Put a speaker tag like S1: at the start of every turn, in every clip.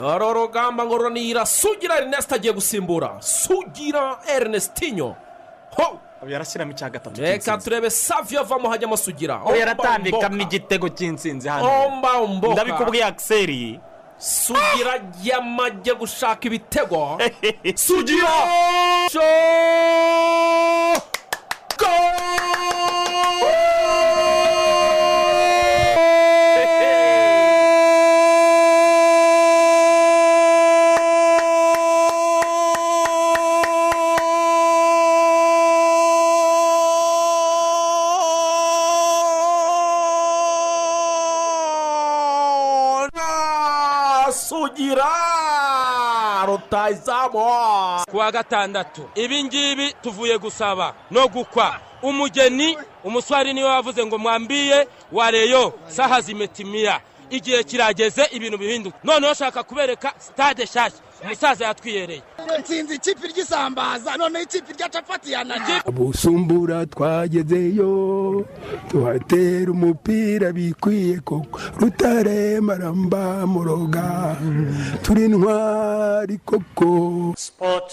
S1: uru rugamba ngororanira sugira erineste agiye gusimbura. Sugira erinestinyo ho!
S2: Yarashyiramo icya gatatu
S1: reka turebe saviyo avamo hajyamo sugira.
S2: Aho yaratambikamo igitego cy'insinzi hano. Ndabikubwiye akiseri
S1: sugira yamajye gushaka ibitego. Sugira!
S3: Ku wa gatandatu. Ibi ngibi tuvuye gusaba no gukwa. Umugeni umuswari ni we wavuze ngo mwambiye wareyo saha zimetimiya igihe kirageze ibintu bihinduka. Noneho shaka kubereka sitade nshyashya. Umusaza yatwiyereye.
S4: Nsinzi ikipe ry'isambaza noneho ikipe rya capati yananiye
S5: busumbura twagezeyo tuhatera umupira bikwiye koko. Rutare maramba muroga turi intwari koko.
S6: Sport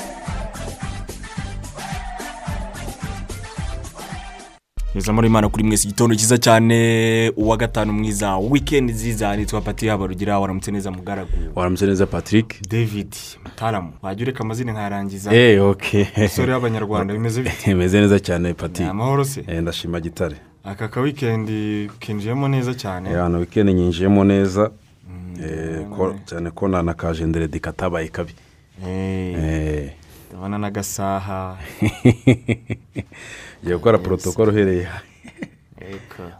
S2: Heza muri imana kuri mwese igitondo cyiza cyane uwa gatanu mwiza wikendi nziza nitwa pati habarugira waramutse neza mugaragu.
S7: Waramutse neza patrick?
S2: David mutaramu. Wajya ureka amazina nkayarangiza.
S7: Eee oke
S2: umusore w'abanyarwanda bimeze bite?
S7: Bimeze neza cyane pati
S2: amahoro se.
S7: Eh, ndashima gitare.
S2: Aka ka wikendi kinjiyemo neza cyane.
S7: Ahantu wikendi nyinjiyemo neza. Eh, ko- cyane ko na kajenderedi katabaye kabi.
S2: Eh,
S7: Eh,
S2: ndabona n'agasaha
S7: ngiye gukora porotokoro uhereye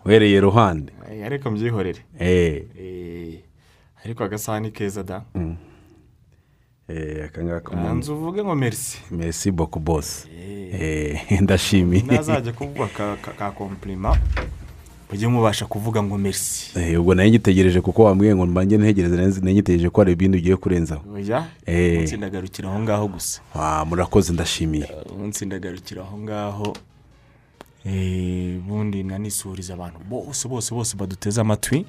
S7: uhereye ruhande.
S2: Eh, ariko mbyihorere.
S7: Eh,
S2: Eh, ariko agasaha ni keza da.
S7: Eh, aka ngaka
S2: hanze uvuge ngo merisi
S7: mesi boku bosi Eh, ndashimiye
S2: ntazajya kuvuga ka- kompirima mujye mubasha kuvuga ngo merisi
S7: ubwo na yo ngitegereje kuko wambwiye ngo mbange ntegereze na yo ngitegereje ko hari ibindi ugiye kurenzaho.
S2: Umunsi ndagarukira aho ngaho gusa.
S7: Ah, murakoze ndashimiye.
S2: Umunsi ndagarukira aho ngaho. Ubundi nanisuriza abantu bose bose bose baduteze amatwi.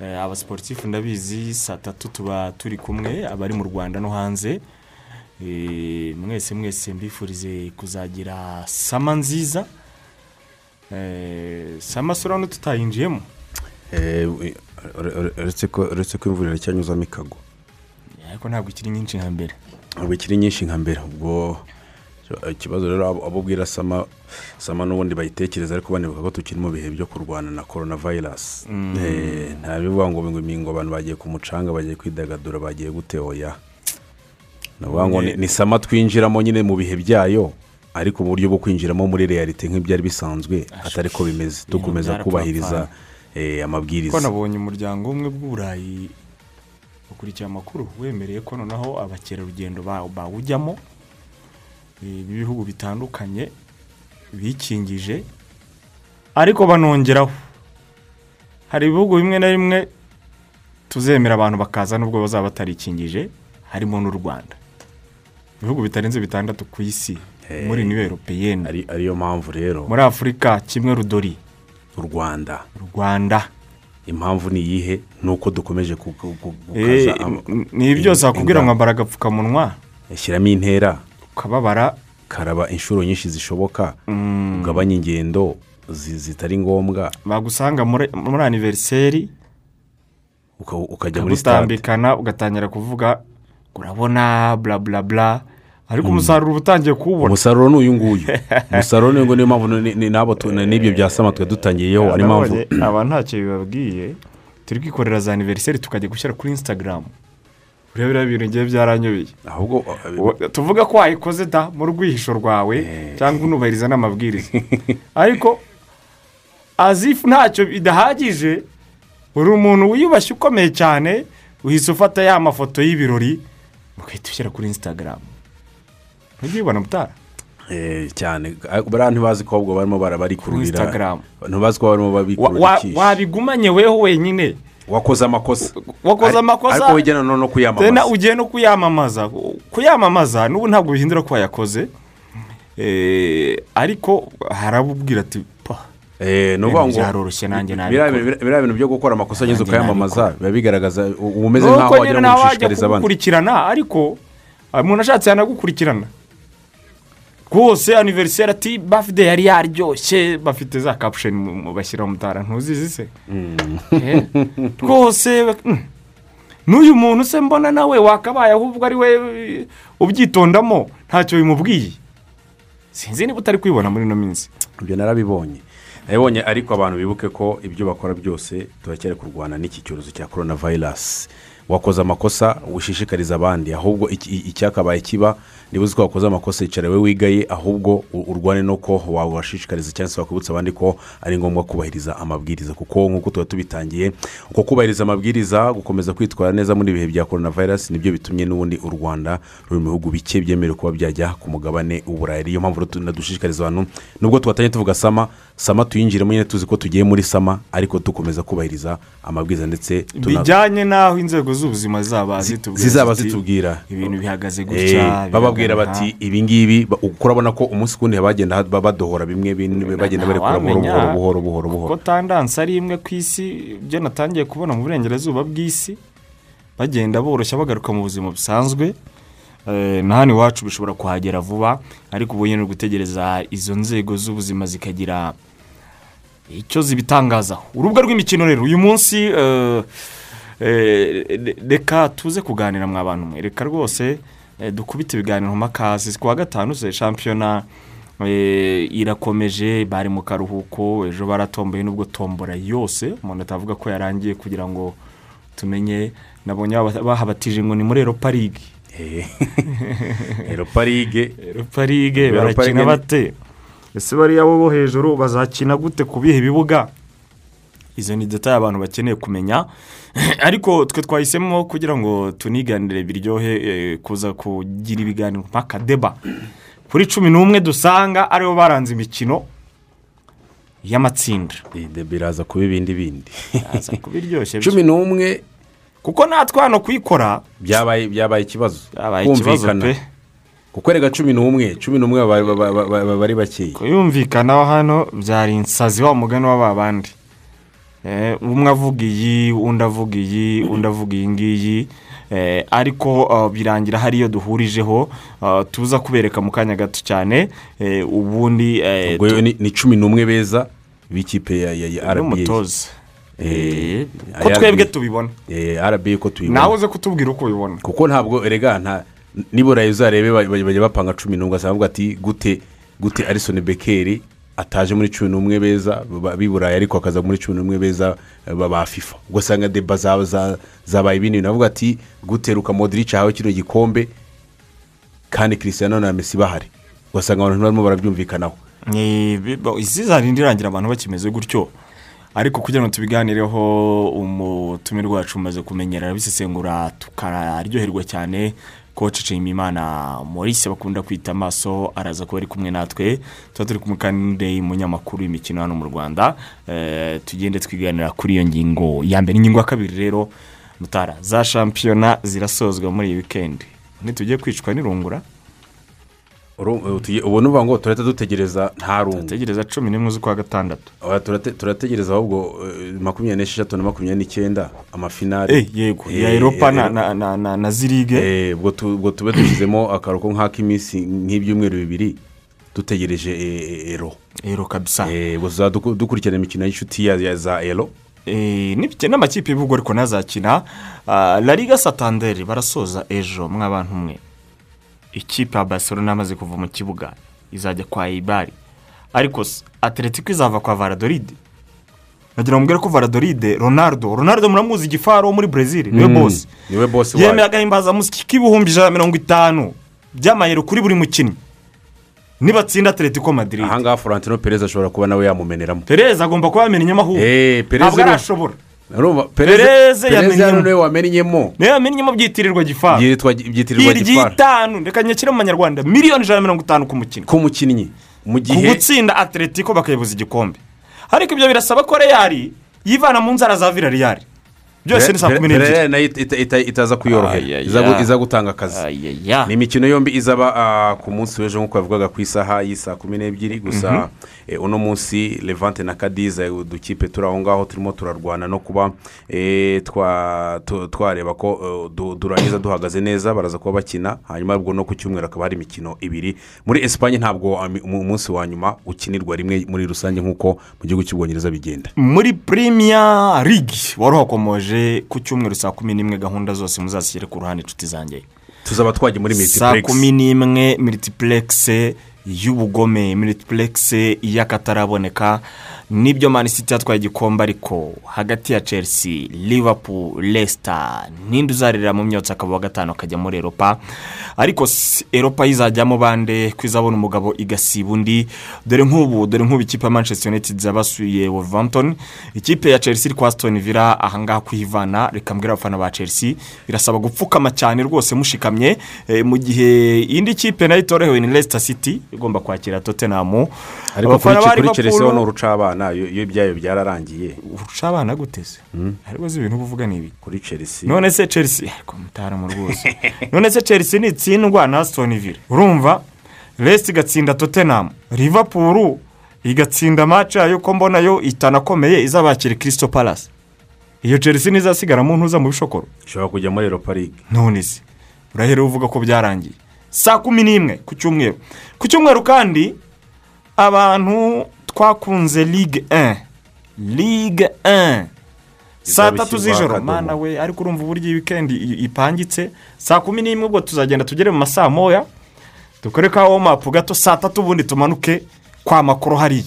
S2: Eh, abasiporutifu ndabizi saa tatu tuba turi kumwe abari mu rwanda no hanze. Eh, mwese mwese mbifurize kuzagira sama nziza. Eh, sama sura no tutayinjiyemo
S7: Eh, ure- ure- uretse ko imvura iracyanyuzamo ikago
S2: ariko ntabwo ikiri nyinshi nka mbere.
S7: Ntabwo ikiri nyinshi nka mbere ubwo ikibazo rero abo ubwira sama sama n'ubundi bayitekereza ariko banibuka ko tukiri mu bihe byo kurwana na korona vayirasi nta bivuga ngo ngo ngo abantu bagiye ku mucanga bagiye kwidagadura bagiye gute oya. Ni ukuvuga ngo ni- sama twinjiramo nyine mu bihe byayo ariko mu buryo bwo kwinjiramo muri realite nk'ibyari bisanzwe atari ko bimeze. dukomeza kubahiriza eh,
S2: ko
S7: amabwiriza
S2: nabonye umuryango umwe bw'uburayi ukurikiye amakuru wemereye ko noneho abakerarugendo ba- bawujyamo eh, b'ibihugu bitandukanye bikingije ariko banongeraho hari ibihugu bimwe na bimwe tuzemera abantu bakaza nubwo bazaba batarikingije harimo n'u rwanda ibihugu bitarenze bitandatu ku isi muri niyo eropeyeni
S7: ari ariyo mpamvu rero
S2: muri afurika kimwe rudori
S7: u rwanda
S2: u rwanda
S7: impamvu ni iyihe ni uko dukomeje ku- ku- ku-
S2: Eh,
S7: gukaza am-
S2: n- ni ibyose wakubwira ngo ambara agapfukamunwa
S7: shyiramo intera
S2: ukababara
S7: karaba inshuro nyinshi zishoboka ugabanye ingendo zi- zitari ngombwa.
S2: Bagusanga muri aniveriseri
S7: uka- ukajya muri sitade
S2: ugatangira kuvuga urabona bla bla bla. Ariko umusaruro uba utangiye kuwubona.
S7: Umusaruro ni uyu nguyu. Umusaruro ni niyo mpamvu n'ibyo bya sama dutangiyeho ari
S2: Nabonye aba ntacyo bibabwiye. Turi kwikorera za aniveriseri tukajya gushyira kuri insitagaramu ureba biriya bintu byaranyobeye
S7: ahubwo
S2: Uwo- tuvuge ko wayikoze da mu rwihisho rwawe cyangwa unubahiriza n'amabwiriza. Ariko azifu ntacyo bidahagije uri umuntu wiyubashye ukomeye cyane uhise ufata ya mafoto y'ibirori ugahita ushyira kuri insitagaramu ntujye ubibona mutara
S7: eh, cyane. Bariya ntibazi ko ahubwo barimo barabikururira ntibazi ko barimo ikishi
S2: wabigumanye weho wenyine.
S7: Wakoze amakosa.
S2: Wakoze amakosa?
S7: ariko wijyana no kuyamamaza.
S2: Ugiye no kuyamamaza. Kuyamamaza n'ubu ntabwo bihindura ko wayakoze. Eh, ariko harabubwira ati "Pa,
S7: Eh,
S2: byaroroshye nanjye nabikora."
S7: biriya bintu byo gukora amakosa ageze ukayamamaza biba bigaragaza uba umeze nk'aho wagira ngo ushishikariza abandi.
S2: kugukurikirana ariko ah, umuntu ashatse yanagukurikirana rwose aniveriseri ati bafide yari yaryoshye. Bafite za kapusheni bashyira mu mutara. Ntuzizi se? Eh, rwose mm. n'uyu muntu se mbona nawe wakabaye ahubwo ari we eh, ubyitondamo? Ntacyo bimubwiye. Sinzi niba utari kwibona muri ino minsi.
S7: Ibyo narabibonye. Nabibonye ariko abantu bibuke ko ibyo bakora byose turacyari kurwana n'iki cyorezo cya korona vayirasi wakoze amakosa wishishikariza abandi. Ahubwo icyakabaye kiba niba uzi ko wakoze amakosa yicara we wigaye ahubwo urwane no ko wabashishikariza cyangwa se wakwibutsa abandi ko ari ngombwa kubahiriza amabwiriza. Kuko nk'uko tuba tubitangiye uko kubahiriza amabwiriza gukomeza kwitwara neza muri ibihe bya korona vayirasi ni byo bitumye n'ubundi u rwanda ruri mu bihugu bike byemerewe kuba byajya ku mugabane w'uburayi niyo mpamvu rero tunadushishikariza abantu nubwo twatangiye tuvuga sama sama tuyinjiremo nyine tuzi ko tugiye muri sama ariko dukomeza kubahiriza amabwiriza ndetse
S2: bijyanye n'aho inzego z'ubuzima zaba zitubwira ibintu bihagaze
S7: Eh,
S2: gutya biragaragara.
S7: bati ibi ngibi ba- uko urabona ko umunsi ku wundi bagenda badohora bimwe bimwe bagenda barekura buhoro buhoro buhoro buhoro
S2: ko tandansi ari imwe ku isi ibyo natangiye kubona mu burengerazuba bw'isi bagenda boroshya bagaruka mu buzima busanzwe. Eh, na hano iwacu bishobora kuhagera vuba ariko ubu nyine uri gutegereza izo nzego z'ubuzima zikagira icyo zibitangazaho urubuga rw'imikino rero uyu munsi eh, eh, re- reka tuze kuganira mwa bantu mwe. Reka rwose eh, dukubite ibiganiro mpaka si ku wa gatanu se shampiyona eh, irakomeje bari mu karuhuko ejo baratomboye nubwo tombora yose. Umuntu atavuga ko yarangiye kugira ngo tumenye. Nabonye bahabatije ngo ni muri eropa ligue
S7: Eh, eropa ligue
S2: eropa ligue barakina bate? Ese bariya bo hejuru bazakina gute ku bihe bibuga? Izo ni detaye abantu bakeneye kumenya. Ariko twe twahisemo kugira ngo tuniganire biryohe eh, kuza kugira ibiganiro mpaka deba. Kuri cumi n'umwe dusanga ari bo baranze imikino y'amatsinda.
S7: Iyi debe iraza kuba ibindi bindi. Cumi n'umwe.
S2: Kuko natwe hano kuyikora
S7: byabaye ikibazo. Kumvikana. kuko rega cumi n'umwe. Cumi n'umwe baba- baba- baba- baba ari bakeya
S2: kuyumvikanaho hano byari insazi wa mugani w'aba bandi. Eh, umwe avuga iyi undi avuga iyi undi avuga iyi ngiyi. Eh, ariko uh, birangira hari iyo duhurijeho uh, tuza kubereka mu kanya gato cyane. Eh, ubundi eh,
S7: ni cumi n'umwe beza b'ikipe ya Eh,
S2: ko twebwe tubibona.
S7: Eh, rba ko tuyibona
S2: nawe uze kutubwira uko ubibona.
S7: Kuko ntabwo erega nta nibura uzarebe ba- ba- bajya bapanga cumi n'umwe ugasanga bavuga ati gute gute arisoni bekeri ataje muri cumi n'umwe beza ba- b'i burayi ariko akaza muri cumi n'umwe beza ba fifa. Ugasanga deba za- za- zabaye ibindi bintu bavuga ati gute ruka modirici ahawe kino gikombe kandi christian na mesi bahari. Ugasanga abantu barimo barabyumvikanaho.
S2: Isi zarinda irangira abantu bakimeze gutyo. Ariko kugira ngo tubiganireho umutumirwa wacu umaze kumenyera arabisesengura tukaryoherwa cyane. Koci nshimiyimana maurice bakunda kwita amaso araza kuba ari kumwe natwe. Tuba turi kumwe kandi umunyamakuru w'imikino hano mu rwanda. Eh, tugende twiganira kuri iyo ngingo ya mbere. Ingingo ya kabiri rero mutara za shampiyona zirasozwa muri iyi wikendi ntitujye kwicwa n'irungura.
S7: Ubu tugiye- ubu ni ukuvuga ngo turahita dutegereza nta rungu
S2: dutegereza cumi n'imwe z'ukwa gatandatu.
S7: Turategereza ahubwo eh, makumyabiri n'esheshatu na makumyabiri n'icyenda amafinari
S2: Eh, yego ya
S7: Eh,
S2: eropa
S7: eh,
S2: na, zirige.
S7: Eh, ubwo tu- ubwo tube dushyizemo akaruhuko nk'ak'iminsi nk'ibyumweru bibiri dutegereje eh, eh, ero.
S2: Ero kabisa.
S7: Eh, ubwo duku- dukurikirana imikino y'inshuti ya za ero.
S2: Eh, n'amakipe y'ibihugu ariko ntazakina Ah, la liga satanderi barasoza ejo mw'abantu mwe ikipe ya barcelona yamaze kuva mu kibuga izajya kwa ibari. Ariko atletico izava kwa varadoride nagira ngo ko varadoride ronaldo ronaldo muramuzi igifaro wo muri brezil ni we
S7: Mm,
S2: bosi
S7: ni we bosi
S2: yemeye agahimbazamusyi k'ibihumbi ijana na mirongo itanu. By'amayero kuri buri mukinnyi nibatsinda atletico madrid.
S7: Ahangaha florentino perez ashobora kuba nawe yamumeneramo.
S2: Perez agomba kuba yamenyemo ahubwo
S7: Eh,
S2: ntabwo arashobora.
S7: Urumva?
S2: Perez
S7: perez
S2: yamenyemo.
S7: ni we wamenyemo.
S2: Niyo yamenyemo byitirirwa gifaro
S7: byitwa byitirirwa gifara
S2: iry'itanu reka nyakire mu manyarwanda. Miliyoni ijana na mirongo itanu ku mukino
S7: ku mukinnyi. Mu
S2: ku
S7: gihe
S2: gutsinda atletico bakayibuza igikombe. Ariko ibyo birasaba ko reyari yivana mu nzara za virariyari byose ni saa kumi n'ebyiri.
S7: Nayo ita- ita- itaza kuyorohera. Iza gu- iza gutanga akazi. Ni imikino yombi izaba ah, ku munsi w'ejo nk'uko bavugaga ku isaha y'isaa kumi n'ebyiri gusa. Eh, uno munsi levante na kadiza udukipe turi aho ngaho turimo turarwana no kuba eh, twareba ko eh, du- durangiza duhagaze neza baraza kuba bakina hanyuma ubwo no ku cyumweru hakaba hari imikino ibiri. Muri esipanye ntabwo umunsi wa nyuma ukinirwa rimwe muri rusange nk'uko mu gihugu cy'ubwongereza bigenda.
S2: Muri premier league wari uhakomoje ku cyumweru saa kumi n'imwe gahunda zose muzazishyire ku ruhande inshuti zanjye.
S7: Tuzaba twagiye muri
S2: saa
S7: multiplex.
S2: kumi n'imwe militipuregisi y'ubugome militipuregisi y'akataraboneka ni byo mani siti yatwaye igikombe ariko hagati ya chelsea liverpool leicester ninde uzarira mu myotsi akaba wa gatanu akajya muri eropa ariko eropa yizajyamo bande ko izabona umugabo igasiba undi. Dore nk'ubu dore nk'ubu ikipe ya manchester united zabasuye wolverhampton. Ikipe ya chelsea iri kwa aston villa ahangaha kuyivana reka mbwira abafana ba chelsea. Birasaba gupfukama cyane rwose mushikamye. Eh, mu gihe indi kipe na yo itorohewe ni leicester city igomba kwakira tottenham. Abafana ba Liverpool-
S7: urucabana iyo ibyayo byararangiye.
S2: Urusha abana guteze ariko uzi ibintu uba uvuga ni ibi.
S7: Kuri chelsea.
S2: None se chelsea ariko mutaramu rwose. None se chelsea nitsindwa na aston villa. Urumva? Resite igatsinda tottenham. Liverpool igatsinda match yayo ko mbona yo itanakomeye izabakira kirisito palasi iyo chelsea ntizasigara mu ntuza mu bishokoro.
S7: Ishobora kujya muri europa league.
S2: None se. Urahera uvuga ko byarangiye. Saa kumi n'imwe ku cyumweru. Ku cyumweru kandi abantu twakunze ligue 1 ligue 1 saa tatu z'ijoro. mana we ariko urumva uburyo iyi wikendi ipangitse. Saa kumi n'imwe ubwo tuzagenda tugere mu masaa moya. Dukore ka womapu gato saa tatu ubundi tumanuke kwa makoro hariya.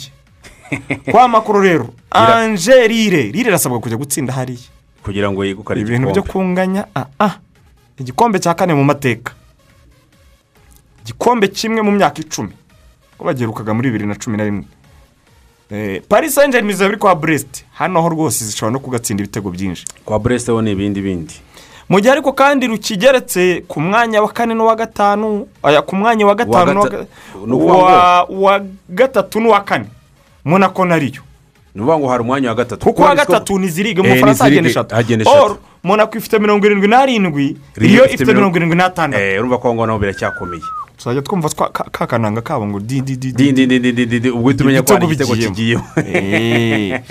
S2: Kwa makoro rero. Anje rire. Rire irasabwa kujya gutsinda hariya.
S7: Kugira ngo yegukane
S2: ibintu byo
S7: igikombe
S2: kunganya ah ah. Igikombe cya kane mu mateka. Igikombe kimwe mu myaka icumi. Bagiherukaga muri bibiri na cumi na rimwe. Eh, paris saint germain izaba iri kwa brest. Hano ho rwose zishobora no kugatsinda ibitego byinshi.
S7: Kwa brest ho ni ibindi bindi.
S2: Mu gihe ariko kandi rukigeretse ku mwanya wa kane n'uwa gatanu aya ku mwanya wa gatanu wa- gatatu n'uwa kane. Monako nariyo
S7: ni ukuvuga ngo hari umwanya wa gatatu.
S2: Kuko uwa gatatu mu
S7: Eh,
S2: bufaransa
S7: ni
S2: hagenda eshatu. monako ifite mirongo irindwi n'arindwi riyo
S7: ifite mirongo-
S2: irindwi n'atandatu
S7: Eh, urumva ko aho ngaho naho biracyakomeye
S2: tuzajya twumva ka ka kananga kabo ngo di di di
S7: di di di di di di di ubwo uhita umenya ko hari igitego kigiyemo
S2: Eh,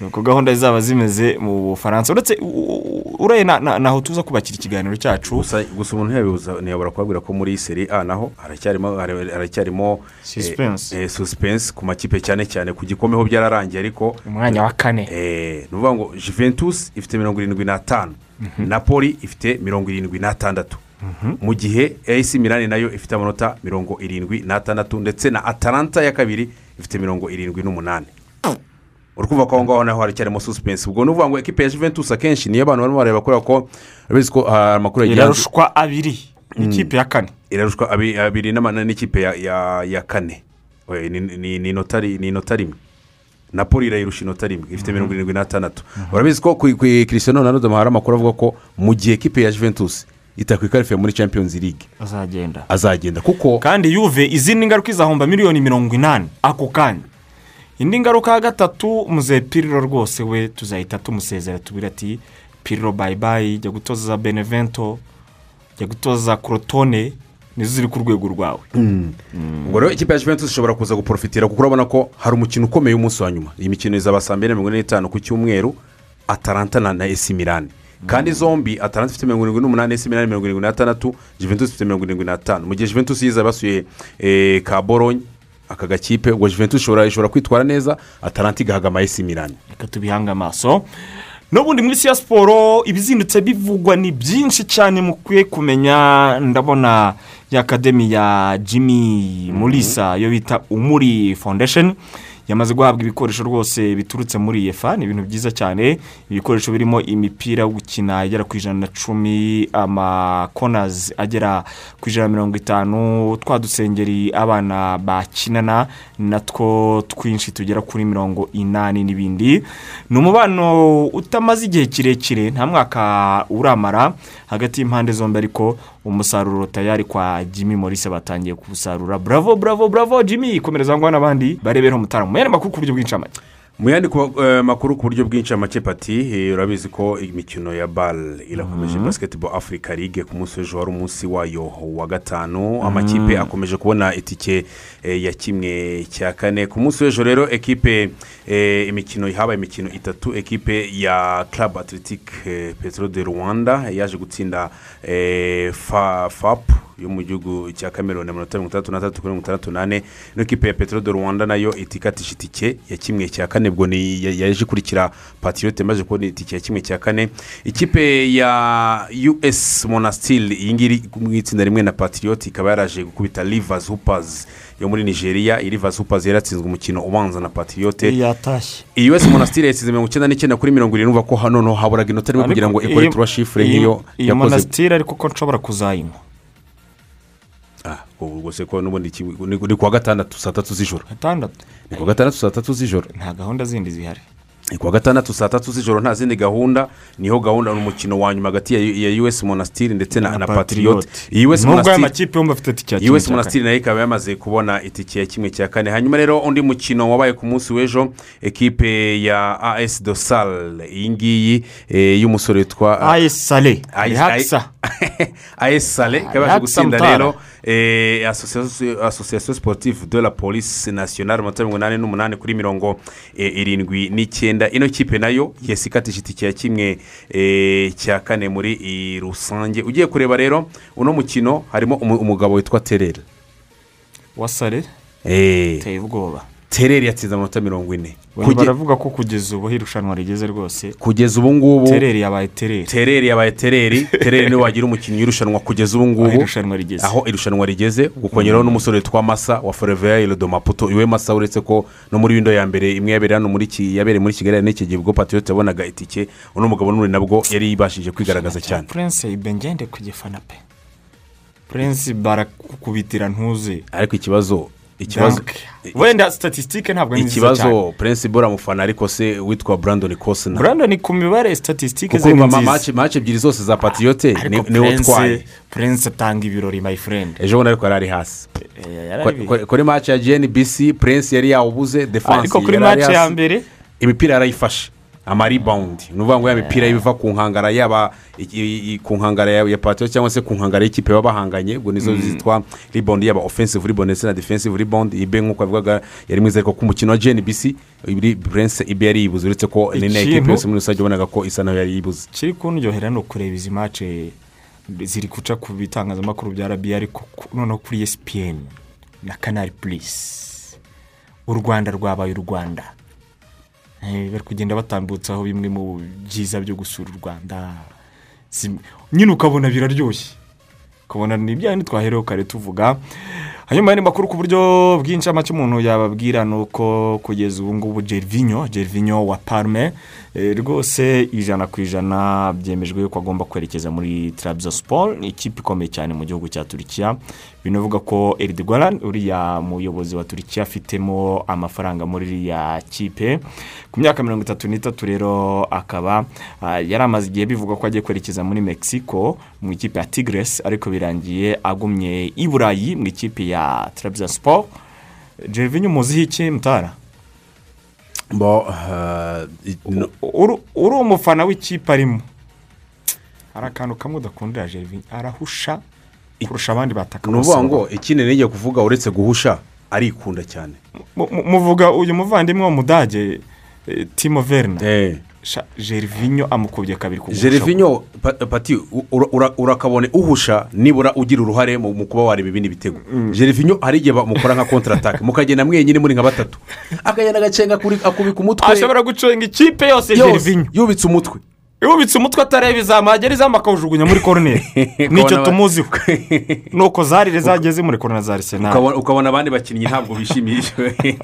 S2: ni uko gahunda zizaba zimeze mu bufaransa. Uretse u- u- ureye na- na- naho tuza kubakira ikiganiro cyacu.
S7: Gusa umuntu ntiyabibuza ntiyabura kubabwira ko muri seri a naho haracyarimo eh,
S2: Suspense.
S7: eh, suspense ku makipe cyane cyane ku gikombe ho byararangiye ariko
S2: umwanya wa kane.
S7: eh, ni ukuvuga ngo juventus ifite mirongo irindwi n'atanu napoli ifite mirongo irindwi n'atandatu mu gihe AC Milan na yo ifite amanota mirongo irindwi n'atandatu ndetse na atalanta ya kabiri ifite mirongo irindwi n'umunani. Uri kumva ko aho ngaho naho haracyarimo suspense. Ubwo ni ukuvuga ngo ekipe ya juventus akenshi niyo abantu barimo bareba kubera ko urabizi ko ah, amakuru yagiye
S2: irarushwa abiri ikipe ya kane.
S7: Irarushwa abi- abiri n'ama- n'ikipe ya- kane. Ni- inota rimwe napoli irayirusha inota rimwe ifite mirongo irindwi n'atandatu. Urabizi ko ku christian ronaldo hari amakuru avuga ko mu gihe ekipe ya juventus itakwikarifiye muri champions league.
S2: Azagenda.
S7: Azagenda. Kuko
S2: kandi yuve izindi ngaruka izahomba miliyoni mirongo inani. Ako kanya. Indi ngaruka ya gatatu piriro rwose we tuzahita tumusezera tubwira ati piriro bayibayi jya gutoza benevento. Jya gutoza korotone nizo ziri ku rwego rwawe.
S7: Ubwo rero ikipe ya juventus ishobora kuza guporofitira kuko urabona ko hari umukino ukomeye w'umunsi wa nyuma. Iyi mikino izaba saa mbiri na mirongo ine n'itanu ku cyumweru atalanta na esi milani kandi zombi atalanta ifite mirongo irindwi n'umunani esi milani mirongo irindwi n'atandatu juventus ifite mirongo irindwi n'atanu. Mu gihe juventus yiza basuye eh, ka boronye aka gakipe ubwo juventus ishobora kwitwara neza atalanta igahagama esi milani
S2: reka tubihange amaso. N'ubundi muri isi ya siporo ibizindutse bivugwa ni byinshi cyane mukwiye kumenya ndabona ya akademi ya jimmy murisa yo bita umuri foundation. Yamaze guhabwa ibikoresho rwose biturutse muri efa ni ibintu byiza cyane. Ibikoresho birimo imipira yo gukina igera ku ijana na cumi amakonazi agera ku ijana na mirongo itanu twa dusengeri abana bakinana natwo twinshi tugera kuri mirongo inani n'ibindi. Ni umubano utamaze igihe kirekire nta mwaka uramara. Hagati y'impande zombi ariko umusaruro tayari kwa jimmy morise batangiye kuwusarura. Bravo bravo bravo jimmy! Komereza ngo n'abandi barebereho umutaramo mu yandi makuru ku buryo bw'incamake.
S7: Mu yandi eh, makuru ku buryo bwinshi amakipe ati eh, urabizi ko imikino ya bare irakomeje basiketiboro afurika ligue ku munsi w'ejo wari umunsi wayo wa gatanu. Amakipe akomeje kubona itike eh, ya kimwe cya kane. Ku munsi w'ejo rero ekipe imikino habaye imikino itatu. Ekipe ya club athletic eh, petro de rwanda yaje gutsinda fa fapu yo mu gihugu cya cameroon amanota mirongo itandatu n'atatu kuri mirongo itandatu n'ane ino kipe ya petero de rwanda na yo itikatisha itike ya kimwe cya kane ubwo ni ya- yaje ikurikira patiyote maze kubona itike ya kimwe cya kane. Ikipe ya us monastil iyi ngiyi iri mu itsinda rimwe na patiyote ikaba yaraje gukubita rivers hoopers yo muri nigeria. Rivers hoopers yaratsinzwe umukino ubanza na patiyote iyi us monastil yasize mirongo icyenda n'icyenda kuri mirongo irindwi ko hano no haburaga inota rimwe kugira ngo ikore turashifure nk'iyo yakoze.
S2: Monasitiri ariko ko nshobora kuzayinywa
S7: Ah, ubwo se ko n'ubundi ni kuwa gatandatu saa tatu z'ijoro. Ni kuwa gatandatu saa tatu z'ijoro.
S2: Nta gahunda zindi zihari.
S7: Ni kuwa gatandatu saa tatu z'ijoro nta zindi gahunda. Niho gahunda ni umukino wa nyuma hagati ya, us monasitiri ndetse na, us
S2: nubwo aya makipe yombi afite itike ya kimwe
S7: us monasitiri na yo ikaba yamaze kubona itike ya kimwe cya kane. Hanyuma rero undi mukino wabaye ku munsi w'ejo ekipe ya as dosal iyi ngiyi eh, y'umusore witwa Ayes-
S2: rihakisa
S7: AS Sale ikaba yaje gutsinda rero eh, association sportive de la police nationale amanota mirongo inani n'umunani kuri mirongo eh, irindwi n'icyenda ino kipe na yo yesi ikatisha itike ya kimwe eh, cya kane muri rusange ugiye kureba rero uno mukino harimo umu- umugabo witwa tereri
S2: wasare
S7: Eh,
S2: uteye ubwoba
S7: tereri yatsinze amanota mirongo ine.
S2: Baravuga ko kugeza ubu irushanwa rigeze rwose.
S7: Kugeza ubu ngubu
S2: tereri yabaye tereri.
S7: Tereri yabaye tereri. Tereri ni we wagira umukinnyi w'irushanwa kugeza ubu
S2: aho
S7: ngubu aho irushanwa rigeze. Gukongeraho n'umusore witwa masa wa forever do maputo. Iwe masa uretse ko no muri windo ya mbere imwe yabereye hano muri yabereye muri kigali n'iki gihe ubwo patiyote yabonaga itike uno mugabo n'undi nabwo yari yibashije kwigaragaza cyane.
S2: Prince ibengende kugifana pe? Prince barakukubitira ntuze.
S7: Ariko ikibazo ikibazo
S2: wenda statisitike ntabwo ni nziza cyane.
S7: Ikibazo bora mufana ariko se witwa brandon kosina
S2: brandon ku mibare statisitike ze ni nziza.
S7: mace ebyiri zose za patiyote
S2: ni
S7: we utwaye.
S2: Prince atanga ibirori my friend.
S7: Ejo bundi ariko yari ari hasi.
S2: Eh, yari ari-
S7: ko- kuri mace ya gnbc prince yari yawubuze defanse yari ari
S2: match ya
S7: hasi. imipira yarayifashe. Amaribawundi ni ukuvuga ngo ya mipira iva ku nkangara yaba ku nkangara ya patiyo cyangwa se ku nkangara y'ikipe baba bahanganye ubwo nizo zitwa ribawundi yaba offensive ribawundi ndetse na defensive ribawundi ibe nk'uko abivugaga yari mwiza ariko ku mukino wa ibiri prince ibe yari yibuze uretse ko ni na ekipe yose muri rusange ubonaga ko isa na yo yari yibuze.
S2: Kiri kundyohera ni ukureba izi mace ziri guca ku bitangazamakuru bya rabi ariko noneho kuri esipiyeni na kanari purisi u rwanda rwabaye u rwanda. Bari kugenda batambutsaho bimwe mu byiza byo gusura u rwanda. Nyine ukabona biraryoshye. Ukabona ni ibya bindi twaherewe kare tuvuga. Hanyuma andi makuru ku buryo bwinshi amake umuntu yababwira ni uko kugeza ubu ngubu jerivinyo jerivinyo wa parume eh, rwose ijana ku ijana byemejwe ko agomba kwerekeza muri tarabizo siporo ikipe ikomeye cyane mu gihugu cya turikiya binavuga ko eridigwaran uriya muyobozi wa turikiya afitemo amafaranga muri iriya kipe. Ku myaka mirongo itatu n'itatu rero akaba ah, yari amaze igihe bivuga ko agiye kwerekeza muri mexico mu ikipe ya tigres ariko birangiye agumye i burayi mu ikipe ya tarabiza siporo jerivinyo muziho iki mutara?
S7: No-
S2: uri umufana w'ikipe arimo. Hari akantu kamwe udakundira jerivinyo arahusha. Kurusha abandi bataka
S7: ni ukuvuga ngo ikindi nijya kuvuga uretse guhusha arikunda cyane.
S2: Mu- mu- muvuga uyu muvandimwe w'umudage eh, timo verna
S7: Eh.
S2: Jerivinyo amukubye kabiri ku guhusha
S7: jerivinyo pa- pati urakabone uhusha nibura ugira uruhare mu kuba wareba ibindi bitego. Jerivinyo hari igihe mukora nka kontaratake mukagenda mwenyine muri nka batatu. Akagenda agacenga akubika umutwe.
S2: Ashobora gucenga ikipe yose jerivinyo
S7: yubitse umutwe.
S2: Yubitse umutwe atareba izamu yagera izamu akawujugunya muri koroneri ni
S7: cyo
S2: tumuziho nuko zarire zageze muri koroneri za arisenali
S7: ukabona abandi bakinnyi ntabwo bishimiye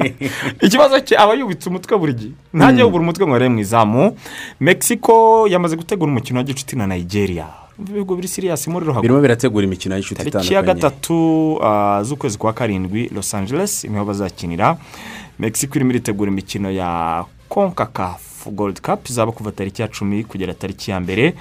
S2: ikibazo cye aba yubitse umutwe buri gihe ntajya yubura umutwe ngo arebe mu izamu. Mexico yamaze gutegura umukino wa gicuti na nigeria. Ibihugu biri siriyasi muri ruhago.
S7: Birimo birategura imikino y'inshuti
S2: tariki ya
S7: itandukanye.
S2: gatatu ah, z'ukwezi kwa karindwi los angeles ni ho bazakinira. Mexico irimo iritegura imikino ya concacaf gold cup izaba kuva tariki ya cumi kugera tariki ya mbere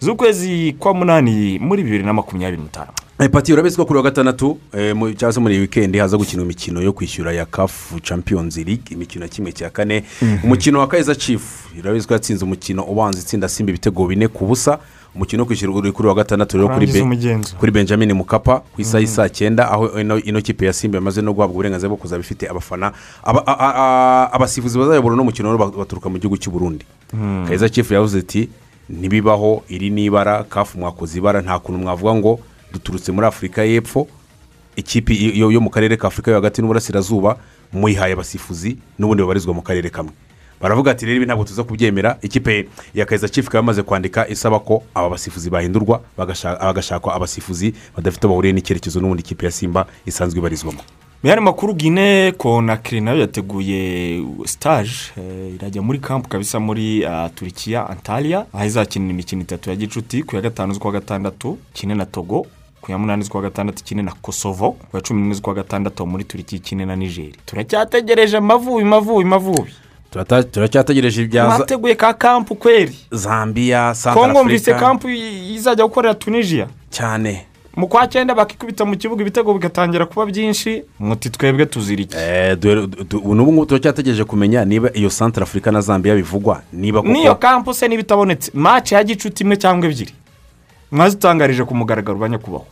S2: z'ukwezi kwa munani muri bibiri na makumyabiri n'itanu
S7: pati urabizi ko kuri wa gatandatu eh, cyangwa se muri wikendi haza gukina imikino yo kwishyura ya kafu champions league imikino ya kimwe cya kane. Umukino wa kaiza chief urabizi ko yatsinze umukino ubanza itsinda simba ibitego bine ku busa. Umukino wo kwishyura uri kuri wa gatandatu rero kuri benjamin mukapa ku isaha y'isaa cyenda aho ino, kipe ya simba yamaze no guhabwa uburenganzira bwo kuzaba ifite abafana abasifuzi bazayobora uno mukino baturuka mu gihugu cy'u burundi. Kaiza chief yavuze ati ntibibaho iri ni ibara kafu mwakoze ibara nta kuntu mwavuga ngo duturutse muri afurika y'epfo ikipe yo mu karere ka afurika yo hagati n'uburasirazuba muyihaye abasifuzi n'ubundi babarizwa mu karere kamwe. Baravuga ati rero ibi ntabwo tuza kubyemera. Ikipe ya kaiza chief ikaba yamaze kwandika isaba ko aba basifuzi bahindurwa bagasha- hagashakwa abasifuzi badafite bahuriye n'icyerekezo n'ubundi ikipe ya simba isanzwe ibarizwamo.
S2: Mu yandi makuru gine konakiri na yo yateguye sitaje eh, irajya muri kampu kabisa muri ah, turikiya antaliya aho izakinira imikino itatu ya gicuti ku ya gatanu z'ukwa gatandatu kine na togo ku ya munani z'ukwa gatandatu kine na kosovo ku ya cumi n'imwe z'ukwa gatandatu muri turikiya kine na nigeri turacyategereje amavubi mavubi mavubi.
S7: Turacyategereje ibya za-
S2: mwateguye ka kampu kweri?
S7: Zambia
S2: kongo mvise kampu izajya gukorera tunisiya
S7: cyane.
S2: Mu kwa cyenda bakikubita mu kibuga ibitego bigatangira kuba byinshi muti twebwe tuzirike.
S7: Eh, n'ubu ngubu turacyategereje kumenya niba iyo santarafurika na zambia bivugwa niba
S2: n'iyo kampu se niba itabonetse maci ya gicuti imwe cyangwa ebyiri. Mwazitangarije ku mugaragaro ba nyakubahwa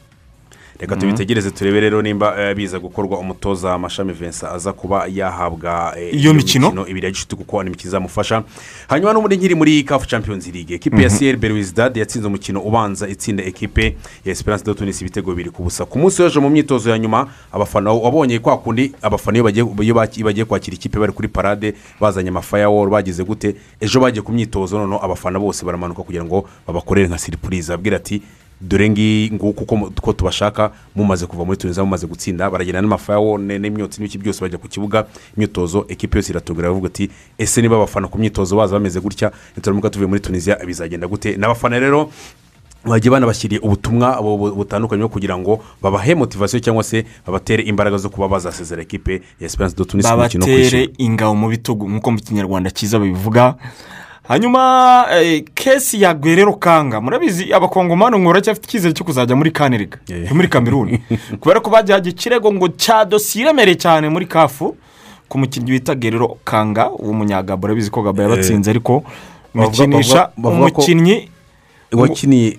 S7: reka tubitegereze turebe rero nimba eh, biza gukorwa umutoza amashami vincent aza kuba yahabwa eh,
S2: Iyo mikino?
S7: ibiri ya gishuti kuko ni imikino izamufasha. Hanyuma n'ubundi nkiri muri kafu champions league. Ekipe ya siyeri beruwizidade yatsinze umukino ubanza itsinda ekipe ya esperance de tunis ibitego bibiri ku busa. Ku munsi w'ejo mu myitozo ya nyuma abafana wabonye kwa kundi abafana iyo bagiye kwakira ikipe bari kuri parade bazanye amafayaworo bagize gute? Ejo bagiye ku myitozo noneho abafana bose baramanuka kugira ngo babakorere nka siripurize abwira ati dore nguko uko tubashaka mumaze kuva muri tunisiya mumaze gutsinda baragenda n'amafayawo n'imyotsi n'ibiki byose bajya ku kibuga imyitozo ekipe yose iratungura iravuga ati ese niba abafana ku myitozo baza bameze gutya nituramuka tuvuye muri tunisiya bizagenda gute? N'abafana rero bagiye banabashyiriye ubutumwa bu- bu- butandukanye bwo kugira ngo babahe motivasiyo cyangwa se babatere imbaraga zo kuba bazasezera ekipe ya esperance de tunis mu mukino wo
S2: babatere ingabo mu bitugu nk'uko mu kinyarwanda cyiza babivuga. Hanyuma eh, kesi ya gwerero kanga murabizi abakongomani ngo baracyafite icyizere cyo kuzajya muri yo muri kameruni kubera ko bagihaga ikirego ngo cya dosiye iremereye cyane muri kafu ku mukinnyi bita gerero kanga w'umunyagabo urabizi ko gabo yabatsinze ariko
S7: ko-
S2: umukinnyi
S7: wakiniye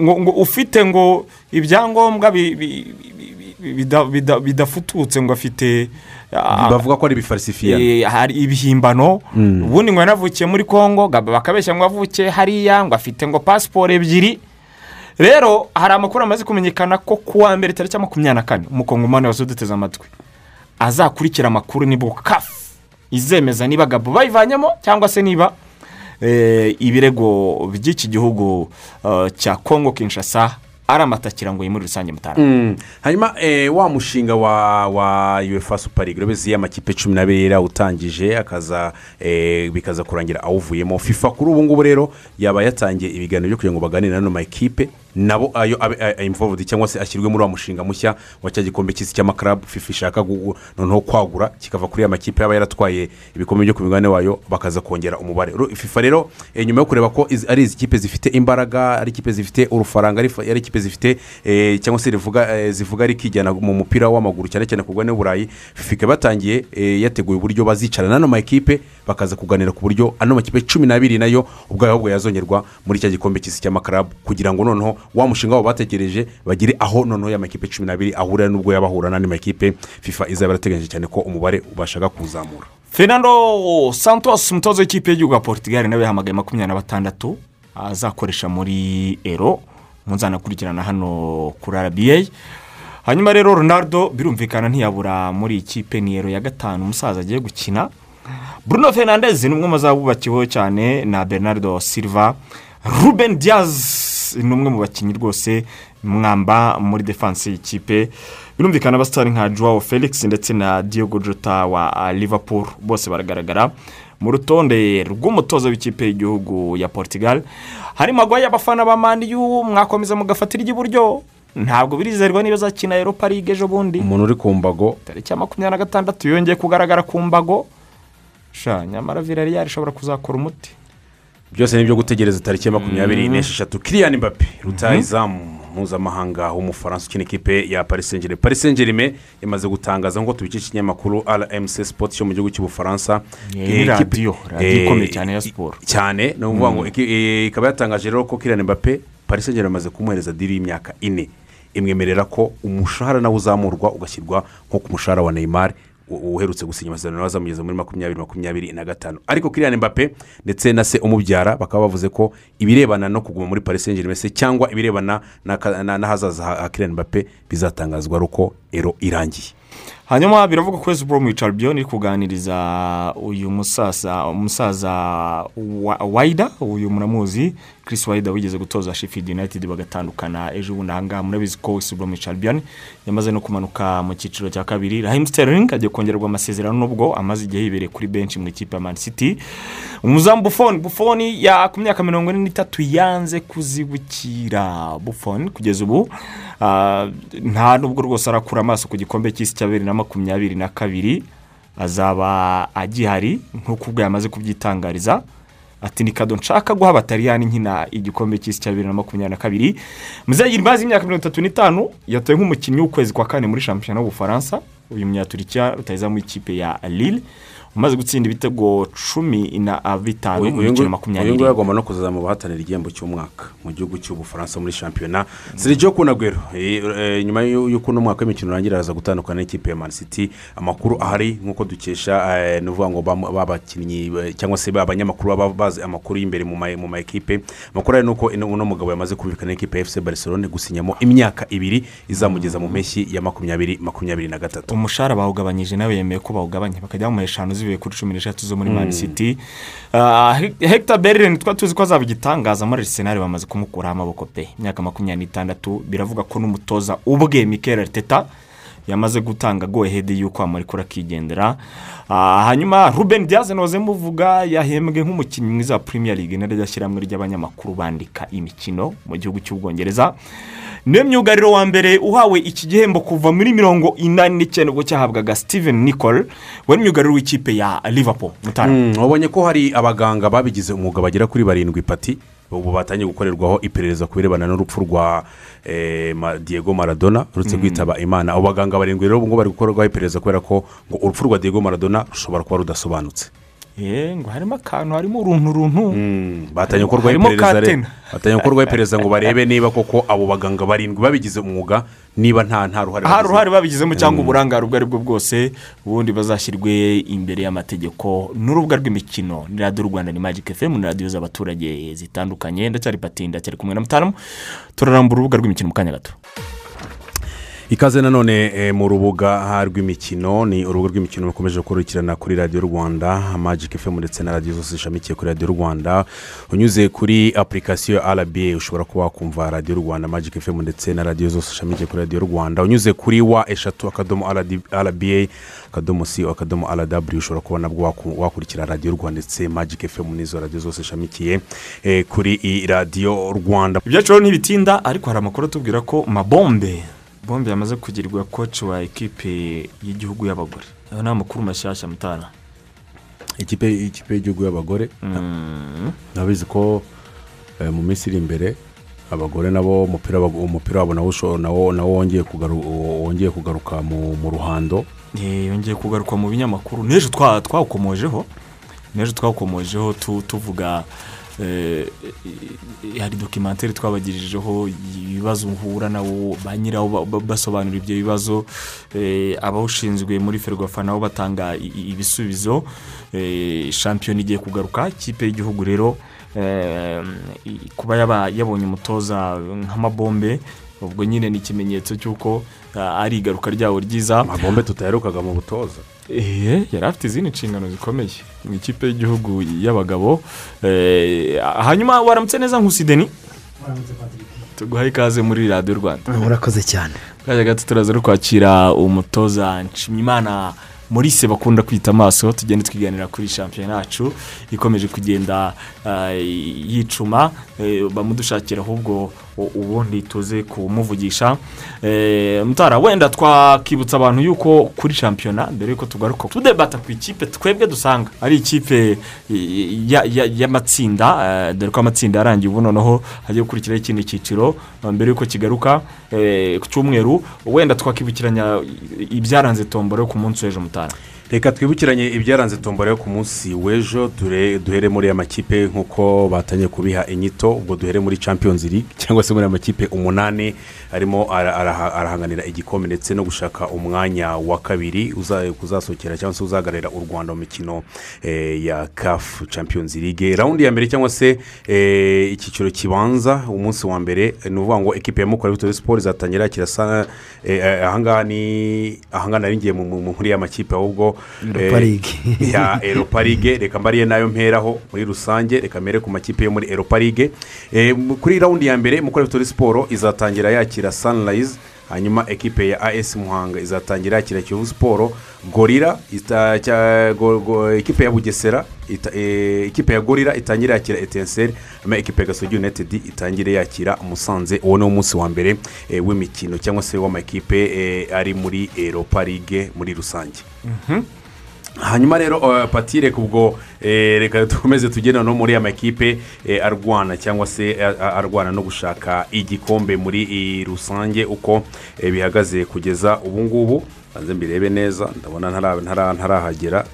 S2: ngo ufite ngo ibyangombwa bi- bi- bi- bi- bida- bida- bidafututse ngo afite ah,
S7: bavuga ko ari ibifarisifiya
S2: eh, hari ibihimbano. Ubundi ngo yanavukiye muri congo gaba bakabeshya ngo avukiye hariya ngo afite ngo pasiporo ebyiri. Rero hari amakuru amaze kumenyekana ko ku wa mbere tariki ya makumyabiri na kane umukongomani wese uduteze amatwi azakurikira amakuru ni bwo kafu izemeza niba gabo bayivanyemo cyangwa se niba eh, ibirego by'iki gihugu eh, cya congo kinshasa ari amatakira ngo muri rusange mutara
S7: Mm. hanyuma eh, wa mushinga wa uefa super league urabizi amakipe cumi n'abiri yari awutangije akaza eh, bikaza kurangira awuvuyemo fifa kuri ubu ngubu rero yaba yatangiye ibiganiro byo kugira ngo baganire n'ano makipe nabo involved cyangwa se ashyirwe muri wa mushinga mushya wa cya gikombe cy'isi cy'amakarabu fifa ishaka noneho kwagura kikava kuri ya makipe yaba yaratwaye ibikombe byo ku migabane wayo bakaza kongera umubare. Fifa rero eh, nyuma yo kureba ko ari izi kipe zifite imbaraga ari ikipe zifite urufaranga ari ikipe zifite eh, cyangwa se eh, zivuga rikijyana mu mupira w'amaguru cyane cyane ku bugane burayi fifa ikaba yatangiye yateguye uburyo bazicara n'ano makipe bakaza kuganira ku buryo ano makipe cumi n'abiri na yo ubwayo ahubwo yazongerwa muri cya gikombe cy'isi cy'amakarabu kugira ngo noneho wa mushinga wabo bategereje bagire aho noneho ya makipe cumi n'abiri ahurira n'ubwo yaba ahura n'andi makipe fifa izaba yarateganyije cyane ko umubare ubashaga kuzamura.
S2: Fernando santos umutoza w'ikipe y'igihugu ya portugal nawe yahamagaye makumyabiri na batandatu azakoresha muri ero. Mpuzanakurikirana hano kuri rba hanyuma rero ronaldo birumvikana ntiyabura muri iyi kipe ni ero ya gatanu umusaza agiye gukina. Bruno fernandez ni umwe mu babubakiweho cyane na bernardo silva. Ruben diaz. Ni umwe mu bakinnyi rwose mwamba muri defanse y'ikipe birumvikana abasitari nka joao felix ndetse na diogo jota wa ah, liverpool. Bose baragaragara mu rutonde rw'umutoza w'ikipe y'igihugu ya portugal. Harimo agwaye abafana ba maniyu mwakomeza mugafatira iry'iburyo ntabwo birizerwa niba azakina europa league ejo bundi.
S7: Umuntu uri ku mbago.
S2: Tariki ya makumyabiri na gatandatu yongeye kugaragara ku mbago. Nyamara virariyari ishobora kuzakora umuti.
S7: Byose ni ibyo gutegereza tariki ya makumyabiri n'esheshatu. Kiriyani mbappe rutayizamu mpuzamahanga w'umufaransa ukina ikipe ya paris saint germain paris saint germain yamaze gutangaza ngo tubikesha ikinyamakuru rmc sport cyo mu gihugu cy'ubufaransa
S2: Ni radiyo, radiyo
S7: eh,
S2: ikomeye cyane ya siporo.
S7: cyane ni ukuvuga ngo iki- eh, ikaba yatangaje rero ko Kylian Mbappe paris saint germain yamaze kumuhereza diri y'imyaka ine. Imwemerera ko umushahara nawe uzamurwa ugashyirwa nko ku mushahara wa neymar. Uherutse gusinya amasezerano azamugeza muri makumyabiri makumyabiri na gatanu. Ariko Kylian Mbappe ndetse na se umubyara bakaba bavuze ko ibirebana no kuguma muri paris saint germain se cyangwa ibirebana n'ahazaza ha Kylian Mbappe bizatangazwa ari uko ero irangiye.
S2: Hanyuma ko wese mu icaro iri kuganiriza uyu musaza umusaza wa- wayida uyu muramuzi Chris wayida wigeze gutoza sheffield united bagatandukana ejo bundi. Ahangaha murabizi ko wese mu icaro yamaze no kumanuka mu cyiciro cya kabiri. Rahim sterling agiye kongererwa amasezerano nubwo amaze igihe yibereye kuri benshi mu ikipe ya man city. Umuzamu bufoni bufoni ya ku myaka mirongo ine n'itatu yanze kuzibukira. Bufoni kugeza ubu ah, nta nubwo rwose arakura amaso ku gikombe cy'isi cya bibiri na makumyabiri na kabiri azaba agihari nk'uko ubwo yamaze kubyitangariza. Ati ni kado nshaka guha abataliyani nkina igikombe cy'isi cya bibiri na makumyabiri na kabiri. Muzagira imaze imyaka mirongo itatu n'itanu yatowe nk'umukinnyi w'ukwezi kwa kane muri shampiyona y'ubufaransa uyu munyaturikiya rutayizamu ikipe ya lille. Umaze gutsinda ibitego cumi na bitanu mu
S7: uyu
S2: mikino makumyabiri
S7: nguyu agomba no kuzaza mu bahatanira igihembo cy'umwaka mu gihugu cy'ubufaransa muri shampiyona. Sergio kunagwero eh, eh, nyuma y'u- y'uko uno mwaka w'imikino urangira araza gutandukana n'ikipe ya man city amakuru ahari nk'uko dukesha eh, ni ukuvuga ngo babakinnyi cyangwa se abanyamakuru baba bazi amakuru y'imbere mu ma- mu ekipe amakuru ari nuko uno mugabo yamaze kumvikana n'ikipe ya fc barcelone gusinyamo imyaka ibiri izamugeza mu mpeshyi ya makumyabiri makumyabiri na gatatu.
S2: Umushahara bawugabanyije nawe yemeye ko bawugabanya bakajya bamuha eshanu zivuye kuri cumi n'eshatu zo muri mani city. Ah, He- hector berlin twa tuzi ko azaba igitangaza muri arisenali bamaze kumukuraho amaboko pe. Imyaka makumyabiri n'itandatu biravuga ko n'umutoza ubwe mikel arteta yamaze gutanga go ahead y'uko amurekura akigendera Ah, hanyuma ruben diaz noze muvuga yahembwe nk'umukinnyi mwiza wa premier league naryo shyirahamwe ry'abanyamakuru bandika imikino mu gihugu cy'ubwongereza ni we myugariro wa mbere uhawe iki gihembo kuva muri mirongo inani n'icyenda ubwo cyahabwaga steven nicole wari myugariro w'ikipe ya liverpool mutara.
S7: Mm, wabonye ko hari abaganga babigize umwuga bagera kuri barindwi pati ubu batangiye gukorerwaho iperereza ku birebana n'urupfu rwa eh, diego maradona uretse kwitaba imana. Abo baganga barindwi rero ubu ngubu bari gukorerwaho iperereza kubera ko ngo urupfu rwa diego maradona rushobora kuba rudasobanutse.
S2: Ngo harimo akantu harimo uruntu runtu
S7: Mm, batangiye gukorwaho iperereza ngo barebe niba koko abo baganga barindwi babigize umwuga niba nta nta ruhare
S2: uruhare babigizemo cyangwa uburangare ubwo ari bwo bwose ubundi bazashyirwe imbere y'amategeko n'urubuga rw'imikino ni radiyo rwanda ni magic fm ni radiyo z'abaturage zitandukanye ndacyari pati ndacyari kumwe na mutaramu turarambura urubuga rw'imikino mu kanya gato
S7: ikaze nanone eh, mu rubuga rw'imikino ni urubuga rw'imikino rukomeje gukurikirana kuri radiyo rwanda magic fm ndetse na radiyo zose zishamikiye kuri radiyo rwanda. Unyuze kuri apurikasiyo rba ushobora kuba wakumva radiyo rwanda magic fm ndetse na radiyo zose zishamikiye kuri radiyo rwanda. Unyuze kuri wa eshatu akadomo rba akadomo si akadomo rw ushobora kuba nabwo waku- wakurikira radiyo rwanda ndetse magic fm n'izo radiyo zose zishamikiye eh, kuri radiyo rwanda.
S2: Ibyacu rero ntibitinda ariko hari amakuru atubwira ko mabombe bombe yamaze kugirirwa koci wa ekipe y'igihugu y'abagore. Ayo ni amakuru mashyashya mutara
S7: ikipe y'igihugu y'abagore. Nabizi ko eh, mu minsi iri imbere abagore nabo umupira wabo- nawo wongeye kugaru- wongeye kugaruka mu ruhando.
S2: Eh, yongeye kugaruka mu binyamakuru. N'ejo twa- twawukomojeho n'ejo twawukomojeho tu- tuvuga hari dokimantere twabagirijeho ibibazo uhura nabo ba nyirawo ba- ba- basobanura ibyo bibazo. Eh, abawushinzwe muri ferwafa nabo batanga ibisubizo. Eh, shampiyona igiye kugaruka ikipe y'igihugu rero eh, kuba yabonye umutoza nk'amabombe ubwo nyine ni ikimenyetso cy'uko ari igaruka ryawo ryiza.
S7: Amabombe tutaherukaga mu butoza
S2: yari afite izindi nshingano zikomeye. Mu ikipe y'igihugu y'abagabo. Eh, hanyuma waramutse neza nkusideni tuguhaye ikaze muri radiyo rwanda.
S4: Murakoze cyane.
S2: Kajya gato turaza no kwakira umutoza nshimiyimana Maurice bakunda kwita amaso tugenda twiganira kuri shampiyona yacu. Ikomeje kugenda ah, yicuma eh, bamudushakira ahubwo ubundi tuze kumuvugisha. Eh, mutara wenda twakibutsa abantu yuko kuri shampiyona mbere yuko tugaruka tudebata ku ikipe twebwe dusanga. Ari ikipe ya- y'amatsinda eh, dore ko amatsinda yarangiye ubu noneho hagiye gukurikiraho ikindi cyiciro eh, mbere yuko kigaruka eh, ku cyumweru. Wenda twakibukiranya ibyaranze tombora yo ku munsi w'ejo mutara.
S7: Reka twibukiranye ibyaranze tombora yo ku munsi w'ejo duhere muri aya makipe nk'uko batangiye kubiha inyito ubwo duhere muri champions league cyangwa se muri aya makipe umunani arimo ara- araha- arahanganira igikombe ndetse no gushaka umwanya wa kabiri uza- uzasohokera cyangwa se uzahagararira u rwanda mu mikino eh, ya caf champions league. Rawundi ya mbere cyangwa se eh, icyiciro kibanza umunsi wa mbere ni ukuvuga ngo ekipe ya mukura victoire sport izatangira kirasa eh, ahangaha ni ahangaha nari ngiye mu nkuru y'amakipe ahubwo ya eropa ligue reka mbariye na yo mperaho muri rusange reka mbere ku makipe yo muri eropa ligue kuri rawundi ya mbere mukora victoire sport izatangira yakira sunrise hanyuma ekipe ya as muhanga izatangira yakira kiyovu siporo gorira ekipe ya bugesera eh, ekipe ya gorira itangira yakira etenseri hanyuma ekipe ya gasogi united itangire yakira musanze uwo ni wo munsi wa mbere eh, w'imikino cyangwa se w'amakipe eh, ari muri eropa ligue muri rusange. Hanyuma rero uh, patire kubwo eh, reka dukomeze tugenda no muri amakipe eh, arwana cyangwa se eh, arwana no gushaka igikombe muri eh, rusange uko eh, bihagaze kugeza ubu ngubu banze mbirebe neza ndabona ntara- ntara- ntarahagera.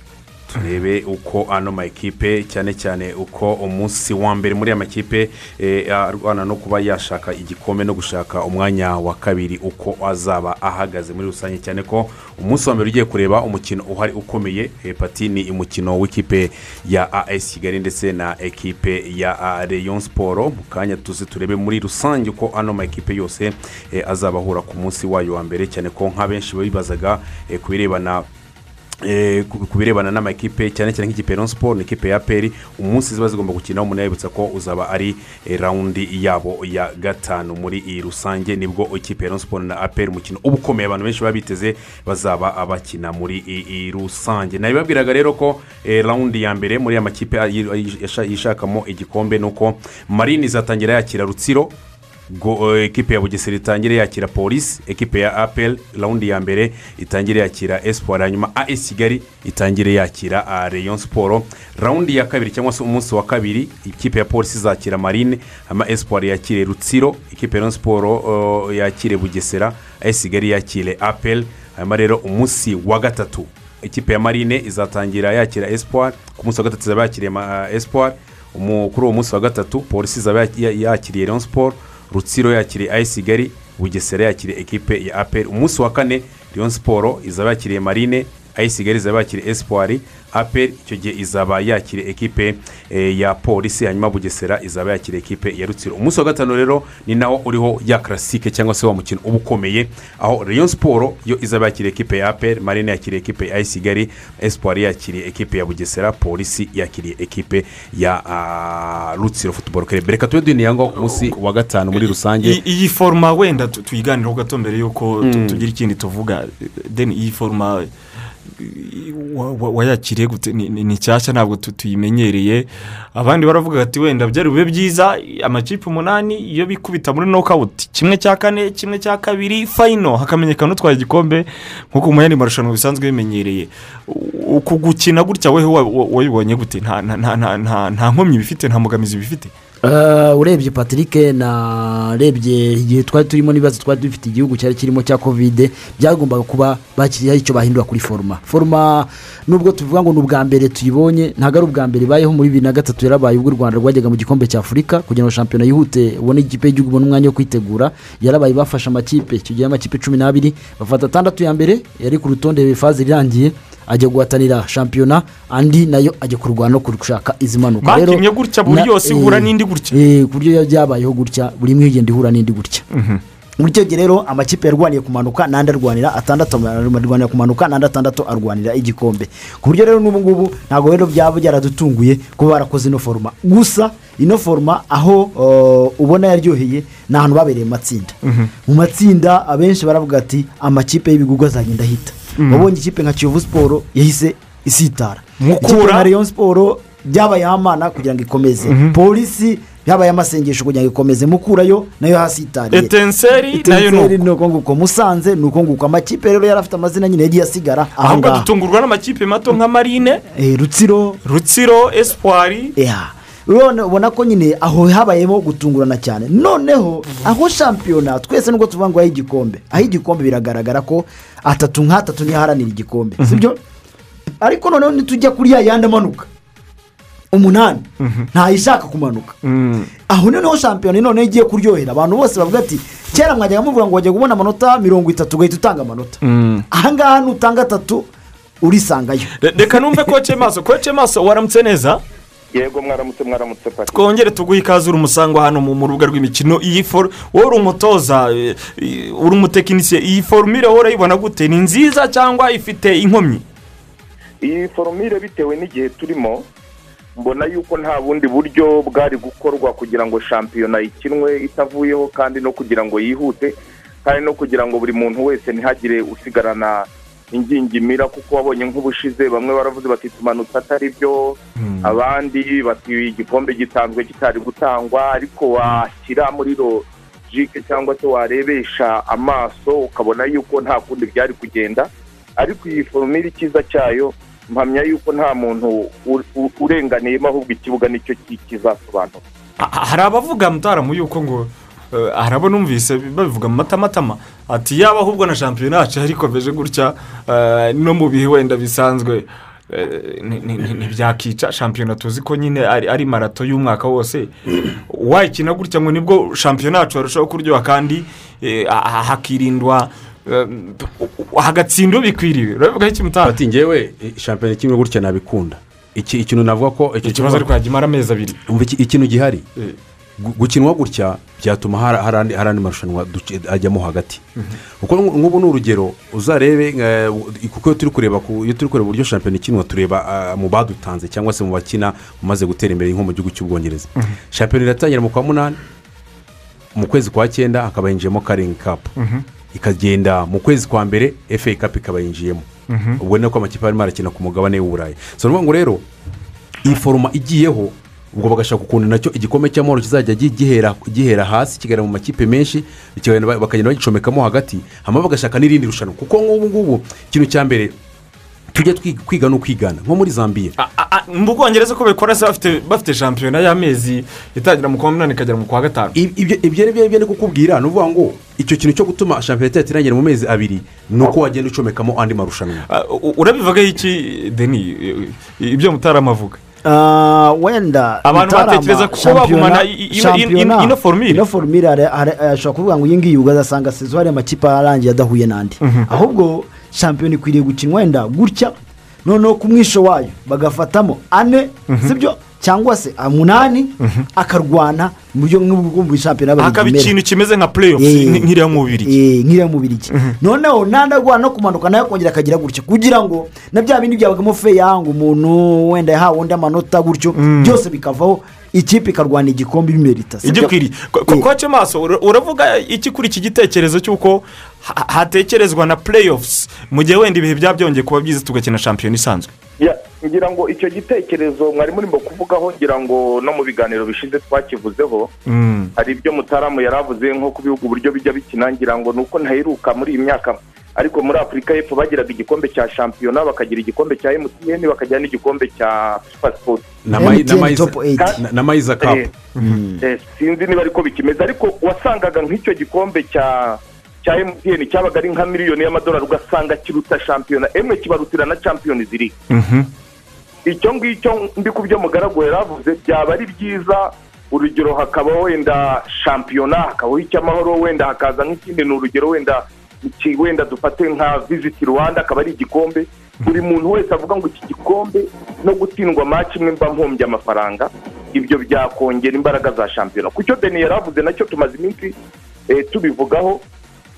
S7: Turebe uko ano makipe cyane cyane uko umunsi wa mbere muri aya makipe eh, arwana no kuba yashaka igikombe no gushaka umwanya wa kabiri uko azaba ahagaze muri rusange. Cyane ko umunsi wa mbere ugiye kureba umukino uhari ukomeye eh, pati ni umukino w'ikipe ya as kigali ndetse na ekipe ya ah, rayon siporo mu kanya tuzi turebe muri rusange uko ano makipe yose eh, azaba ahura ku munsi wayo wa mbere. Cyane ko nka benshi bibazaga eh, ku birebana Eh, ku ku birebana n'amakipe cyane cyane nk'ikipe ya siporo n'ikipe ya peri umunsi ziba zigomba gukina umuntu yabibutsa ko uzaba ari eh, rawundi yabo ya gatanu. Muri iyi rusange ni bwo ikipe ya siporo na aperi umukino uba ukomeye abantu benshi baba biteze bazaba bakina muri iyi rusange. Nabibabwiraga rero ko eh, rawundi ya mbere muri aya makipe yishakamo igikombe ni uko marine izatangira yakira rutsiro eh, ekipe ya bugesera itangire yakira polisi ekipe ya apel rawundi ya mbere itangire yakira espoir hanyuma as kigali itangire yakira ah, rayon siporo rawundi ya kabiri cyangwa se umunsi wa kabiri ikipe ya polisi izakira marine hanyuma espoir yakire rutsiro ikipe ya siporo oh, yakire bugesera as kigali yakire apel hanyuma rero umunsi wa gatatu ikipe ya marine izatangira yakira espoir ku munsi wa gatatu izaba yakiriye Umu- kuri uwo munsi wa gatatu polisi izaba ya- ya- yakiriye rayon siporo rutsiro yakiriye ayisi kigali bugesera yakiriye ekipe ya aperi umunsi wa kane rayon siporo izaba yakiriye marine ayisi kigali izaba yakiriye espoir. Aperi icyo gihe izaba yakiriye ekipe eh, ya polisi hanyuma bugesera izaba yakiriye ekipe ya rutsiro. Umunsi wa gatanu rero ni nawo uriho ya karasike cyangwa se wa mukino uba ukomeye. Aho rayon siporo yo izaba yakiriye ekipe ya aperi marine yakiriye ekipe ya kigali espoir yakiriye ekipe ya bugesera polisi yakiriye ekipe ya ah, rutsiro futuboro kerebe reka tube duhiniye ku munsi wa gatanu muri rusange.
S2: Iyi foruma wenda tu- tuyiganireho gato mbere y'uko tu- tugira ikindi tuvuga. Deni iyi wa- wayakiriye ni nshyashya ntabwo tu- tuyimenyereye. Abandi baravuga ati wenda byari bube byiza amakipe umunani iyo bikubita muri nokawuti kimwe cya kane kimwe cya kabiri fayino hakamenyekana utwaye igikombe nk'uko mu yandi marushanwa bisanzwe bimenyereye. Uku gukina gutya weho wa- wa- wabibonye gute? Nta nkomyi bifite nta mbogamizi bifite?
S8: Urebye patrick narebye igihe twari turimo n'ibibazo twari dufite igihugu cyari kirimo cya kovide byagombaga kuba bakiriho icyo bahindura kuri foruma. Foruma nubwo tuvuga ngo ni ubwa mbere tuyibonye ntabwo ari ubwa mbere ibayeho. Muri bibiri na gatatu yarabaye ubwo u rwanda rwajyaga mu gikombe cya afurika kugira ngo shampiyona yihute ubone ikipe y'igihugu ibone umwanya wo kwitegura. Yarabaye bafashe amakipe icyo gihe amakipe cumi n'abiri bafata atandatu ya mbere yari ku rutonde faze irangiye. Ajya guhatanira shampiyona andi na yo ajya kurwana no gushaka izi mpanuka.
S2: Bakinnye gutya buri yose
S8: eh,
S2: ihura n'indi gutya.
S8: eh, ku buryo byabayeho gutya buri imwe igenda ihura n'indi gutya. Muri icyo gihe rero amakipe yarwaniye kumanuka n'andi arwanira atandatu arwanira kumanuka n'andi atandatu arwanira igikombe. Ku buryo rero n'ubu ngubu ntabwo rero byaba byaradutunguye kuba barakoze ino foruma gusa ino foruma aho uh, ubona yaryoheye ni ahantu babereye mu matsinda. Mu matsinda abenshi baravuga ati amakipe y'ibigugu azagenda ahita. Wabonye ikipe nka kiyovu siporo yahise isitara
S2: Mukura.
S8: ikipe nka rayon siporo byabaye amana kugira ngo ikomeze. Polisi yabaye amasengesho kugira ngo ikomeze. Mukurayo na yo hasi itariye.
S2: Etenseri
S8: na
S2: yo
S8: ni uko nguko. Musanze ni uko nguko. Amakipe rero yari afite amazina nyine yagiye asigara aha ngaha.
S2: dutungurwa n'amakipe mato nka marine
S8: Eh, rutsiro.
S2: Rutsiro
S8: urabona ubona ko nyine aho habayemo gutungurana cyane. Noneho aho shampiyona twese nubwo tuvuga ngo aho igikombe. Aho igikombe biragaragara ko atatu nk'atatu niyo aharanira igikombe sibyo? Ariko noneho nitujya kuri ya yandi amanuka. Umunani. Ntayishaka kumanuka. Aho noneho shampiyona noneho igiye kuryohera. Abantu bose bavuga ati kera mwajyaga muvuga ngo wajya kubona amanota mirongo itatu ugahita utanga amanota. Ahangaha nutanga atatu urisangayo.
S2: Re- reka numve koce maso. Koce maso waramutse neza?
S9: Yego mwaramutse mwaramutse pati.
S2: Twongere tuguhe ikaze uri umusangwa hano mu rubuga rw'imikino iyi foru wowe uri umutoza eh, uri umutekinisiye iyi forumire wowe urayibona gute? Ni nziza cyangwa ifite inkomyi?
S9: Iyi foromire bitewe n'igihe turimo mbona yuko nta bundi buryo bwari gukorwa kugira ngo shampiyona ikinwe itavuyeho kandi no kugira ngo yihute kandi no kugira ngo buri muntu wese ntihagire usigarana ingingimira kuko wabonye nk'ubushize bamwe baravuze bati tumanutse atari byo. Abandi bati igikombe gitanzwe kitari gutangwa. Ariko washyira muri logike cyangwa se warebesha amaso ukabona yuko nta kundi byari kugenda. Ariko iyi foromire icyiza cyayo mpamya yuko nta muntu urenganiyemo ahubwo ikibuga ni cyo ki- kizasobanura.
S2: Ha- hari abavuga mutaramu yuko ngo eh, hari abo numvise babivuga mu matamatama. Ati yaba ahubwo na shampiyona yacu yari ikomeje gutya eh, no mu bihe wenda bisanzwe. Eh, ntibyakica shampiyona tuzi ko nyine ari marato y'umwaka wose. Wayikina gutya ngo ni bwo shampiyona yacu yarushaho kuryoha kandi eh, ha- ha- hakirindwa hagatsindwa bikwiriye. Urabivugaho iki mutara?
S7: Ati ngewe shampiyona kimwe gutya nabikunda. Iki ikintu navuga ko icyo
S2: ikibazo ariko yajya imara amezi abiri.
S7: Ikintu gihari? Gukinwa gutya byatuma hari- andi- marushanwa ajyamo hagati. Kuko nk- nk'ubu ni urugero uzarebe eh, kuko iyo turi kureba ku- iyo turi kureba uburyo shampiyona ikinwa tureba ah, mu badutanze cyangwa se mu bakina umaze gutera imbere nko mu gihugu cy'ubwongereza. Shampiyona iratangira mu kwa munani mu kwezi kwa cyenda hakaba hinjiyemo karingi kapu ikagenda mu kwezi kwa mbere efe kapu ikaba yinjiyemo. Ubwo ni uko amakipe arimo arakina ku mugabane w'uburayi. So ni ukuvuga ngo rero iyi foroma igiyeho ubwo bagashaka ukuntu na cyo igikombe cy'amahoro kizajya gi- gihera hasi kigera mu makipe menshi bakagenda bagicomekamo hagati hanyuma bagashaka n'irindi rushanwa. Kuko nk'ubu ngubu ikintu cya mbere tujya twi- kwiga no kwigana. Nko muri zambia.
S2: A- a- a- mu bwongereza ko babikora se bafite shampiyona y'amezi itangira mu kwa munani ikagera mu kwa gatanu.
S7: Ib- ibyo ibyo ni kukubwira. Ni ukuvuga ngo icyo kintu cyo gutuma shampiyona itahita irangira mu mezi abiri ni uko wagenda ucomekamo andi marushanwa.
S2: Ah, urabivugaho iki deni ibyo mutarama avuga.
S8: Ah, wenda
S2: Abantu batekereza ko bagumana ino-
S8: shampiyona-
S2: ino-
S8: hari- ashobora kuvuga ngo iyi ngiyi ugasanga sezo hari amakipe arangiye adahuye n'andi. Ahubwo shampiyona ikwiriye gukinwa wenda gutya noneho ku mwisho wayo. Bagafatamo ane sibyo? Cyangwa se umunani akarwana mu buryo nk'ubwo mu shampiyona
S2: hakaba ikintu kimeze nka playoff
S8: Eh.
S2: nk'iriya mu bubiri
S8: Eh, nk'iriya mu birigi noneho n'andi arwana no kumanuka na yo akongera akagira gutya kugira ngo na bya bindi byabagamo feya ngo umuntu wenda yahawe undi amanota gutyo byose bikavaho ikipe ikarwana igikombe bimerita sibyo?
S2: igikwiriye Ko- ko-
S8: Eh.
S2: koce maso ura- uravuga iki kuri iki gitekerezo cy'uko ha- hatekerezwa na playoffs mu gihe wenda ibihe byaba byongeye kuba byiza tugakina shampiyona isanzwe
S9: Ya, ngira ngo icyo gitekerezo mwari murimo kuvugaho ngira ngo no mu biganiro bishize twakivuzeho
S2: Mm.
S9: hari ibyo mutaramu yari avuze nko ku bihugu uburyo bijya bikina ngira ngo ni uko ntaheruka muri iyi myaka ariko muri afurika y'epfo bagiraga igikombe cya shampiyona bakagira igikombe cya emutiyeni bakagira n'igikombe cya supa sipoti
S7: na mayi- na
S8: MTN
S7: mayiza- kapu
S9: Eh, eh, sinzi niba ariko bikimeze. Ariko wasangaga nk'icyo gikombe cya cya emutiyeni cyabaga ari nka miliyoni y'amadolari ugasanga kiruta shampiyona. Emwe kibarutira na champiyoni ziri. Icyo ngicyo ndi ku byo mugaragu yari avuze byaba ari byiza urugero hakaba wenda shampiyona hakabaho icy'amahoro wenda hakaza nk'ikindi ni urugero wenda wenda dufate nka visiti rwanda akaba ari igikombe. Buri muntu wese avuga ngo iki gikombe no gutsindwa maci imwe mba mpombye amafaranga. Ibyo byakongera imbaraga za shampiyona. Ku cyo deni yari avuze na cyo tumaze iminsi eh, tubivugaho.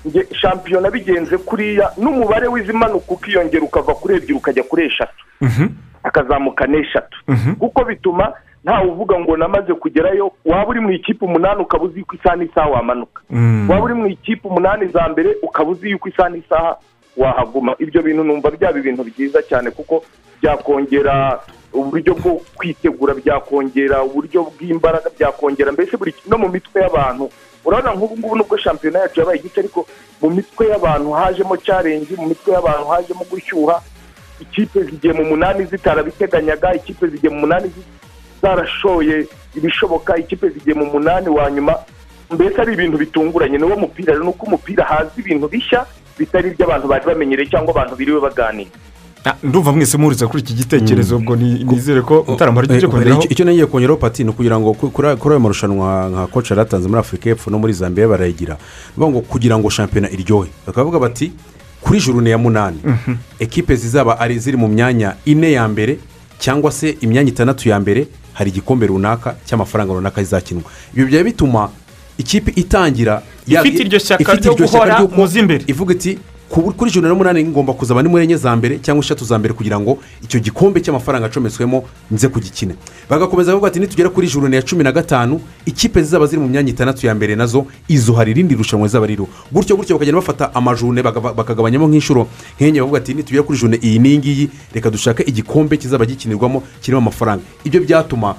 S9: Nge shampiyona bigenze kuriya n'umubare w'izimanuka ukiyongera ukava kuri ebyiri ukajya kuri eshatu. Akazamuka n'eshatu. Kuko bituma ntawe uvuga ngo namaze kugerayo waba uri mu ikipe umunani ukaba uzi ko isaha n'isaha wamanuka. Waba uri mu ikipe umunani za mbere ukaba uzi yuko isaha n'isaha wahaguma. Ibyo bintu numva byaba ibintu byiza cyane kuko byakongera uburyo bwo kwitegura byakongera uburyo bw'imbaraga byakongera mbese buri no mu mitwe y'abantu. Urabona nk'ubu ngubu nubwo shampiyona yacu yabaye igice ariko mu mitwe y'abantu hajemo cyarengi mu mitwe y'abantu hajemo gushyuha. Ikipe zigiye mu munani zitarabiteganyaga ikipe zigiye mu munani zi- zarashoye ibishoboka ikipe zigiye mu munani wa nyuma mbese ari ibintu bitunguranye. Niwo mupira ni uko umupira haza ibintu bishya bitari ibyo abantu bari bamenyereye cyangwa abantu biriwe baganira.
S2: Ah, ndumva mwese muhuriza kuri iki gitekerezo ubwo ni- nizere ko utaramara
S7: Eh,
S2: icyo kongeraho.
S7: icyo- icyo nagiye kongeraho pati ni ukugira ngo ku- kuri ayo marushanwa nka koci yaratanze muri afurika y'epfo no muri zambia barayigira. Ni ngo kugira ngo shampiyona iryohe. Bakavuga bati kuri jurune ya munani. Ekipe zizaba ari ziri mu myanya ine ya mbere cyangwa se imyanya itandatu ya mbere hari igikombe runaka cy'amafaranga runaka zizakinwa ibyo byaba bituma ikipe itangira
S2: Ifite iryo shyaka ryo guhora
S7: ry'uko
S2: mu z'imbere.
S7: ivuga iti kuri jurune n'umunani ngomba kuzaba ni muri enye za mbere cyangwa eshatu za mbere kugira ngo icyo gikombe cy'amafaranga acometswemo nze kugikina bagakomeza bavuga ati nitugera kuri jurune ya cumi na gatanu ikipe zizaba ziri mu myanya itandatu ya mbere na zo izo hari irindi rushanwa zizaba ririho. Gutyo gutyo bakagenda bafata amajune bakagabanyamo nk'inshuro nk'enye bavuga ati nitugera kuri jurune iyi n'iyi ngiyi reka dushake igikombe kizaba gikinirwamo kirimo amafaranga. Ibyo byatuma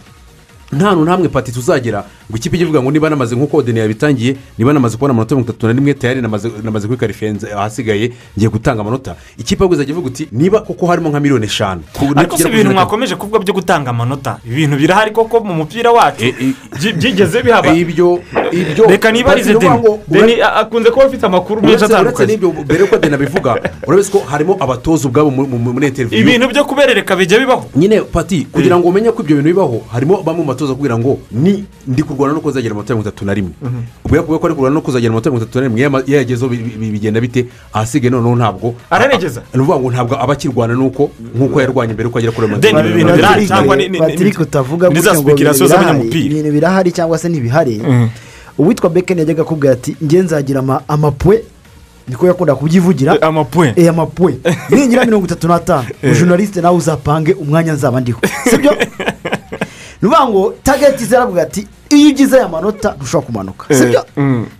S7: nta hantu ntamwe pati tuzagera ngo ikipe ijye ivuga ngo niba namaze nk'uko odeni yabitangiye niba namaze kubona amanota mirongo itatu na rimwe tayari namaze kuri karifenze ahasigaye ngiye gutanga amanota. Ikipe ahubwo izajya ivuga uti niba koko harimo nka miliyoni eshanu.
S2: Ariko si ibintu mwakomeje kuvuga byo gutanga amanota? Ibintu birahari koko mu mupira wacu?
S7: E- e-
S2: byi- byigeze bihaba?
S7: ibyo ibyo.
S2: Reka nibarize deni. deni akunze kuba afite amakuru menshi
S7: uretse uretse
S2: atandukanye.
S7: n'ibyo mbere yuko deni abivuga urabizi ko harimo abatoza ubwabo mu- mu- muri interiviyu
S2: ibintu byo kuberereka bijya bibaho.
S7: Nyine pati kugira ngo umenye ko ibyo bintu bibaho harimo bamwe mu batoza kugira ngo ni ndi kurwana no kuzagera amanota mirongo itatu na rimwe. Ubwo yakuvuga ko ari kurwana no kuzagera amanota mirongo itatu na rimwe iyo yagezeho bi- bi- bigenda bite ahasigaye noneho ntabwo
S2: Araregeza?
S7: ni ukuvuga ngo ntabwo aba akirwana n'uko nk'uko yarwanye mbere uko agera kuri ayo
S2: ni- ni- ni-
S8: patrick utavuga
S2: ni
S8: gutya ngo ibintu
S2: speculation
S8: birahari
S2: z'abanyamupira.
S8: ibintu birahari cyangwa se ntibihari uwitwa bekeni yajyaga akubwira ati nge nzagira ama- amapwe. Niko yakunda kubyivugira
S2: amapwe.
S8: Eh amapwe. Ningira mirongo itatu n'atanu. Umujonarisite nawe uzapange umwanya nzaba ndiho. Sibyo? ni ukuvuga ngo tageti zaravuga ati iyo ugize aya manota ntushobora kumanuka. Sibyo?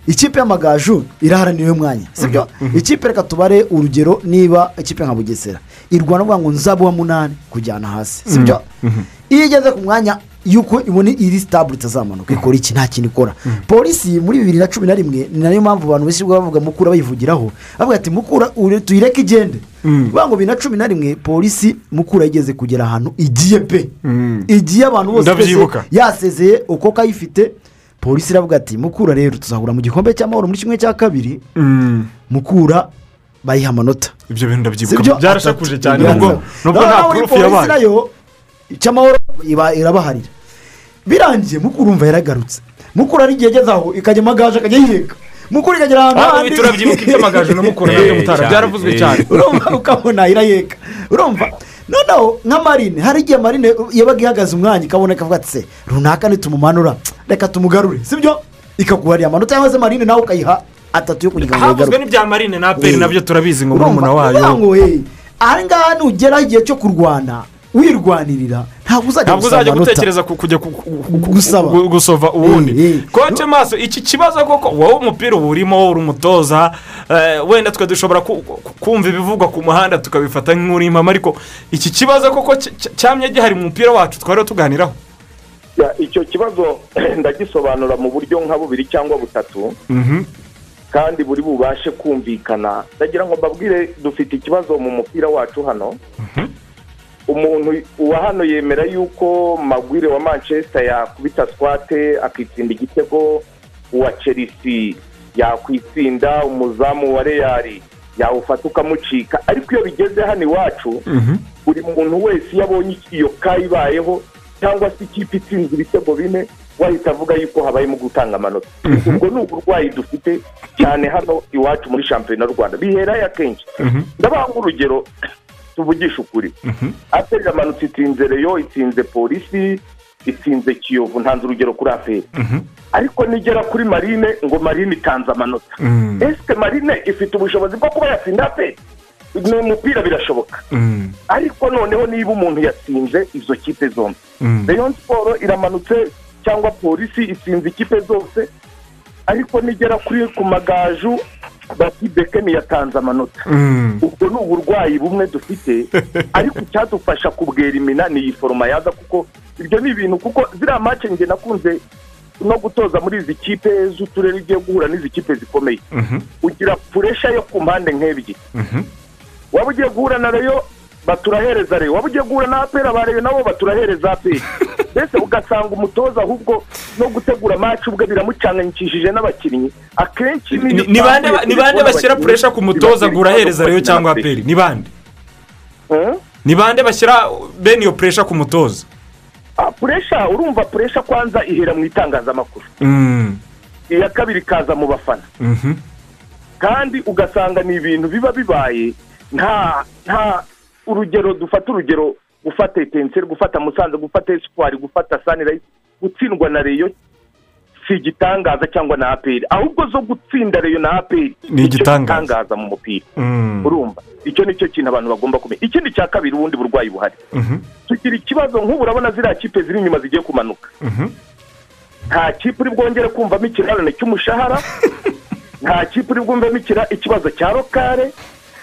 S8: ikipe y'amagaju iraharanira uyu mwanya sibyo? Ikipe reka tubare urugero niba ikipe nka bugesera irwana avuga ngo nzaba uwa munani kujyana hasi. Sibyo? iyo igeze ku mwanya y'uko ibona iri sitabure itazamanuka ikora iki nta kintu ikora. Polisi muri bibiri na cumi na rimwe ni na yo mpamvu abantu benshi bavuga mukura bayivugiraho bavuga ati mukura tuyireke igende. Bavuga ngo bibiri na cumi na rimwe polisi mukura yigeze kugera ahantu igiye pe. Igiye abantu bose yasezeye uko kayifite polisi iravuga ati mukura rero tuzahura mu gikombe cy'amahoro muri kimwe cya kabiri. Mukura bayiha amanota.
S2: Ibyo bintu ndabyibuka byarashakuje cyane nubwo nta purufu
S8: polisi
S2: yabaye.
S8: na yo icy'amahoro iba- irabaharira. Birangiye mukuru umva yaragarutse mukuru ari igihe ageze aho ikajya amagaju akajya yiheka. Mukuru ikagera ahantu
S2: Ah,
S8: handi
S2: turabyibuka iby'amagaju na mukura na byo
S7: mutara
S2: byaravuzwe
S7: eh.
S2: cyane.
S8: Urumva ukabona irayeka. Urumva. Noneho nka marine. Hari igihe marine yabaga ihagaze umwanya ikabona ikavuga ati se runaka nitumumanura reka tumugarure. Sibyo? Ikaguharira amanota cyangwa se marine nawe ukayiha atatu yo kugira ngo
S2: havuzwe
S8: yigarure
S2: n'ibya marine na peri
S8: Eh.
S2: na byo turabizi ngo
S8: urumva?
S2: murumuna wayo.
S8: Aha ngaha nugera igihe cyo kurwana. Wirwanirira. Ntabwo uzajya
S2: uzajya gutekereza ku- kujya gusova ubundi.
S8: eh.
S2: koce maso iki kibazo koko? Wowe umupira uba urimo uri umutoza eh, wenda twe dushobora ku- ku- kumva ibivugwa ku muhanda tukabifata nk'uri impamo ariko iki kibazo koko cy- cy- cyamye gihari mu mupira wacu? Twariho tuganiraho.
S9: Ya, icyo kibazo ndagisobanura mu buryo nka bubiri cyangwa butatu. Kandi buri bubashe kumvikana. Ndagira ngo mbabwire dufite ikibazo mu mupira wacu hano. Umuntu uwa hano yemera yuko magwire wa manchester yakubita swate akitsinda igitego uwa chelsea yakwitsinda umuzamu wa real yawufata ukamucika. Ariko iyo bigeze hano iwacu buri muntu wese iyo abonye iyo ka ibayeho cyangwa se ikipe itsinze ibitego bine wahita avuga yuko habayemo gutanga amanota. Ubwo ni uburwayi dufite cyane hano iwacu muri shampiyona y'u rwanda. Biherayo akenshi. Ndabaha nk'urugero tuvugisha ukuri aperi iramanutse itsinze reyo itsinze polisi itsinze kiyovu ntanze urugero kuri aperi ariko nigera kuri marine ngo marine itanze amanota ese marine ifite ubushobozi bwo kuba yatsinda aperi ni umupira birashoboka ariko noneho niba umuntu yatsinze izo kipe zombi reyo siporo iramanutse cyangwa polisi itsinze ikipe zose ariko nigera kuri ku magaju bati bekeni yatanze amanota
S2: Mm.
S9: ubwo ni uburwayi bumwe dufite ariko icyadufasha kubwera imina ni iyi foroma yaza kuko ibyo ni ibintu kuko ziriya mace njye nakunze no gutoza muri izi kipe z'uturere ugiye guhura n'izi kipe zikomeye
S2: Mhm.
S9: ugira puresha yo ku mpande nk'ebyiri
S2: Mhm.
S9: waba ugiye guhura na reyo baturahereza reyo waba ugiye guhura na apera ba reyo nabo baturahereza apera mbese ugasanga umutoza ahubwo no gutegura maci ubwe biramucanganyikishije n'abakinnyi. Akenshi
S2: Ni- bande bashyira puresha ku mutoza ngo urahereza reyo cyangwa
S9: aperi
S2: ni bande? Ni bande bashyira bene iyo puresha ku mutoza?
S9: Ah, puresha urumva puresha kwanza ihera mu itangazamakuru.
S2: Mm.
S9: iya kabiri ikaza mu bafana.
S2: Mhm.
S9: kandi ugasanga ni ibintu biba bibaye nta nta urugero dufata urugero gufata etenseri gufata musanze gufata esipari gufata sanirayizi gutsindwa na reyo si igitangaza cyangwa na aperi ahubwo zo gutsinda reyo na aperi
S2: Ni igitangaza.
S9: gitangaza mu mupira
S2: Mm.
S9: urumva icyo ni cyo kintu abantu bagomba kumenya ikindi cya kabiri ubundi burwayi buhari
S2: Mhm.
S9: tugira ikibazo nk'ubu urabona ziriya kipe ziri inyuma zigiye kumanuka
S2: Mhm.
S9: nta kipe uri bwongere kumvamo ikirarane cy'umushahara nta kipe uri bwumvemo ikibazo cya rokare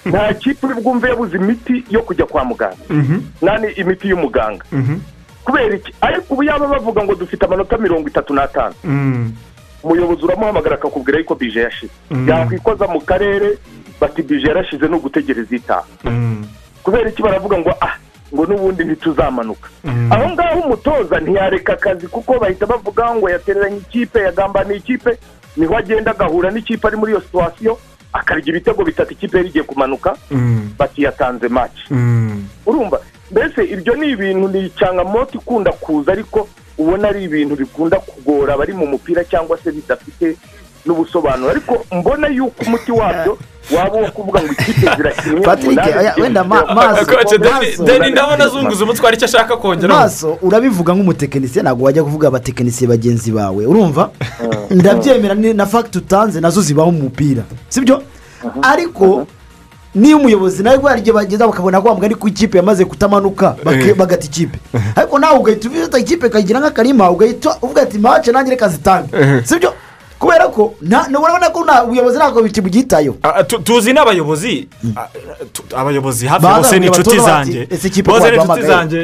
S9: nta kipe bwumve yabuze imiti yo kujya kwa muganga.
S2: Mhm.
S9: nani imiti y'umuganga?
S2: Mhm.
S9: kubera iki? Ariko ubu yaba bavuga ngo dufite amanota mirongo itatu n'atanu.
S2: Mm.
S9: umuyobozi uramuhamagara akakubwira yuko bije yashize yakwikoza mu karere bati bije yarashize ni ugutegereza itaha. Kubera iki baravuga ngo ah ngo n'ubundi ntituzamanuka. Aho ngaho umutoza ntiyareka akazi kuko bahita bavuga ngo yatereranye ikipe yagambaniye ikipe ni ho agenda agahura n'ikipe ari muri iyo situwasiyo akarya ibitego bitatu ikipe yari igiye kumanuka
S2: Mm.
S9: bati yatanze maci
S2: Mm.
S9: urumva mbese ibyo ni ibintu ni icangamoto ikunda kuza ariko ubona ari ibintu bikunda kugora abari mu mupira cyangwa se bidafite n'ubusobanuro. Ariko mbona yuko umuti wabyo waba uwo kuvuga ngo ikipe zirakinnye
S8: Patrick, wenda maso-
S2: Deni- ndabona azunguza umutwe hari icyo ashaka kongeraho.
S8: Maso urabivuga nk'umutekinisiye ntabwo wajya kuvuga abatekinisiye bagenzi bawe. Urumva? Ndabyemera ni- na fagiti utanze na zo zibaho mu mupira. Sibyo? Ariko niyo umuyobozi nawe hari igihe bageza bakabona ko wambwa ari ku ikipe yamaze kutamanuka
S2: Eh.
S8: bagata ikipe. Ariko nawe ugahita ufata ikipe ukayigira nk'akarima ugahita uvuga ati mace nanjye reka zitange.
S2: Eh.
S8: sibyo? Kubera ko urabona ko ubuyobozi ntabwo bubyitayeho
S2: tu- tuzi n'abayobozi? Tu- abayobozi hafi bose ni inshuti zanjye bose ni inshuti zanjye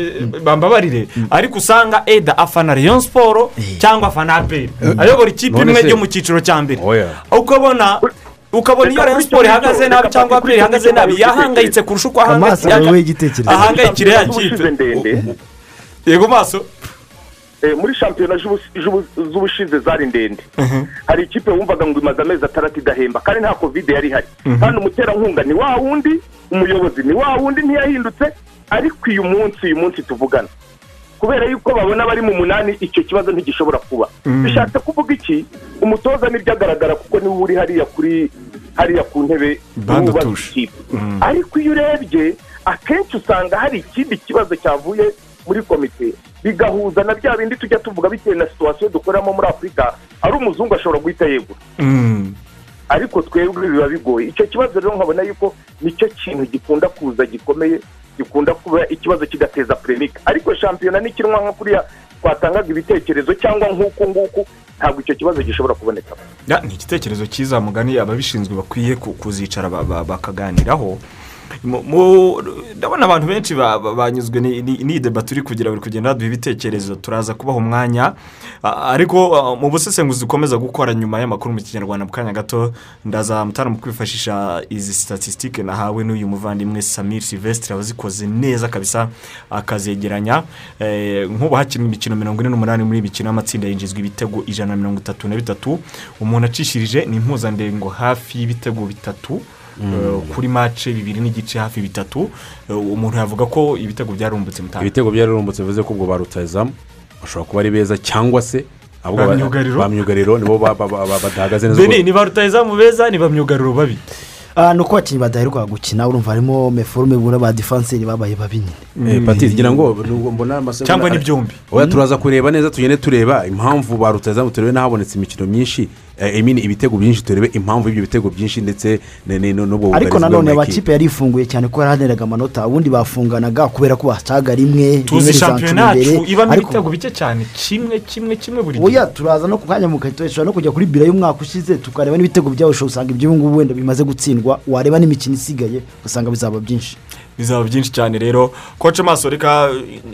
S2: bambabarire. Ariko usanga eda afana rayon siporo cyangwa afana aperi ayobora ikipe imwe yo mu cyiciro cya mbere.
S7: Oya.
S2: ukabona ukabona iyo
S9: kuri
S2: siporo ihagaze nabi cyangwa aperi ihagaze nabi yahangayitse kurusha uko ahangayikira ya kipe. Yego maso.
S9: Eh, muri shampiyona z'ubu- z'ubu- z'ubushize zari ndende. Hari ikipe wumvaga ngo imaze amezi atandatu idahemba kandi nta kovide yari ihari. Kandi umuterankunga ni wa wundi umuyobozi ni wa wundi ntiyahindutse ariko uyu munsi uyu munsi tuvugana. Kubera yuko babona bari mu munani icyo kibazo ntigishobora kuba. Bishatse kuvuga iki? Umutoza ni byo agaragara kuko ni we uri hariya kuri hariya ku ntebe ikipe. Ariko iyo urebye akenshi usanga hari ikindi kibazo cyavuye muri komite bigahuza na bya bindi tujya tuvuga bitewe na situwasiyo dukoreramo muri afurika ari umuzungu ashobora guhita yegura.
S2: Mm.
S9: ariko twebwe biba bigoye. Icyo kibazo rero nkabona yuko ni cyo kintu gikunda kuza gikomeye gikunda kuba ikibazo kigateza premika ariko shampiyona n'ikinwa nka kuriya twatangaga ibitekerezo cyangwa nk'uku nguku ntabwo icyo kibazo gishobora kuboneka.
S2: Ni igitekerezo cyiza mugani ababishinzwe bakwiye ku- kuzicara ba- ba- bakaganiraho. Ndabona abantu benshi ba- ba- banyuzwe ni- ni- n'iyi deba turi kugira buri kugenda baduha ibitekerezo turaza kubaha umwanya. Ariko mu busesenguzi dukomeza gukora nyuma y'amakuru mu kinyarwanda mu kanya gato ndaza mu kwifashisha izi statisitike nahawe n'uyu muvandimwe samir silvestre wazikoze neza kabisa akazegeranya. Eh, nk'ubu hakinwa imikino mirongo ine n'umunani muri mikino y'amatsinda yinjizwa ibitego ijana na mirongo itatu na bitatu. Umuntu acishirije ni impuzandengo hafi y'ibitego bitatu. Kuri mace bibiri n'igice hafi bitatu. Eh, umuntu yavuga ko ibitego byarumbutse mutanga
S7: ibitego byararumbutse bivuze ko ubwo ba rutayizamu bashobora kuba ari beza cyangwa se ahubwo
S2: Ba myugariro?
S7: nibo ba- ba- ba- ba- badahagaze neza.
S2: Beni ni ba rutayizamu beza ni ba myugariro babi.
S8: Ah, ni uko abakinnyi badaheruka gukina urumva harimo meforume bura ba defanseri babaye babi nyine.
S7: Eh, pati ngira ngo mbona amasegonda
S2: cyangwa ni byombi.
S7: Oya turaza kureba neza tugende tureba impamvu ba rutayizamu turebe n'ahabonetse imikino myinshi eh, ibitego byinshi turebe impamvu y'ibyo bitego byinshi ndetse n'ubwo
S8: ariko
S7: bwugarizi
S8: nanone amakipe yarifunguye cyane ko yarahaniraga amanota ubundi bafunganaga kubera ko bacaga rimwe
S2: tuzi shampiyona yacu ibamo
S8: Ariko-
S2: ibitego bike cyane kimwe kimwe kimwe buri gihe.
S8: Oya turaza no ku kanya mu kayito dushobora no kujya kuri biro y'umwaka ushize tukareba n'ibitego byawusha usanga ibyo ngubu wenda bimaze gutsindwa wareba n'imikino isigaye ugasanga bizaba byinshi.
S2: Bizaba byinshi cyane rero. Koce maso reka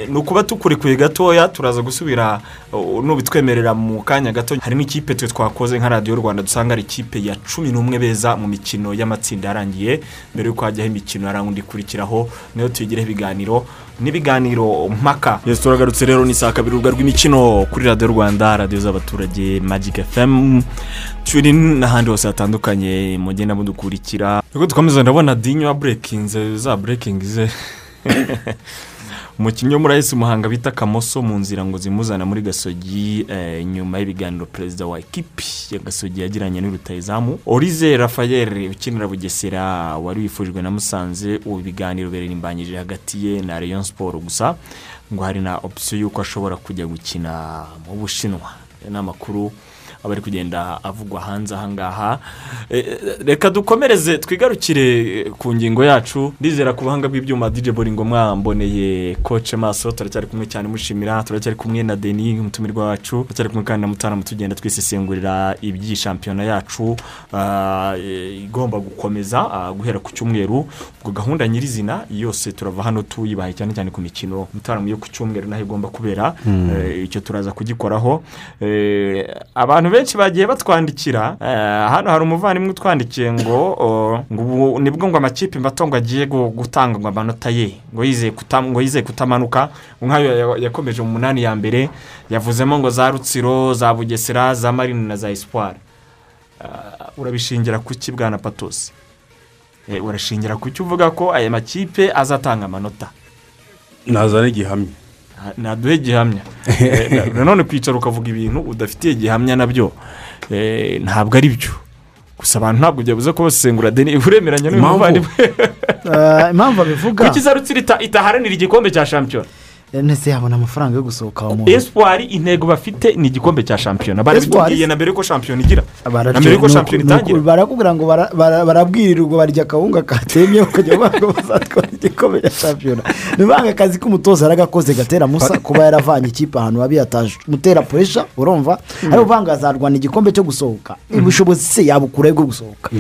S2: ni ukuba tukurikuye gatoya turaza gusubira uh, nubitwemerera mu kanya gato. Harimo ikipe twe twakoze nka radiyo rwanda dusanga ari ikipe ya cumi n'umwe beza mu mikino y'amatsinda yarangiye mbere y'uko hajyaho imikino ya rawundi ikurikiraho niyo tuyigireho ibiganiro. N'ibiganiro mpaka. Yes turagarutse rero ni saa kabiri urubuga rw'imikino kuri radiyo rwanda radiyo z'abaturage magic fm turi n'ahandi hose hatandukanye mugenda mudukurikira. Nubwo dukomeza ndabona dinyo burekinze za burekingi ze. umukinnyi wo muri ayesi muhanga bita kamoso mu nzira ngo zimuzana muri gasogi eh, nyuma y'ibiganiro perezida wa ekipi ya gasogi yagiranye n'urutayizamu orize rafayeli ukinira bugesera wari wifujwe na musanze ubu ibiganiro biririmbanyije hagati ye na rayon siporo gusa ngo hari na opisiyo y'uko ashobora kujya gukina mu bushinwa. Aya ni amakuru aba ari kugenda avugwa hanze ahangaha. Eh, reka dukomereze twigarukire ku ngingo yacu. Ndizera ku buhanga bw'ibyuma dj boringo mwamboneye. Koce maso turacyari kumwe cyane mushimira. Turacyari kumwe na deni umutumirwa wacu. Turacyari kumwe kandi na mutaramu tugenda twisesengurira iby'iyi shampiyona yacu. Ah, eh, igomba gukomeza ah, guhera ku cyumweru. Ubwo gahunda nyirizina yose turava hano tuyibaye cyane cyane ku mikino. Mutaramu yo ku cyumweru naho igomba kubera Eh, icyo turaza kugikoraho. Eh, abantu benshi bagiye batwandikira. Eh, hano hari umuvandimwe utwandikiye ngo ni bwo ngo amakipe mato ngo agiye gu- gutanga amanota ye ngo yizeye kutamanuka. Nk'ayo ya- yakomeje mu munani ya mbere yavuzemo ngo za rutsiro za bugesera za marine na za espoir. Ah, urabishingira ku bwana patosi Eh, urashingira ku cyo uvuga ko aya makipe azatanga amanota?
S7: Nazana igihamya
S2: Naduhe gihamya. Eh, na- nanone kwicara ukavuga ibintu udafitiye gihamya na byo eh, ntabwo ari byo. Gusa abantu ntabwo byabuze ko basengura deni uremeranya n'uyu
S7: Impamvu?
S2: muvandimwe.
S8: Eh, impamvu abivuga?
S2: Rutsiro ita- itaharanira igikombe cya shampiyona?
S8: Ntese yabona amafaranga yo gusohoka muntu
S2: espoir intego bafite ni igikombe cya shampiyona. Barabitubwiye na mbere ko shampiyona igira. Na mbere ko
S8: nuko-
S2: shampiyona itangira.
S8: barakubwira ngo bara- bara- barabwirirwa barya akawunga katemye kugira ngo bazatwara igikombe cya shampiyona. Ni banga akazi k'umutoza yaragakoze gatera musa kuba yaravanye ikipe ahantu habi yataje mutera puresha urumva? Ariko banga azarwana igikombe cyo gusohoka. Ubushobozi se yabukurahe bwo gusohoka?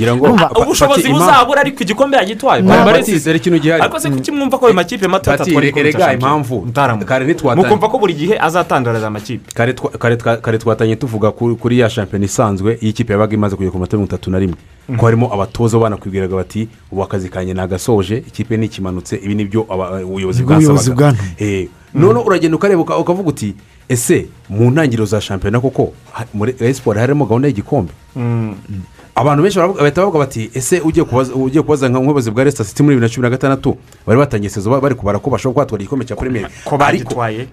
S2: Ubushobozi buzabura ariko igikombe yagitwaye. Barisize
S7: dore ikintu gihari.
S2: ariko se kuki mwumva ko ayo makipe mato
S7: Pati,
S2: atatwara igikombe cya
S7: erega
S2: shampiyona?
S7: impamvu? Ntitwatanye
S2: mukumva ko buri gihe azatandaraza amakipe.
S7: Kare twa- kare twa- kare twatanye tuvuga kuri ya shampiyona isanzwe iyo ikipe yabaga imaze kugera ku minota mirongo itatu na rimwe. Ko harimo abatoza banakwibwiraga bati ubu akazi kanjye nagasoje ikipe ntikimanutse ibi ni byo ubuyobozi bwasabaga. Eh, none uragenda ukareba uka- ukavuga uti ese mu ntangiriro za shampiyona koko muri siporo harimo gahunda y'igikombe? Abantu benshi bahita bavuga bati ese ugiye kubaza ugiye kubaza nka nk'ubuyobozi bwa resita siti muri bibiri na cumi na gatandatu? Bari batangiye sezo ba- bari kubara ko bashobora kubatwara igikombe cya premier
S2: ko bagitwaye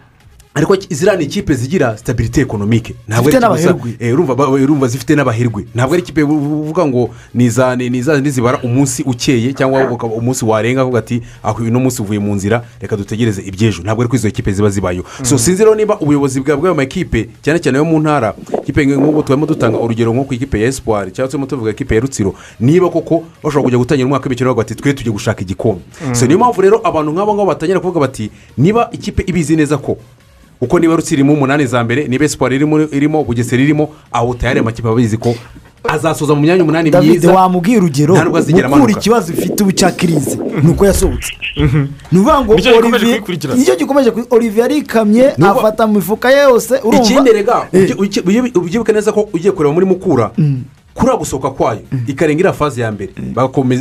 S7: ariko ziriya ni ikipe zigira sitabirite ekonomike
S8: Zifite n'abaherwe.
S7: gusa- eh, urumva zifite n'abaherwe. Ntabwo ari ikipe uvuga ngo ni zibara umunsi ukeye cyangwa ukaba umunsi warenga avuga ati uyu munsi uvuye mu nzira reka dutegereze iby'ejo. Ntabwo ari ko izo kipe ziba zibayeho so sinzi rero niba ubuyobozi bwa bw'ayo makipe cyane cyane yo mu ntara ikipe nk'ubu turimo dutanga urugero nko ku ikipe ya espoir cyangwa turimo tuvuga ikipe ya rutsiro niba koko bashobora kujya gutangira umwaka w'imikino bavuga ati twe tujye gushaka igikombe so niyo mpamvu rero abantu nk'abo ngabo batangira kuvuga bati niba ikipe ibizi neza ko uko niba rutsiro irimo umunani za mbere niba esiporo irimo irimo bugesera irimo aho tayari amakipe aba abizi ko azasoza mu myanya umunani
S8: david
S7: myiza.
S8: wamubwira urugero gukura ikibazo ufite ubu cya kirize ni uko yasohotse. Ni ukuvuga ngo
S2: Nicyo gikomeje
S8: Olivier-
S2: ni
S8: cyo gikomeje olivier yarikamye
S7: Nubwo-
S8: afata mu mifuka ye yose urumva
S7: ikindi rega
S8: Eh.
S7: ubyibuke neza ko ugiye kureba muri mukura kuriya gusohoka kwayo ikarenga iriya faze ya mbere.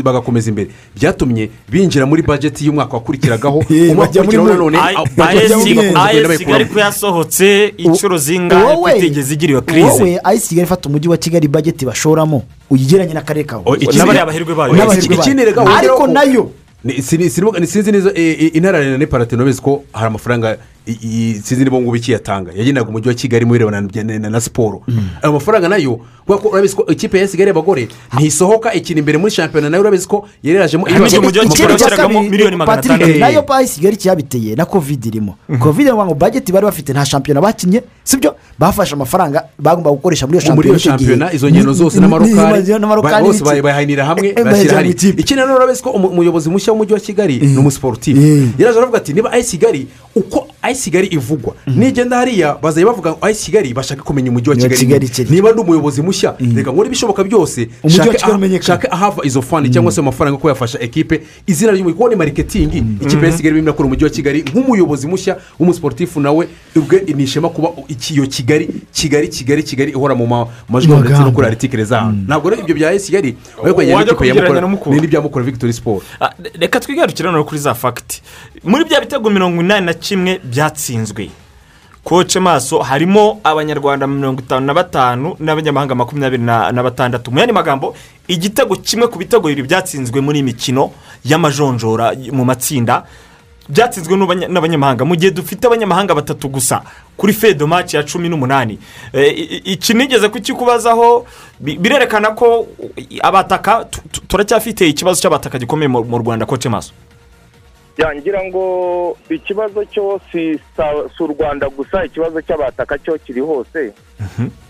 S7: Bagakomeza imbere. Byatumye binjira muri bajeti y'umwaka wakurikiragaho umwaka
S8: bajya muri
S7: ukurikiraho
S8: mwe.
S7: nanone
S2: Ay-
S7: budget
S8: AS
S7: bakomeza kugenda
S2: ayesi
S7: bayikuramo.
S2: kigali ko yasohotse inshuro zingahe?
S8: Wowe
S2: kutigeze igira iyo kirize
S8: wowe ayisi kigali ifata umujyi wa kigali bageti bashoramo uyigeranye n'akarere kawe.
S7: Oh,
S2: n'abariya bahirwe bayo.
S8: Ariko
S7: ko- na yo sinzi neza eh, eh, intara ya nepal tenobizi ko hari amafaranga sinzi niba ngubu ikiyatanga yagendaga umujyi wa kigali mu birebana na- siporo ayo mafaranga na yo kubera ko urabizi ko ikipe ya kigali y'abagore ntisohoka ikina imbere muri shampiyona na yo urabizi ko
S2: wa
S8: ikindi
S2: Kigali
S8: cya kabiri Patrick,
S2: na
S8: yo payi kigali cyabiteye na kovide irimo kovide ngo ngo bageti bari bafite nta shampiyona bakinnye sibyo bafashe amafaranga bagomba gukoresha muri iyo
S7: muri iyo
S8: shampiyona
S7: izo ngendo zose
S8: Ni-
S7: n'amarokari
S8: ni-
S7: bose bayihanira hamwe
S8: Eh,
S7: bashyira
S8: ikipe.
S7: ikindi nanone urabizi ko umu- umuyobozi mushya w'umujyi wa kigali ni umusiporutifu
S8: Eh.
S7: yaraje aravuga ati niba ayisi kigali uko ayisi kigali ivugwa. Nigenda hariya bazajya bavuga ngo ayisi kigali bashaka kumenya umujyi wa kigali.
S8: Kigali
S7: niba ndi umuyobozi mushya reka nkore ibishoboka byose. Nshake ahava izo fani cyangwa se amafaranga ko yafasha ekipe. Izina ry'umujyi kubona mariketingi ikipe ya kigali irimo irakora umujyi wa kigali. Nk'umuyobozi mushya w'umusiporutifu nawe ubwe ni ishema kuba iyo kigali kigali kigali kigali ihora mu ma- majwi ndetse no kuri aritikire zahantu ntabwo rero ibyo bya esi kigali ariko
S2: Wajya kubigereranya na Mukura.
S7: n'ibya mukura victory sport.
S2: Ah, reka twigarukire noneho kuri za fagiti muri bya bitego mirongo inani na kimwe byatsinzwe. Koce maso harimo abanyarwanda mirongo itanu na batanu n'abanyamahanga makumyabiri na batandatu. Mu yandi magambo igitego kimwe ku bitego bibiri byatsinzwe muri mikino y'amajonjora mu matsinda byatsinzwe n'abanya- n'abanyamahanga. Mu gihe dufite abanyamahanga batatu gusa kuri fedo maci ya cumi n'umunani. I- iki nigeze kukikubazaho bi- birerekana ko abataka tu- tu- turacyafite ikibazo cy'abataka gikomeye mu rwanda koce maso.
S9: Yangira ngo ikibazo cyo si u rwanda gusa ikibazo cy'abataka cyo kiri hose.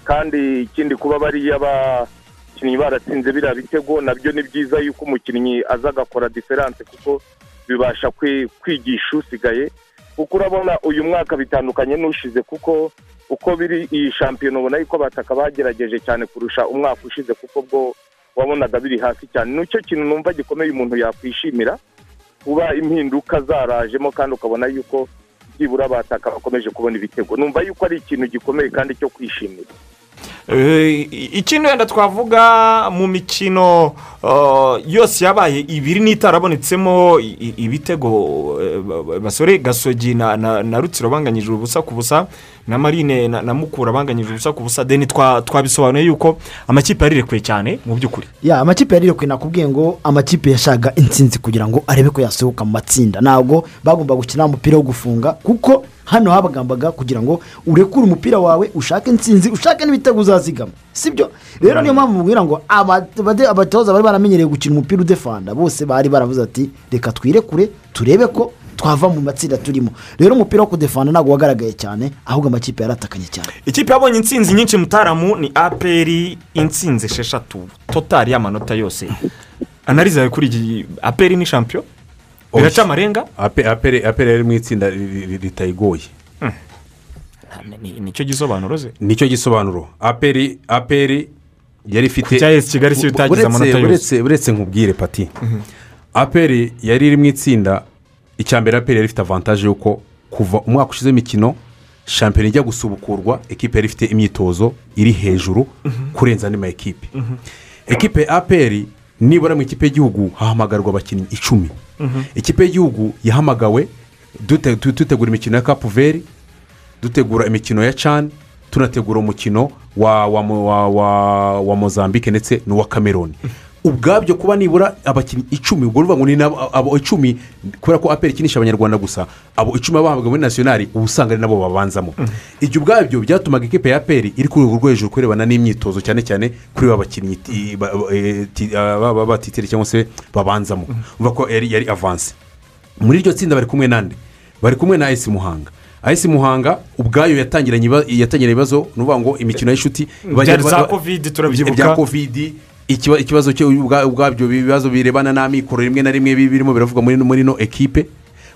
S9: Kandi ikindi kuba bariya bakinnyi baratsinze biriya bitego na byo ni byiza yuko umukinnyi aza agakora diferanse kuko bibasha kwi- kwigisha usigaye. Kuko urabona uyu mwaka bitandukanye n'ushize kuko uko biri iyi shampiyona ubona yuko abataka bagerageje cyane kurusha umwaka ushize kuko bwo wabonaga biri hasi cyane. Nicyo kintu numva gikomeye umuntu yakwishimira. Kuba impinduka zarajemo kandi ukabona yuko byibura abataka bakomeje kubona ibitego. Numva yuko ari ikintu gikomeye kandi cyo kwishimira.
S2: Eh, ikindi wenda twavuga mu mikino uh, yose yabaye ibiri n'itarabonetsemo ibitego eh, ba- basore gasogi na rutsiro banganyije ubusa ku busa. Na marine na, mukura banganyije ubusa ku busa. Deni twa- twabisobanuye yuko amakipe yarirekuye cyane mu by'ukuri.
S8: Ya amakipe yarirekwe nakubwiye ngo amakipe yashaka intsinzi kugira ngo arebe ko yasohoka mu matsinda. Ntabwo bagomba gukina umupira wo gufunga kuko hano habagambaga kugira ngo urekure umupira wawe ushake intsinzi ushake n'ibitego uzazigama. Sibyo? Rero niyo mpamvu mubwira ngo abatoza bari baramenyereye gukina umupira udefanda. Bose bari baravuze ati reka twirekure turebe ko twava mu matsinda turimo. Rero umupira wo kudefanda ntabwo wagaragaye cyane ahubwo amakipe yaratakanye cyane.
S2: Ikipe yabonye intsinzi nyinshi mutaramu ni aperi intsinzi esheshatu. Totari y'amanota yose. Analize yawe kuri iki aperi ni shampiyo biraca amarenga
S7: Ape- apere apere yari mu itsinda ri- ri- ritayigoye.
S2: Ni- ni cyo gisobanuro ze?
S7: Nicyo gisobanuro. Aperi aperi yari ifite
S2: Kigali
S7: Uretse-
S2: amanota yose.
S7: uretse uretse nkubwire pati. Aperi yari iri mu itsinda icya mbere aperi yari ifite avantaje y'uko kuva umwaka ushize w'imikino shampiyona ijya gusubukurwa ekipe yari ifite imyitozo iri hejuru kurenza andi ma ekipe ekipe ya aperi nibura mu ikipe y'igihugu hahamagarwa abakinnyi icumi. Ikipe y'igihugu yahamagawe dutegura imikino ya kapu veri dutegura imikino ya cani tunategura umukino wa wa wa wa wa mozambique ndetse n'uwa cameroon. Ubwabyo kuba nibura abakinnyi icumi ubwo ruvuga ngo ni abo icumi kubera ko aperi ikinisha abanyarwanda gusa abo icumi bahabwa muri nasiyonari uba usanga ari nabo babanzamo. Ibyo ubwabyo byatumaga ikipe ya aperi iri ku rwego rwo hejuru kurebana n'imyitozo cyane cyane kuri ba bakinnyi baba batitire cyangwa se babanzamo. Uvuga ko yari avanse muri iryo tsinda bari kumwe nande? Bari kumwe na ayisi muhanga. Ayisi muhanga ubwayo yatangiranye iba- yatangiranye ibibazo ni ukuvuga ngo imikino y'inshuti
S2: byari za kovide turabyibuka
S7: bya kovidi ikibazo ubwa- ubwabyo ibibazo birebana n'amikoro rimwe na rimwe bi- birimo biravugwa muri ino ekipe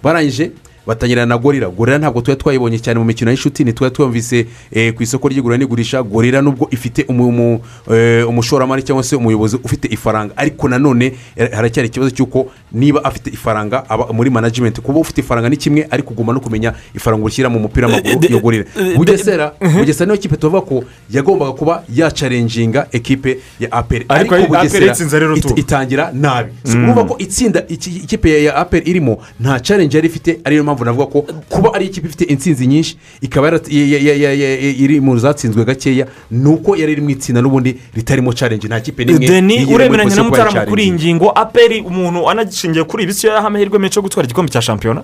S7: barangije batangira na gorira gorira ntabwo tuba twayibonye cyane mu mikino y'inshuti ntitwari twumvise eh, ku isoko ry'igura n'igurisha. Gorira nubwo ifite umu- umu- eh, umushoramari cyangwa se umuyobozi ufite ifaranga. Ariko nanone eh, haracyari ikibazo cy'uko niba afite ifaranga aba muri management. Kuba ufite ifaranga ni kimwe ariko ugomba no kumenya ifaranga ushyira mu mupira w'amaguru yo gorira bugesera bugesera niyo kipe tuvuga ko yagombaga kuba yacarenjinga ekipe ya aperi
S2: Ariko tu.
S7: itangira nabi. So, urumva ko itsinda iki- ikipe ya aperi irimo nta challenge yari ifite ariyo mpamvu mpamvu navuga ko kuba ari ikipe ifite intsinzi nyinshi ikaba iri mu zatsinzwe gakeya ni uko yari iri mu itsinda n'ubundi ritarimo challenge. Nta kipe n'imwe
S2: deni uremeranya na mutarama kuri iyi ngingo aperi umuntu anagishingiye kuri ibi si yo yaha amahirwe menshi yo gutwara igikombe cya shampiyona?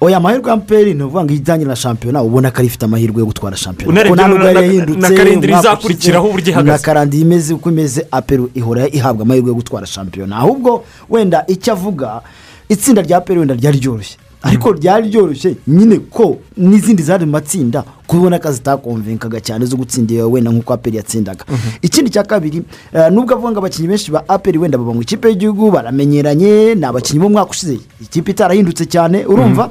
S8: Oya amahirwe ya mperi ni ukuvuga ngo ijyanye na shampiyona ubona ko ari ifite amahirwe yo gutwara shampiyona. Kuko nta nubwo
S2: na-
S8: yari yahindutse
S2: na
S8: umwaka
S2: izakurikiraho uburyo ihagaze.
S8: na karandiri imeze uko imeze aperi ihora ihabwa amahirwe yo gutwara shampiyona. Ahubwo wenda icyo avuga itsinda rya aperi wenda ryari ryoroshye. Ariko ryari ryoroshye? Nyine ko n'izindi zari mu matsinda kubona ko zitakomvenkaga cyane zo gutsinda wenda nk'uko aperi yatsindaga. Ikindi cya kabiri eh, nubwo avuga ngo abakinnyi benshi ba aperi wenda baba mu ikipe y'igihugu baramenyeranye ni abakinnyi b'umwaka ushize ikipe itarahindutse cyane urumva?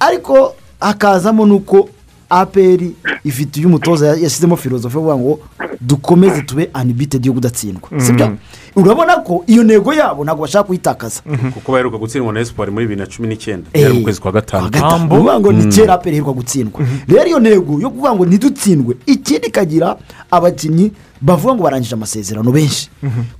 S8: Ariko hakazamo n'uko aperi ifite iyo umutoza yashyizemo filozofi avuga ngo dukomeze tube anibitedi yo kudatsindwa. Sibyo? Urabona ko iyo ntego yabo ntabwo bashaka kuyitakaza.
S7: Kuko baheruka gutsindwa na esipari muri bibiri na cumi n'icyenda.
S8: Eh,
S7: byari mu kwezi kwa gatanu.
S8: ni ukuvuga ngo ni kera aperi iheruka gutsindwa. Rero iyo ntego yo kuvuga ngo ntidutsindwe ikindi ikagira abakinnyi bavuga ngo barangije amasezerano benshi.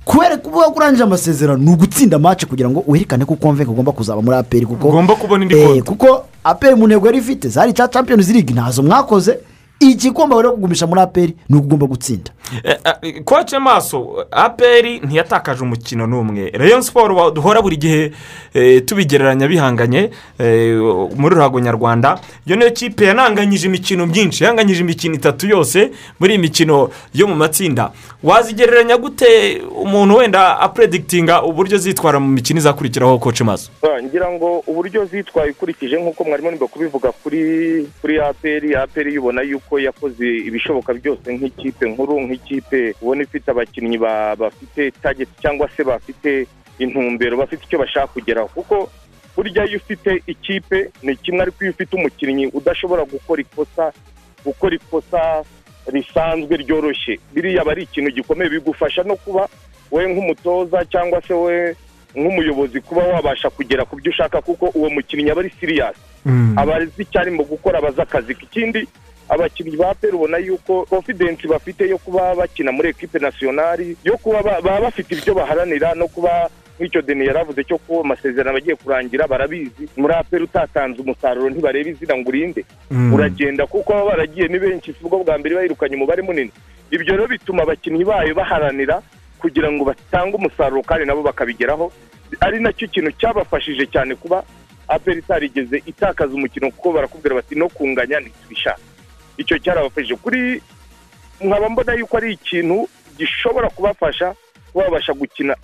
S8: Kubera kuvuga ko urangije amasezerano ni ugutsinda match kugira ngo werekane ko konvenka ugomba kuzaba muri aperi kuko
S2: Ugomba kubona indi
S8: Eh,
S2: konti.
S8: kuko aperi mu ntego yari ifite zari cya champions league ntazo mwakoze. Igikoma rero kugumisha muri aperi ni uko ugomba gutsinda.
S2: Eh, eh, koce maso aperi ntiyatakaje umukino n'umwe. Rayon siporo duhora buri gihe eh, tubigereranya bihanganye muri ruhago nyarwanda. Iyo niyo kipe yananganyije imikino myinshi yanganyije imikino itatu yose muri iyi mikino yo mu matsinda. Wazigereranya gute umuntu wenda apredikitinga uburyo zitwara mu mikino izakurikiraho koce maso?
S9: Ah, ngira ngo uburyo zitwaye ukurikije nk'uko mwarimo nimba kubivuga kuri kuri aperi aperi yubona yuko yakoze ibishoboka byose nk'ikipe nkuru nk'ikipe ubona ifite abakinnyi ba- bafite tageti cyangwa se bafite intumbero bafite icyo bashaka kugeraho. Kuko burya iyo ufite ikipe ni kimwe ariko iyo ufite umukinnyi udashobora gukora ikosa gukora ikosa risanzwe ryoroshye. Biriya aba ari ikintu gikomeye bigufasha no kuba wowe nk'umutoza cyangwa se we nk'umuyobozi kuba wabasha kugera ku byo ushaka kuko uwo mukinnyi aba ari siriyasi aba azi icyo arimo gukora abazi akazi ikindi abakinnyi ba peri ubona yuko konfidensi bafite yo kuba bakina muri ekipe nasiyonari yo kuba ba- baba bafite ibyo baharanira no kuba nk'icyo deni yari avuze cyo kuba amasezerano agiye kurangira barabizi. Muri aperi utatanze umusaruro ntibareba izina ngo urinde. Uragenda kuko baba baragiye ni benshi si bwo bwa mbere bayirukanye umubare munini. Ibyo rero bituma abakinnyi bayo baharanira kugira ngo batange umusaruro kandi nabo bakabigeraho. Ari na cyo kintu cyabafashije cyane kuba aperi itarigeze itakaza umukino kuko barakubwira bati no kunganya ntitubishaka. Icyo cyarabafashije kuri nkaba mbona yuko ari ikintu gishobora kubafasha kuba babasha gukina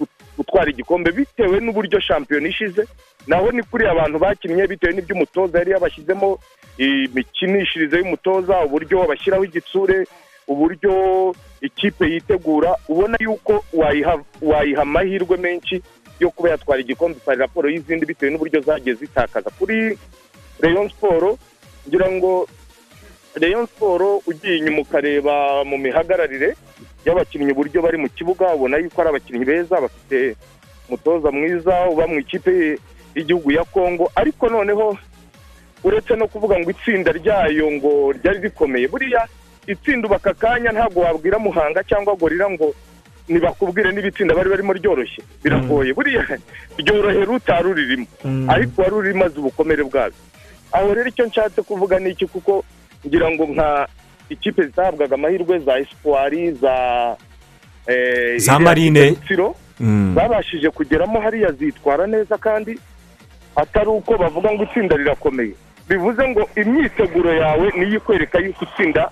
S9: gut- gutwara igikombe bitewe n'uburyo shampiyona ishize. Naho ni kuri abantu bakinnye bitewe n'ibyo umutoza yari yabashyizemo imikinishirize y'umutoza uburyo bashyiraho igitsure uburyo ikipe yitegura. Ubona yuko wayiha amahirwe menshi yo kuba yatwara igikombe pari raporo y'izindi bitewe n'uburyo zagiye zitakaza. Kuri rayon siporo ngira ngo rayon siporo ugiye inyuma ukareba mu mihagararire y'abakinnyi uburyo bari mu kibuga ubona yuko ari abakinnyi beza bafite umutoza mwiza uba mu ikipe y'igihugu ya kongo ariko noneho uretse no kuvuga ngo itsinda ryayo ngo ryari rikomeye buriya itsinda uba aka kanya ntabwo wabwira muhanga cyangwa gorira ngo ntibakubwire niba itsinda bari barimo ryoroshye. Biragoye. Buriya ryorohera utari uririmo. Ariko wari urimo azi ubukomere bwabyo. Aho rero icyo nshatse kuvuga ni iki? Kuko ngira ngo nka ikipe zitahabwaga amahirwe za esipuwari za eh,
S2: Za Marine.
S9: Rutsiro, babashije kugeramo hariya zitwara neza kandi atari uko bavuga ngo itsinda rirakomeye. Bivuze ngo imyiteguro yawe niyo ikwereka yuko itsinda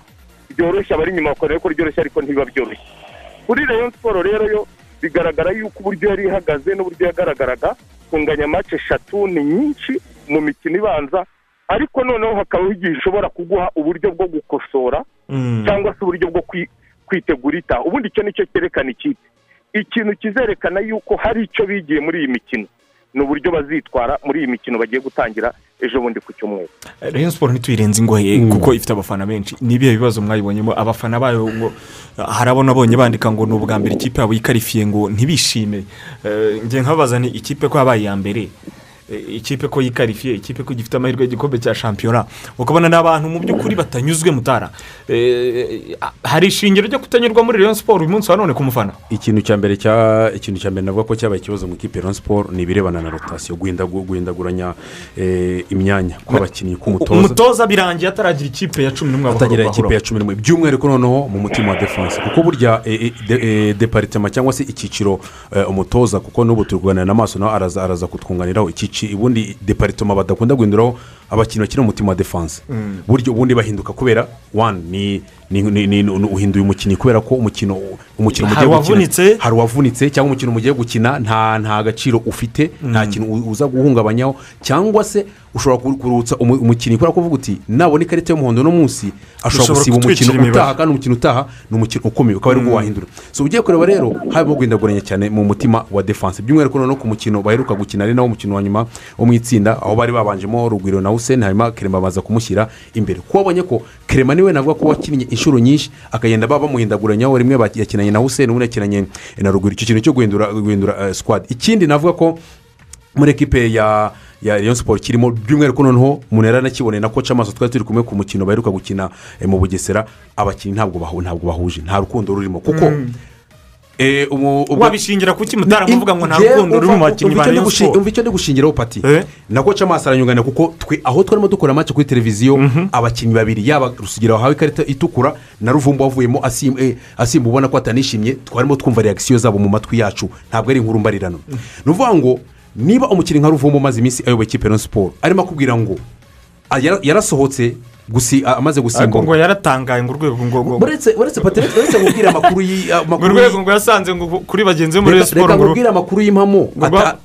S9: ryoroshye abari inyuma bakorera ko ryoroshye ariko ntibiba byoroshye. Kuri rayon siporo rero yo bigaragara yuko uburyo yari ihagaze n'uburyo yagaragaraga kunganya mace eshatu ni nyinshi mu mikino ibanza ariko noneho hakabaho igihe ishobora kuguha uburyo bwo gukosora cyangwa se uburyo bwo kwi- kwitegura itaha ubundi icyo ni cyo cyerekana ikipe ikintu kizerekana yuko hari icyo bigiye muri iyi mikino. Ni uburyo bazitwara muri iyi mikino bagiye gutangira ejo bundi ku cyumweru.
S2: Rayon siporo ntituyirenze ingohe kuko ifite abafana benshi. Ni ibihe bibazo mwayibonyemo? Abafana bayo ngo hari abo nabonye bandika ngo ni ubwa mbere ikipe yabo yikarifiye ngo ntibishime. Eh, njye nkababaza ni ikipe ko yabaye iya mbere? eh, ikipe ko yikarifiye ikipe ko gifite amahirwe y'igikombe cya shampiyona. Ukabona ni abantu mu by'ukuri batanyuzwe mutara. Eh, hari ishingiro ryo kutanyurwa muri Rayon siporo uyu munsi wa none ku mufana?
S7: Ikintu cya mbere cya ikintu cya mbere navuga ko cyabaye ikibazo mu ikipe Rayon siporo ni ibirebana na rotasiyo guhindagu- guhindaguranya eh, imyanya kw'abakinnyi k'umutoza.
S2: Umutoza birangiye ataragira ikipe ya cumi n'umwe bahora
S7: ikipe ya cumi n'umwe. By'umwihariko noneho mu mutima wa defanse kuko burya eh, de- deparitema cyangwa se icyiciro umutoza kuko n'ubu turi kuganira n'amaso nawe araza kutwunganiraho. Ikici ubundi deparitema badakunda guhinduraho abakinnyi bakina mu mutima wa defanse buryo ubundi bahinduka kubera wani ni ni ni ni ni- uhinduye umukinnyi kubera ko umukino umukino mugiye gukina. Hari uwavunitse cyangwa umukino mugiye gukina nta nta gaciro ufite nta kintu uza guhungabanyaho. Cyangwa se ushobora ku- kurutsa umu- umukinnyi kubera ko uvuga uti nabona ikarita y'umuhondo uno munsi. Ashobora gusiba umukino utaha kandi umukino utaha ni umukino ukomeye ukaba ari bwo wahindura. So ugiye kureba rero harimo guhindaguranya cyane mu mutima wa defanse by'umwihariko noneho ku mukino baheruka gukina ari nawo mukino wa nyuma wo mu itsinda aho bari babanjemo rugwiro na hussein hanyuma kerema baza kumushyira imbere. Kuko babonye ko kerema ni we navuga ko wakinnye inshuro nyinshi akagenda baba bamuhindaguranyaho rimwe yakinanye na hussein ubundi yakinanye na rugwiro icyo kintu cyo guhindura guhindura squad. Ikindi navuga ko muri ekipe ya ya Rayon siporo kirimo by'umwihariko noneho umuntu yaranakiboneye na koca amaso twari turi kumwe ku mukino baheruka gukina eh, mu bugesera. Abakinnyi ntabwo bahu- ntabwo bahuje nta rukundo rurimo. Kuko eh, ubwo-
S2: wabishingira kuki? Mutara muvuga ngo nta rukundo ruri mu bakinnyi ba Rayon siporo
S7: umva icyo ndi gushingiraho pati.
S2: Eh?
S7: na koca amaso aranyunganira kuko twe aho twarimo dukora amace kuri televiziyo abakinnyi babiri yaba rusigira wahawe ikarita itukura na ruvumbu wavuyemo asim- eh, asimba ubona ko atanishimye twarimo twumva reakisiyo zabo mu matwi yacu ntabwo ari inkuru mbarirano. Ni ukuvuga ngo niba umukinnyi nka ruvumbu umaze iminsi ayoboye ikipe ya siporo arimo akubwira ngo ah, yara- yarasohotse amaze
S2: ariko ngo
S7: gusimburwa
S2: yaratangaye ngo urwego ngo ngo
S7: uretse uretse pati uretse kubwira amakuru
S2: urwego
S7: y'i-
S2: ngo yasanze ngo kuri bagenzi be muri siporo
S7: reka nkubwire amakuru y'impamo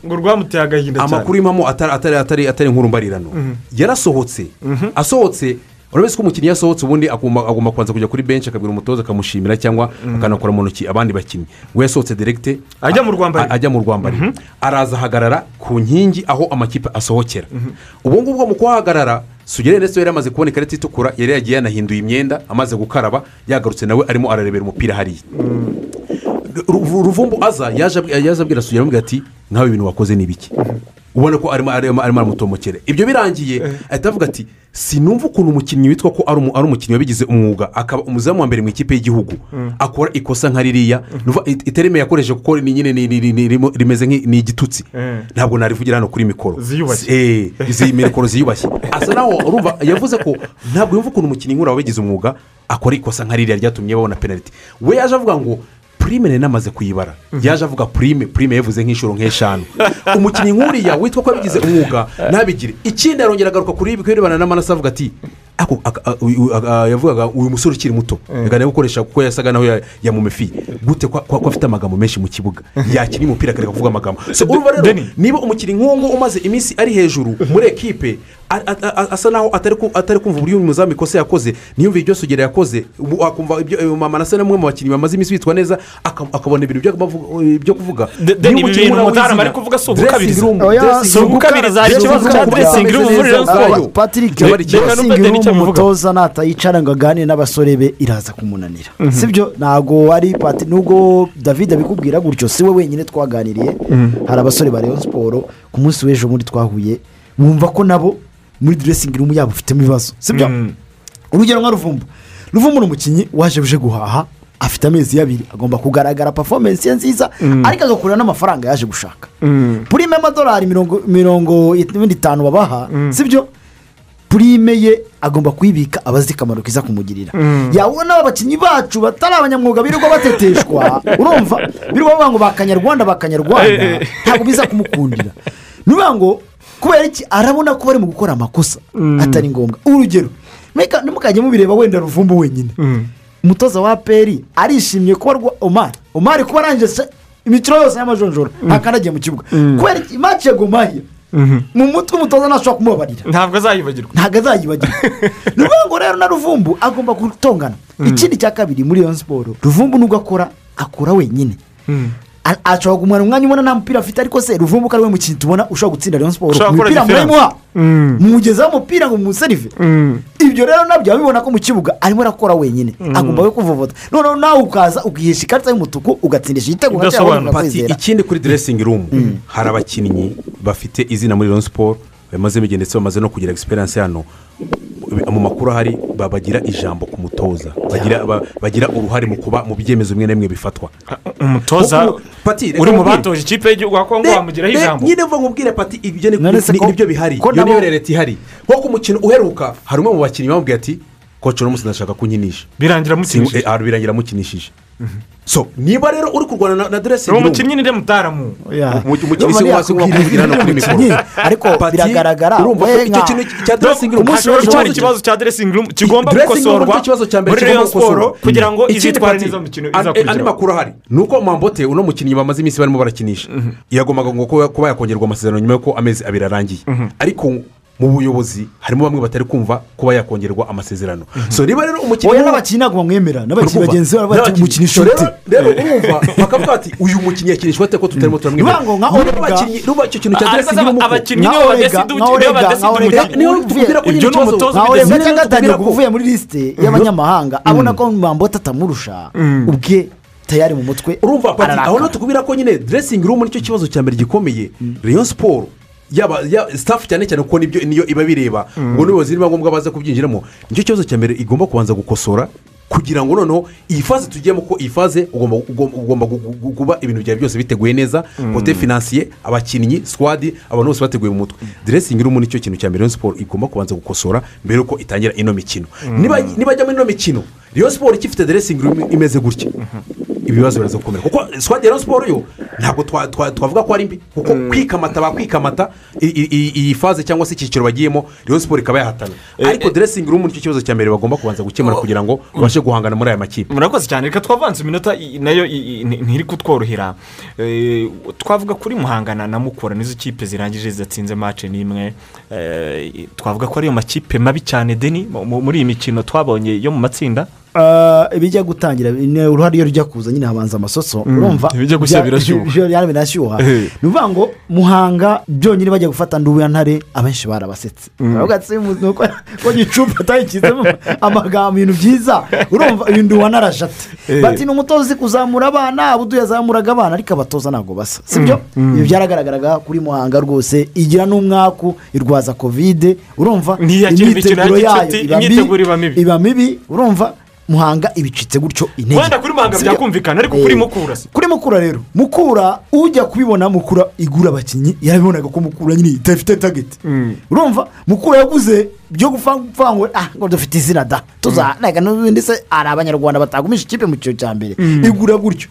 S2: ngo rwamuteye agahinda cyane.
S7: Amakuru y'impamo atari atari atari atari inkuru mbarirano. Yarasohotse. Asohotse. Urabona ko umukinnyi yasohotse ubundi agomba kubanza kujya kuri benshi akabwira umutoza akamushimira cyangwa akanakora mu ntoki abandi bakinnyi. We yasohotse direkite
S2: Ajya mu rwambariro.
S7: a- ajya mu rwambariro araza ahagarara ku nkingi aho amakipe asohokera. Ubu ngubu mu kuhahagarara sugere ndetse yari amaze kubona ikarita itukura yari yagiye yanahinduye imyenda amaze gukaraba yagarutse nawe arimo ararebera umupira hariya. Ru- ruvumbu aza yaje ab- yaje abwira sugera amubwira ati nkawe ibintu wakoze ni biki ubona ko arimo aramutomokera. Ibyo birangiye ahita avuga ati sinumva ukuntu umukinnyi witwa ko ari umu- ari umukinnyi wabigize umwuga. Akaba umuzamu wa mbere mu ikipe y'igihugu. Akora ikosa nka ririya. It- itereme yakoresheje kuko ni nyine rimeze ni igitutsi.
S2: Mm.
S7: ntabwo narivugira hano kuri mikoro. Eh, mikoro ziyubashye. Asa naho urumva yavuze ko ntabwo yumva ukuntu umukinnyi nk'uriya wabigize umwuga akora ikosa nka ririya ryatumye babona penaliti we yaje avuga ngo purime nari namaze kuyibara. Yaje avuga purime purime yavuze nk'inshuro nk'eshanu. Umukinnyi nk'uriya witwa ko yabigize umwuga ntabigire ikindi arongera agaruka kuri ibi birebana n'amaraso avuga ati ako yavugaga uyu musore ukiri muto. Reka gukoresha kuko yasaga naho ya- yamumefiye gute ko afite amagambo menshi mu kibuga. Yakina umupira akareka kuvuga amagambo. Niba umukinnyi nk'uwo nguwo umaze iminsi ari hejuru muri ekipe asa naho atari ku- atari kumva uburyo uyu muzamu ikosa yakoze ntiyumve ibyo sugera yakoze. Akumva ibyo eh, mama nasa n'umwe mu bakinnyi bamaze iminsi bitwa neza aka- akabona ibintu byo byo kuvuga. Niba umukinnyi
S2: bintu
S7: nk'uriya
S2: Mutarama
S7: w'izina,
S2: ari kuvuga si ugukabiriza.
S7: dressing
S8: si
S2: ugukabiriza, hari ikibazo cya dressing room. Muri Rayon Sports.
S8: patrick
S7: Byaba ari ikibazo.
S2: Reka numve Denny icyo abivuga.
S8: umutoza natayicara ngo aganire n'abasore be iraza kumunanira sibyo? Ntabwo ari pati nubwo david abikubwira gutyo si we wenyine twaganiriye. Hari abasore ba Rayon siporo ku munsi w'ejo muri twahuye. Bumva ko nabo muri dressing room yabo ufitemo ibibazo sibyo?
S2: Mm.
S8: urugero nka ruvumbu ruvumbu ni umukinnyi waje uje guhaha afite amezi abiri agomba kugaragara performance ye nziza ariko agakurura n'amafaranga yaje gushaka. Purime y'amadolari mirongo mirongo itanu babaha sibyo? Purime ye agomba kuyibika abazi akamaro kiza kumugirira. Yabona abakinnyi bacu batari abanyamwuga birirwa bateteshwa. Urumva? Birirwa bavuga ngo bakanyarwanda bakanyarwanda ntabwo biza kumukundira. Ni ukuvuga ngo kubera iki? Arabona ko bari mu gukora amakosa atari ngombwa. Urugero ntimukajye mubireba wenda ruvumbu wenyine. Umutoza wa peri arishimye kuba omari omari kuba arangije imikino yose y'amajonjora ntakandagiye mu kibuga. Kubera iki? Imaci ya gomahiya mu mutwe umutoza ntashobora kumubabarira.
S2: Ntabwo azayibagirwa.
S8: Ntabwo azayibagirwa. Ni ukuvuga ngo rero na ruvumbu agomba gutongana. Ikindi cya kabiri muri iyo siporo ruvumbu nubwo akora akora wenyine. Ashobora kumara umwanya ubona nta mupira afite ariko se ruvumbu ko ari we mukinnyi tubona ushobora gutsinda rayon siporo ku
S2: diferanse.
S8: murayimuha mugezaho umupira ngo muserive ibyo rero na byo abibona ko mu kibuga arimo arakora wenyine. Agomba we kuvovota. Noneho nawe ukaza ukihesha ikarita y'umutuku ugatsindisha igitego ukakwizera
S7: ikindi kuri dressing room hari abakinnyi bafite izina muri Rayon Sport bamazemo igihe ndetse bamaze no kugira experience hano mu makuru ahari ba- bagira ijambo ku mutoza. Bagira ba- bagira uruhare mu kuba mu byemezo bimwe na bimwe bifatwa
S2: umutoza
S7: Kuko- Pati, reka
S2: uri mu batoje ikipe y'igihugu wa kongo wamugiraho ijambo.
S7: nyine mva nkubwire pati ibyo ni byo bihari. iyo niyo leta ihari. Nko ku mukino uheruka hari umwe mu bakinnyi bamubwiye ati koci uno munsi ndashaka kunkinisha
S2: birangira
S7: Singu-
S2: mukinishije
S7: eh, ah, birangira amukinishije so niba rero uri kurwana na- na dressing
S2: uwo
S7: room
S2: mukinnyi ni mutaramu
S7: umukinnyi si wasi wakuvugira hano kuri
S8: umukinnyi,
S7: mikoro
S8: ariko biragaragara
S7: urumva ko icyo kintu cya dressing room?
S8: umunsi
S7: hashobora kuba
S2: hari
S7: ari
S2: ikibazo cya dressing room kigomba gukosorwa muri rayon siporo kugira ngo izitware neza mu mikino
S7: an- andi
S2: izakurikiraho
S7: makuru ahari ni uko mambote uno mukinnyi bamaze iminsi barimo barakinisha. Yagombaga ngo kuba kuba yakongerwa amasezerano nyuma y'uko amezi abiri arangiye. Ariko mu buyobozi harimo bamwe batari kumva kuba yakongerwa amasezerano. So niba rero umukinnyi
S8: wowe n'abakinnyi ntabwo bamwemera n'abakinnyi bagenzi ati
S7: N'abakinnyi-
S8: umukinnyi
S7: So rero- urumva bakavuga bati uyu mukinnyi yakinishwa ate ko tutarimo turamwemera?
S8: Niyo nka
S7: Niba niba icyo kintu cya room uko-
S2: abakinnyi nibo badesida umukino
S7: niyo tukubwira ko
S2: Ibyo ni
S7: ikibazo-
S2: umutoza
S8: nka orega cyangwa
S7: ko-
S8: kuvuye muri lisite y'abanyamahanga abona ko mbambota atamurusha ubwe tayari mu mutwe.
S7: Urumva pati aho ni ho tukubwira ko nyine dressing room ni cyo kibazo cya mbere gikomeye. Rayon siporo yaba ya staff cyane cyane kuko ni byo niyo iba bireba. Ngo n'ubuyobozi niba ngombwa baza kubyinjiramo. Nicyo kibazo cya mbere igomba kubanza gukosora kugira ngo noneho iyi faze tugiyemo ko iyi faze ugomba kuba ibintu byawe byose biteguye neza kote finansiye abakinnyi sikwadi abantu bose bateguye mu mutwe. Dressing room ni cyo kintu cya mbere siporo igomba kubanza gukosora mbere yuko itangira ino mikino. Niba nibajya muri ino mikino rayon siporo ikifite dressing room imeze gutya. Ibibazo biraza gukomera kuko sikwadi ya rayon siporo yo ntabwo twa- twa- twavuga ko ari mbi. Kuko kwikamata bakwikamata iyi faze cyangwa se icyiciro bagiyemo rayon siporo ikaba yahatana. Ariko dressing room ni cyo kibazo cya mbere bagomba kubanza gukemura kugira ngo babashe guhangana muri aya makipe.
S2: Murakoze cyane. Reka twavanze iminota na yo ntiri kutworohera. Eh, twavuga kuri muhangana na mukura nizo kipe zirangije zidatsinze mace n'imwe Eh, twavuga ko ariyo makipe mabi cyane deni mu- mu- muri iyi mikino twabonye yo mu matsinda.
S8: Ibijya gutangira uruhare iyo rujya kuza nyine habanza amasoso urumva?
S2: Ibijya gushya birashyuha.
S8: byo- byo
S2: Eh.
S8: ni ukuvuga ngo muhanga byonyine bajya gufata ndubu ya ntare abenshi barabasetse. Baravuga ati "Simu- ni uko ko gicupa atayikizemo amagambo ibintu byiza. Urumva uyu ndubu wanarashate
S2: Eh.
S8: bati ni umutoza uzi kuzamura abana ubu yazamuraga abana. Ariko abatoza ntabwo basa. Sibyo ibi byaragaragaraga kuri muhanga rwose. Igira n'umwaku irwaza kovide urumva? Imyiteguro yayo iba
S2: mibi.
S8: Urumva? Muhanga ibicitse gutyo intege.
S2: Wenda kuri muhanga byakumvikana ariko
S8: Eh,
S2: kuri mukura se
S8: kuri mukura rero. Mukura ujya kubibona mukura igura abakinnyi yarabibonaga ko mukura nyine idafite tageti urumva? Mukura yaguze byo gupfa ngo ah ngo dufite izina da. Tuzanaga n'ubundi se hari abanyarwanda batagumisha ikipe mu cyiciro cya mbere. Igura gutyo.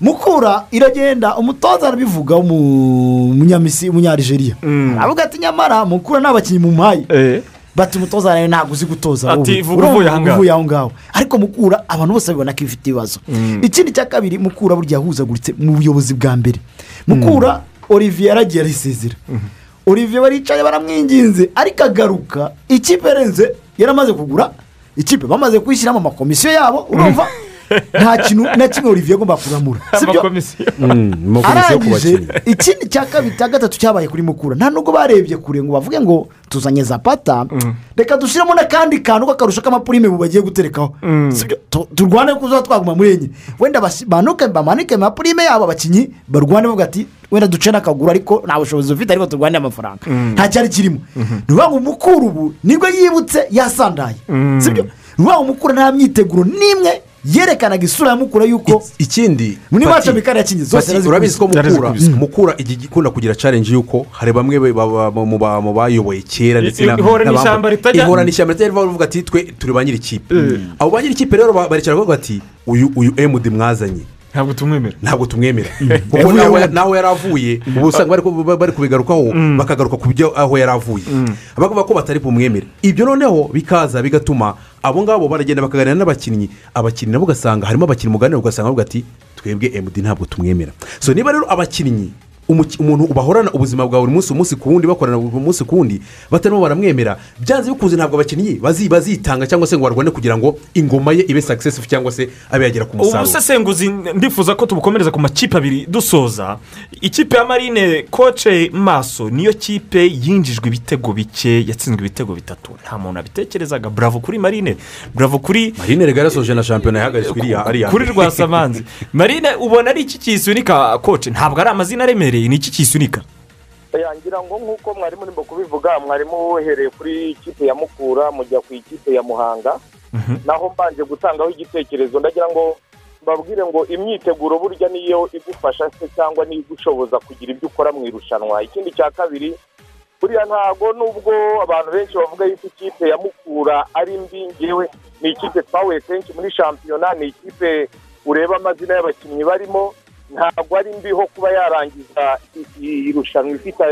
S8: Mukura iragenda umutoza arabivuga umunyamisi umunyarigeria aravuga ati nyamara mukura nta bakinnyi mumpaye bati umutoza nawe ntabwo uzi gutoza.
S2: Ati, vuga uvuye
S8: aho ngaho. ariko mukura abantu bose babibona ko ifite ibibazo. Ikindi cya kabiri mukura burya yahuzaguritse mu buyobozi bwa mbere. Mukura olivier yaragiye arisezera. Olivier baricaye baramwinginze ariko agaruka ikipe yarenze yaramaze kugura ikipe bamaze kuyishyiramo amakomisiyo yabo urumva? nta kintu na kimwe olivier agomba kuramura
S7: ku
S8: arangije ikindi cya kabiri cya gatatu cyabaye kuri mukura. Nta nubwo barebye kure ngo bavuge ngo tuzanye zapata. Reka dushyiremo n'akandi kantu k'akarusho k'amapurime bagiye guterekaho. Sibyo? Tu- turwane kuza twaguma muri enye. Wenda banuke bamanike amapurime yabo abakinnyi barwane bavuga ati wenda duce n'akaguru ariko nta bushobozi ufite ariko turwane amafaranga. Nta cyari kirimo. Ni ukuvuga ngo mukura ubu ni bwo yibutse yasandaye. Sibyo? Ni ukuvuga ngo mukura nta myiteguro n'imwe yerekanaga isura ya mukura yuko
S7: ikindi
S8: zose
S7: Pati,
S8: yarazikubise.
S7: urabizi ko mukura
S2: Yarazikubise.
S7: mukura igi- ikunda kugira challenge y'uko hari bamwe ba- ba- mu ba- bayoboye kera ndetse
S2: Ihora n'ishyamba ritajya-
S7: ihora n'ishyamba ritajya riva bavuga ati twe turi ba nyiri ikipe abo ba nyiri ikipe rero ba- baricara bavuga ati uyu uyu emudi mwazanye.
S2: Ntabwo tumwemera
S7: ntabwo tumwemera kuko naho yari avuye ubu usanga bari ku- bari kubigarukaho bakagaruka ku byo aho yari avuye bavuga ko batari bumwemere ibyo noneho bikaza bigatuma abo ngabo baragenda bakaganira n'abakinnyi. Abakinnyi nabo ugasanga harimo abakinnyi muganira ugasanga bavuga ati twebwe emudi ntabwo tumwemera. So niba rero abakinnyi umuntu bahorana ubuzima bwa buri munsi umunsi ku wundi bakorana buri munsi ku wundi batarimo baramwemera. Byanze bikunze ntabwo abakinnyi bazi- bazitanga cyangwa se ngo barwane kugira ngo ingoma ye ibe successful cyangwa se abe yagera ku musaruro.
S2: Ubusesenguzi ndifuza ko tubukomereza ku makipe abiri dusoza. Ikipe ya marine koce maso niyo kipe yinjijwe ibitego bike yatsinzwe ibitego bitatu. Nta muntu abitekerezaga. Bravo kuri marine. Bravo kuri
S7: marine rega yarasoje na shampiyona yahagaritswe iriya ariya
S2: kuri rwasamanzi. Marine ubona ari iki kiyisunika koce ntabwo ari amazina aremereye ni iki kiyisunika
S9: ngira ngo nk'uko mwari murimo kubivuga mwarimu wohereye kuri ikipe ya mukura mujya ku ikipe ya muhanga. Naho mbanje gutangaho igitekerezo ndagira ngo mbabwire ngo imyiteguro burya niyo igufasha se cyangwa niyo igushoboza kugira ibyo ukora mu irushanwa. Ikindi cya kabiri buriya ntabwo nubwo abantu benshi bavuga yuko ikipe ya mukura ari mbi ngewe ni ikipe twahuye kenshi muri shampiyona ni ikipe ureba amazina y'abakinnyi barimo. Ntabwo ari mbi ho kuba yarangiza irushanwa ifite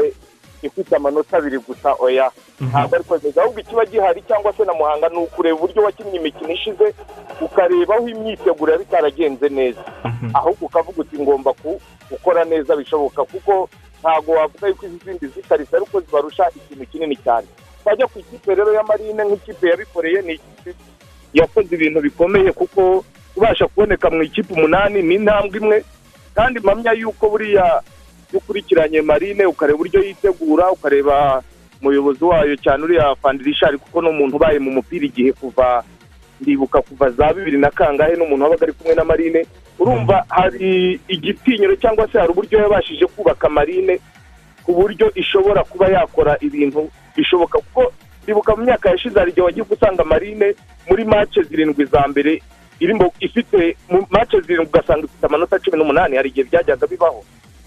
S9: ifite amanota abiri gusa oya. Ntabwo ariko neza ahubwo ikiba gihari cyangwa se na muhanga ni ukureba uburyo wakinnye imikino ishize ukareba aho imyiteguro yari itaragenze neza. Ahubwo ukavuga uti ngomba gukora neza bishoboka kuko ntabwo wavuga yuko izi zindi zikarisa ariko zibarusha ikintu kinini cyane. Twajya ku ikipe rero ya marine nk'ikipe yabikoreye ni ikipe yakoze ibintu bikomeye kuko kubasha kuboneka mu ikipe umunani ni intambwe imwe. Kandi mpamya yuko buriya iyo ukurikiranye marine ukareba uburyo yitegura ukareba umuyobozi wayo cyane uriya fandirishari kuko ni umuntu ubaye mu mupira igihe kuva ndibuka kuva za bibiri na kangahe n'umuntu wabaga ari kumwe na marine. Urumva hari igitinyiro cyangwa se hari uburyo yabashije kubaka marine ku buryo ishobora kuba yakora ibintu bishoboka. Kuko ndibuka mu myaka yashize hari igihe wagiye usanga marine muri mace zirindwi za mbere ifite mace zirindwi ugasanga ifite amanota cumi n'umunani. Hari igihe byajyaga bibaho.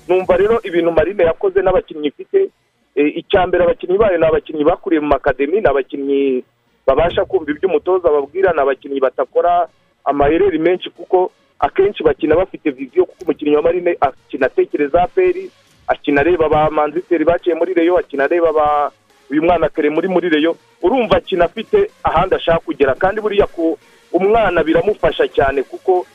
S9: Numva rero ibintu marine yakoze n'abakinnyi ifite eh, icya mbere abakinnyi bayo ni abakinnyi bakuriye mu makademi ni abakinnyi babasha kumva ibyo umutoza ababwira ni abakinnyi batakora amayereri menshi kuko akenshi bakina bafite viziyo kuko umukinnyi wa marine akina atekereza aperi akina areba ba manziteri baciye muri reyo akina areba ba uyu mwana kare muri muri reyo urumva akina afite ahandi ashaka kugera. Kandi buriya ku umwana biramufasha cyane kuko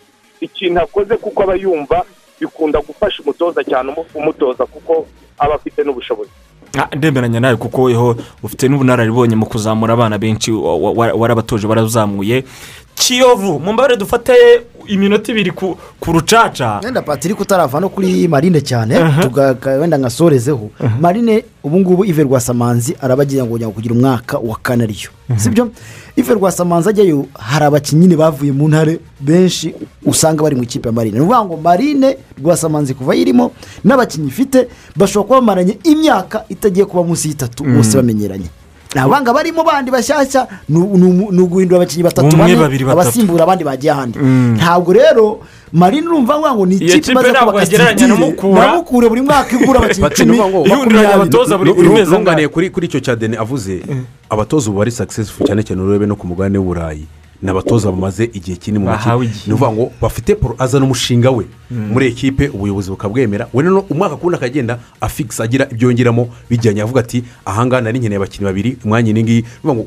S9: ikintu akoze kuko aba yumva bikunda gufasha umutoza cyane umu- umutoza kuko aba afite n'ubushobozi.
S2: Ah, ndemeranya nawe kuko weho ufite n'ubunararibonye mu kuzamura abana benshi wa- wa- warabatoje warazamuye. Kiyovu mu mbabare dufate iminota ibiri ku rucaca.
S8: Wenda patrick utarava no kuri marine cyane tuga- wenda nkasorezeho marine ubu ngubu ive rwasamanzi arabagira ngo kugira umwaka wa kane ariyo. Sibyo? Ive rwasamanzi ajyayo hari abakinnyi bavuye mu ntare benshi usanga bari mu ikipe ya marine. Ni ukuvuga ngo marine rwasamanzi kuva yirimo n'abakinnyi ifite bashobora kuba bamaranye imyaka itagiye kuba munsi y'itatu bose bamenyeranye. Abanga barimo bandi bashyashya ni uguhindura abakinnyi batatu bane abasimbura abandi bagiye ahandi. Ntabwo rero marine urumva ngo ngo ni ikipe
S2: kipe
S8: imaze kubaka
S2: yagereranya na Mukura.
S8: buri mwaka igura abakinnyi icumi makumyabiri
S2: abatoza buri buri mezi
S7: runganiye
S2: angahe
S7: kuri icyo cya deni avuze abatoza ubu bari successful cyane cyane urebe no ku mugabane w'uburayi. Ni abatoza bamaze igihe kinini mu makipe ni ukuvuga ngo bafite poro azana umushinga we. Muri ekipe ubuyobozi bukabwemera. We noneho umwaka ku wundi akagenda afigisa agira ibyo yongeramo bijyanye avuga ati ahangaha nari nkeneye abakinnyi babiri umwanya iyi ngiyi.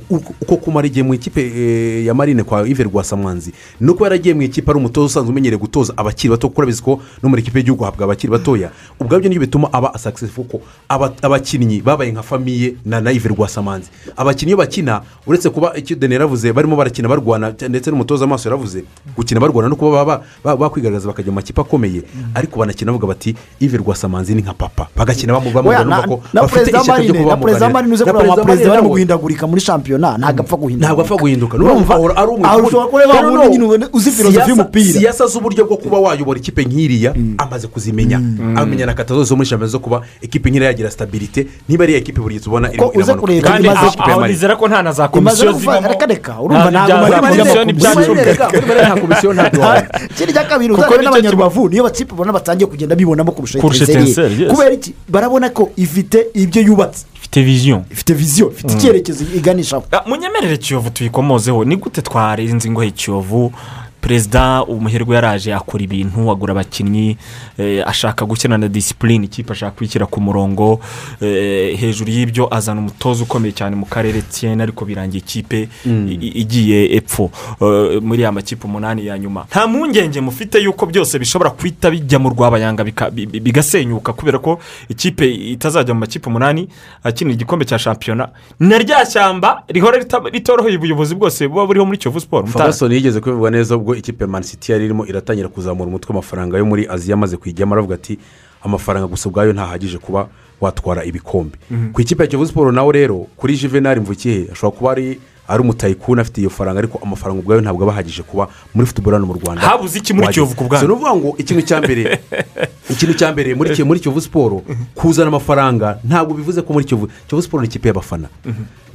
S7: Uko- kumara igihe mu ikipe eh, ya marine kwa ive rwasamwanzi ni uko yaragiye mu ikipe ari umutoza usanzwe umenyereye gutoza abakiri bato kuko urabizi ko no muri ikipe y'igihugu habwa abakiri batoya. Ubwabyo ni byo bituma aba successful ko aba- abakinnyi babaye nka famiye na na ive rwasamanzi abakinnyi bakina uretse kuba icyo deni yaravuze barimo barakina barwana ndetse n'umutoza amaso yaravuze gukina barwana no kuba bakwigaragaza bakajya mu makipe akomeye. Ariko banakina bavuga bati ive rwasamanzi ni nka papa. Bagakina bamu-
S8: Oya,
S7: bamubwira
S8: na-
S7: numva ko
S8: na
S7: bafite ishyaka ryo kuba
S8: na perezida wa marine uze
S7: Na
S8: kureba
S7: perezida wa
S8: perezida
S7: Marine
S8: bari mu guhindagurika muri shampiyona ntabwo apfa guhinduka.
S7: Ntabwo apfa guhinduka. Ahora ari umwe
S8: uzi filozofi
S7: siyasa-
S8: y'umupira.
S7: siyasa z'uburyo bwo kuba wayobora ikipe nk'iriya amaze kuzimenya. Amenya na kata zose zo muri shampiyona zo kuba ikipe nk'iriya yagira stabilite niba ari iya ekipe buri gihe tubona
S8: uze kureba
S2: kandi aho nizera ko nta na za komisiyo zibamo
S8: reka reka urumva
S2: nta
S8: ntabwo
S2: komisiyo n'ibyacu
S9: nta komisiyo ntabwo wabona
S8: ikindi cya kabiri ni
S2: cyo
S8: n'abanyarubavu niyo bakipe ubona batangiye kugenda bibonamo kurusha etenseri kubera iki barabona ko ifite ibyo yubatse
S2: ifite viziyo
S8: ifite viziyo ifite icyerekezo iganishaho
S2: Ah, munyemerere kiyovu tuyikomozeho ni gute twarenze ingohe kiyovu perezida umuherwe yaraje akora ibintu agura abakinnyi eh, ashaka gukina na disipurine ikipe ashaka kuyishyira ku murongo eh, hejuru y'ibyo azana umutoza ukomeye cyane mu karere tiyeni ariko birangiye ikipe i- igiye epfo. Eh, muri ya makipe umunani ya nyuma. Nta mpungenge mufite yuko byose bishobora guhita bijya mu rwabayanga bigasenyuka kubera ko ikipe itazajya mu makipe umunani akinira igikombe cya shampiyona. Na rya shyamba rihora ritoroheye ubuyobozi bwose buba buriho muri kiyovu siporo Mutara.
S7: fagasoni yigeze kubivuga neza ubwo ikipe ya manisiti yari irimo iratangira kuzamura umutwe w'amafaranga yo muri aziya amaze kuyijyamo aravuga ati amafaranga gusa ubwayo ntahagije kuba watwara ibikombe. Ku ikipe ya kiyovu siporo nawe rero kuri juvenali mvukiye ashobora kuba ari ari umutayikuni afite iyo faranga ariko amafaranga ubwayo ntabwo aba ahagije kuba muri futuboro hano mu rwanda
S2: Habuze iki muri. Kiyovu ku bwanyu?
S7: Ni ukuvuga ngo ikintu cya mbere ikintu cya mbere muri Kiyovu- siporo kuzana amafaranga ntabwo bivuze ko muri kiyovu kiyovu siporo ni ikipe y'abafana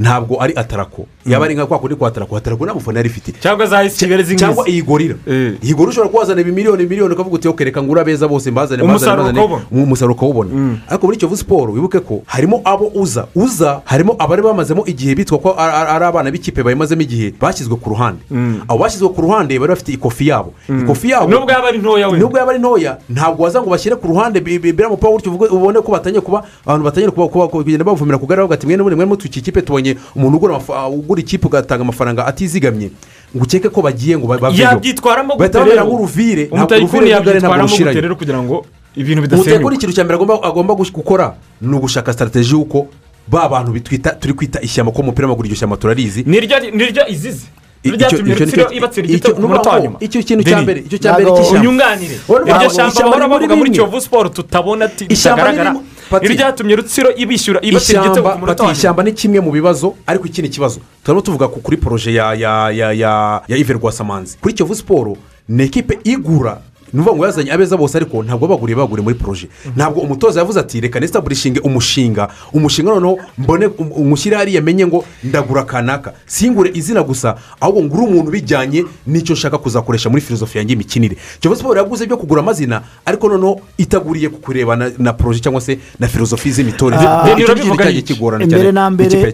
S7: ntabwo ari atarako yaba ari nka kwa kundi kwa atarako atarako nta mufana yari ifite
S2: cyangwa za esi kigali z'ingizi
S7: cyangwa iyi gorira
S2: Eh.
S7: iyi gorira ushobora kubazana ibimiliyoni miliyoni ukavuga uti "Ok, reka ngura abeza bose mbazane mbazane, mbazane."
S2: ukawubona.
S7: umusaruro ukawubona ariko muri kiyovu siporo wibuke ko harimo abo uza uza harimo abari bamazemo igihe bitwa ko ari abana b'ikipe bayimazemo igihe bashyizwe ku ruhande. Abo bashyizwe ku ruhande bari bafite ikofi yabo. Ikofi yabo
S2: nubwo yaba ari ntoya we.
S7: nubwo yaba ari ntoya ntabwo waza ngo bashyire ku ruhande bi- bi- biriya mupira gutyo ubone ko batangiye kuba abantu batangiye kuba kuba- kugenda bavumira ku gare bavuga ati mwene mwene mutuye ikipe tubonye umuntu ugura amafa- ugura ikipe ugatanga amafaranga atizigamye. Ngo ukeke ko bagiye ngo ba- baveyo.
S2: Yabyitwaramo
S7: bahita
S2: gute
S7: bamera
S2: rero?
S7: nk'uruvire. Ntabwo uruvire rw'igare ntabwo rushiranye.
S2: ibintu bidasenyuka?
S7: Ikintu cya mbere agomba gukora ni ugushaka sitarategi y'uko ba bantu bitwita turi kwita ishyamba ko umupira w'amaguru iryo shyamba turarizi.
S2: Niryo izize
S7: Icyo- kintu cya mbere icyo cya mbere cy'ishyamba
S2: unyunganire. Iryo shyamba bahora bavuga muri kiyovu siporo tutabona ati-
S7: Ishyamba ni
S2: ritagaragara
S7: rimwe. Pati.
S2: niryo ryatumye rutsiro ibishyura ibatsira igitego ku munota wa
S7: ishyamba ni kimwe mu bibazo ariko ikindi kibazo turabona tuvuga ku- kuri poroje ya ya ya ya ya ive rwasamanzi. Kuri kiyovu siporo ni ekipe igura ni ukuvuga ngo yazanye abeza bose ariko ntabwo baguriye baguriye muri poroje ntabwo umutoza yavuze ati reka nesitaburishinge umushinga. Umushinga noneho mbone um- umushyire hariya menye ngo ndagura kanaka. Singure izina gusa ahubwo ngure umuntu bijyanye n'icyo nshaka kuzakoresha muri filozofi yanjye y'imikinire. Kiyovu siporo yaguze ibyo kugura amazina ariko noneho itaguriye ku kureba na, na poroje cyangwa se na filozofi z'imitoreze
S8: Ah,
S7: icyo cyagiye
S2: iki?
S7: kigorana cyane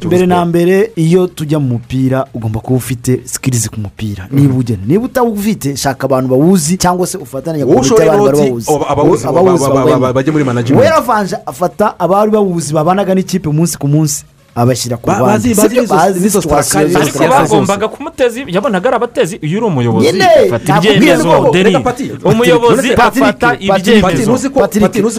S8: mbere na mbere iyo tujya mu mupira ugomba kuba ufite sikirizi ku mupira. Niba ugena niba utawufite shaka abantu bawuzi cyangwa se ufatanye
S7: wowe
S8: komite
S7: ushoboye
S8: y'abantu bari
S7: inoti
S8: bawuzi
S7: aba- abawuzi
S8: Abawuzi
S7: ba- ba- ba-
S8: bawemo.
S7: ba- bajye muri
S8: we
S7: management
S8: yaravanje afata abari bawuzi babanaga n'ikipe umunsi ku munsi. Abashyira ku
S7: Ba-
S8: ruhande
S7: bazi-
S8: situwasiyo
S2: ariko bagombaga kumuteza yabonaga ari abatezi. Iyo uri umuyobozi
S8: Nyine,
S2: fata
S8: ntabwo
S2: ibyemezo umuyobozi afata ibyemezo.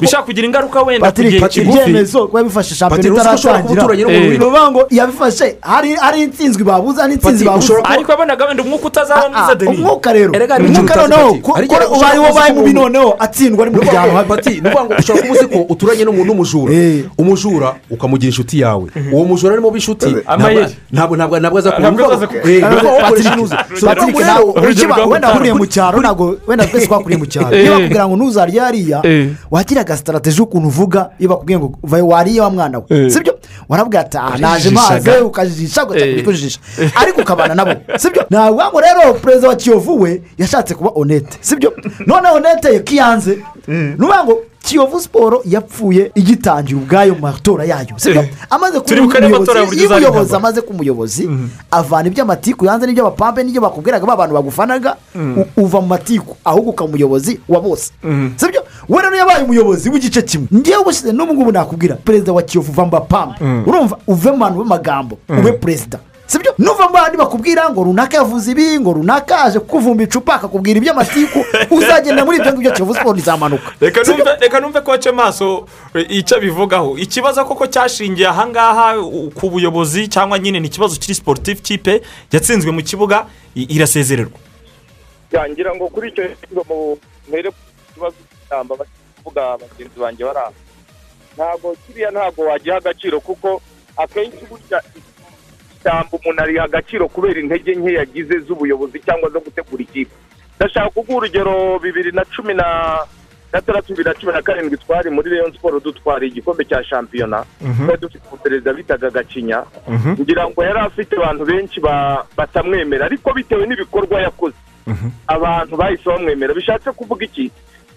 S2: Bishobora kugira ingaruka wenda ku gihe kigufi
S8: ibyemezo kuba bifashe shampiyona itaratangira ukuvuga ngo yabifashe. Hari insinzwi babuze hari insinzi
S7: Pati,
S8: babuze.
S2: ariko yabonaga wenda umwuka utazaba mwiza
S8: Ah,
S2: deni
S8: umwuka rero. Umwuka noneho ubaye
S7: ko
S8: mubi noneho atsindwa ari mu muryango habi
S7: pati ni ukuvuga ngo ushobora kuba uzi ko uturanye n'umuntu w'umujura
S8: Eh.
S7: umujura ukamugira inshuti yawe. Uwo mujura arimo
S2: Amayeri.
S7: ntabwo ntabwo ntabwo aza
S2: Ntabwo
S7: kuba
S2: aza ku-
S7: Eh, ntabwo wakoresha inuze ntabwo
S8: wenda wakuriye mu cyaro ntabwo wenda twese twakuriye mu cyaro
S2: Eh.
S8: niba bakubwira ngo ntuzarye hariya
S2: Eh.
S8: wagira agasitarategi ukuntu uvuga iyo bakubwiye ngo vayo wariye wa mwana we
S2: Eh.
S8: sibyo? Warabwira ati aha naje maze ukajijisha ugahita
S2: Eh.
S8: kujijisha ariko ukabana nabo. Sibyo? Ntabwo ngo rero perezida wa kiyovu we yashatse kuba onete. Sibyo? None onete ye kiyanze. Ni ukuvuga ngo kiyovu siporo yapfuye igitangira ubwayo mu matora yayo. Amaze umuyobozi amaze kuba umuyobozi avana iby'amatiku yanze n'ibyo bapampe n'ibyo bakubwiraga ba bantu bagufanaga u- uva mu matiku ahubwo ukaba umuyobozi wa bose. Sibyo we rero yabaye umuyobozi w'igice kimwe. Ngewe ubushize n'ubu ngubu nakubwira perezida wa kiyovu uva mu bapampe urumva? Uve mu bantu b'amagambo ube perezida. Sibyo? Nuva mu bandi bakubwira ngo runaka yavuze ibi ngo runaka yaje kuvumba icupa akakubwira iby'amatiku uzagenda muri ibyo ngibyo kiyovu siporo izamanuka.
S2: Reka numve ko wace maso e, icyo abivugaho ikibazo koko cyashingiye ahangaha ku buyobozi cyangwa nyine ni ikibazo kiri siporutifu kipe yatsinzwe mu kibuga irasezererwa.
S9: Yangira ngo kuri icyo kigo mu mpere ku kibazo cy'ishyamba bari kuvuga bagenzi banjye bari aho. Ntabwo kiriya ntabwo wagiha agaciro kuko akenshi burya ishyamba umuntu ariha agaciro kubera intege nke yagize z'ubuyobozi cyangwa zo gutegura ikipe. Ndashaka kuguha urugero bibiri na cumi na gatandatu bibiri na cumi na karindwi twari muri leon siporo dutwara igikombe cya shampiyona. Twari dufite umuperezida bitaga gacinya. Ngira ngo yari afite abantu benshi ba- batamwemera ariko bitewe n'ibikorwa yakoze. Abantu bahise bamwemera. Bishatse kuvuga iki?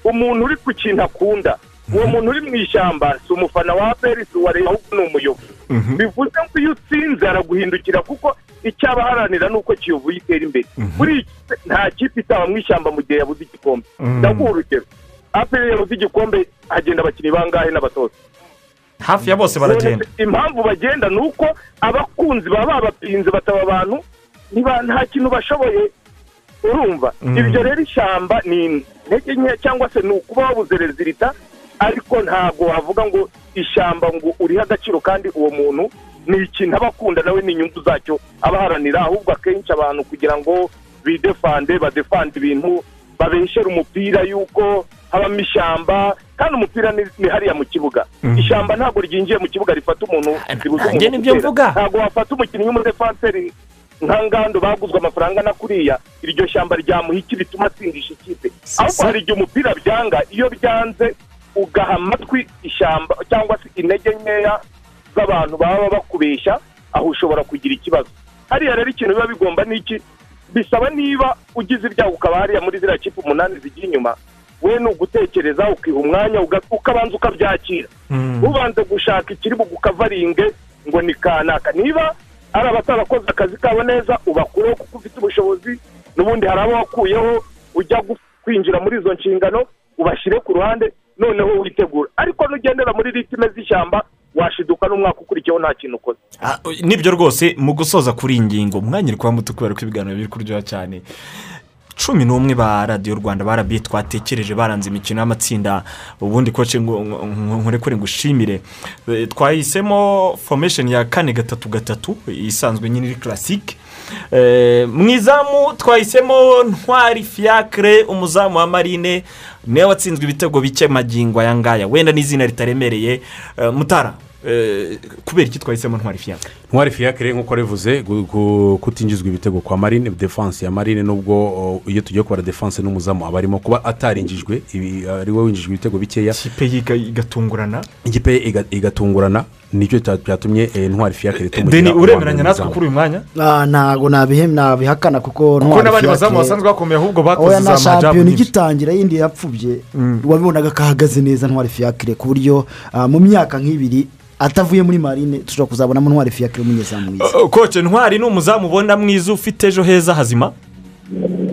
S9: Umuntu uri ku kintu akunda uwo muntu uri mu ishyamba si umufana wa aperi si uwa leta ahubwo ni umuyobozi. Bivuze ngo iyo utsinze araguhindukira kuko icyo abaharanira ni uko kiyovu itera imbere. Muri iki nta kipe itaba mu ishyamba mu gihe yabuze igikombe. Ndaguha urugero. Aperi yabuze igikombe hagenda abakinnyi bangahe n'abatoza?
S2: Hafi ya bose baragenda.
S9: Impamvu bagenda ni uko abakunzi baba babapinze bataba abantu niba nta kintu bashoboye urumva. Ibyo rero ishyamba ni intege nke cyangwa se ni ukuba wabuze rezilita ariko ntabwo wavuga ngo ishyamba ngo urihe agaciro kandi uwo muntu ni ikintu aba akunda nawe ni inyungu zacyo aba aharanira ahubwo akenshi abantu kugira ngo bidefande badefande ibintu babeshere umupira yuko habamo ishyamba kandi umupira ni hariya mu kibuga. Ishyamba ntabwo ryinjiye mu kibuga rifata umuntu ribuza
S2: nanjye
S9: umuntu ntabwo wafata umukinnyi w'umudefanseri nka ngando baguzwe amafaranga na kuriya iryo shyamba ryamuha iki bituma atsindisha ikipe? Ahubwo hari igihe umupira byanga iyo byanze ugaha amatwi ishyamba cyangwa se intege nkeya z'abantu baba bakubeshya aho ushobora kugira ikibazo. Hariya rero ikintu biba bigomba ni iki? Bisaba niba ugize ibyago ukaba hariya muri ziriya kipe umunani zigiye inyuma we ni ugutekereza ukiha umwanya ukabanza ukabyakira. Ubanza gushaka ikiri bugukavaringe ngo ni kanaka. Niba ari abatarakoze akazi kabo neza ubakureho kuko ufite ubushobozi n'ubundi hari abo wakuyeho ujya kwinjira muri izo nshingano ubashyire ku ruhande noneho witegura. Ariko nugendera muri ritime z'ishyamba washiduka n'umwaka ukurikiyeho nta kintu ukoze
S2: Ah, ni byo rwose mu gusoza kuri iyi ngingo kuba muto kubera ko ibiganiro biri kuryoha cyane. Cumi n'umwe ba radiyo rwanda barabiye twatekereje baranze imikino y'amatsinda. Ubundi koce nkurekure ngo ushimire Eh, twahisemo fomesheni ya kane gatatu gatatu isanzwe nyine iri karasike mu izamu twahisemo ntwari fiyakire umuzamu wa marine ni we watsinzwe ibitego bike magingo aya ngaya wenda n'izina ritaremereye. Eh, mutara eh, kubera iki twahisemo ntwari fiyakire
S7: ntwari fiyakire nk'uko gu- kutinjizwa ibitego kwa marine defanse ya marine nubwo o, iyo tugiye kubara defanse n'umuzamu aba arimo kuba atarinjijwe ibi- ari we winjijwe ibitego bikeya.
S2: Ikipe igatungurana?
S7: Ikipe igatungurana ni cyo cya- cyatumye eh, ntwari fiyakire tumugira
S2: uremeranya natwe kuri uyu mwanya?
S8: Ah, ntabwo nabihakana kuko Ntwari
S2: n'abandi bazamu basanzwe bakomeye ahubwo bakoze
S8: oya na
S2: za
S8: shampiyona igitangira yindi yapfubye. Wabibonaga ko ahagaze neza ntwari fiyakire ku buryo ah, mu myaka nk'ibiri atavuye muri marine dushobora kuzabonamo ntwari fiyakire umunyezamu mwiza.
S2: Koce ntwari ni umuzamu ubona mwiza ufite ejo heza hazima?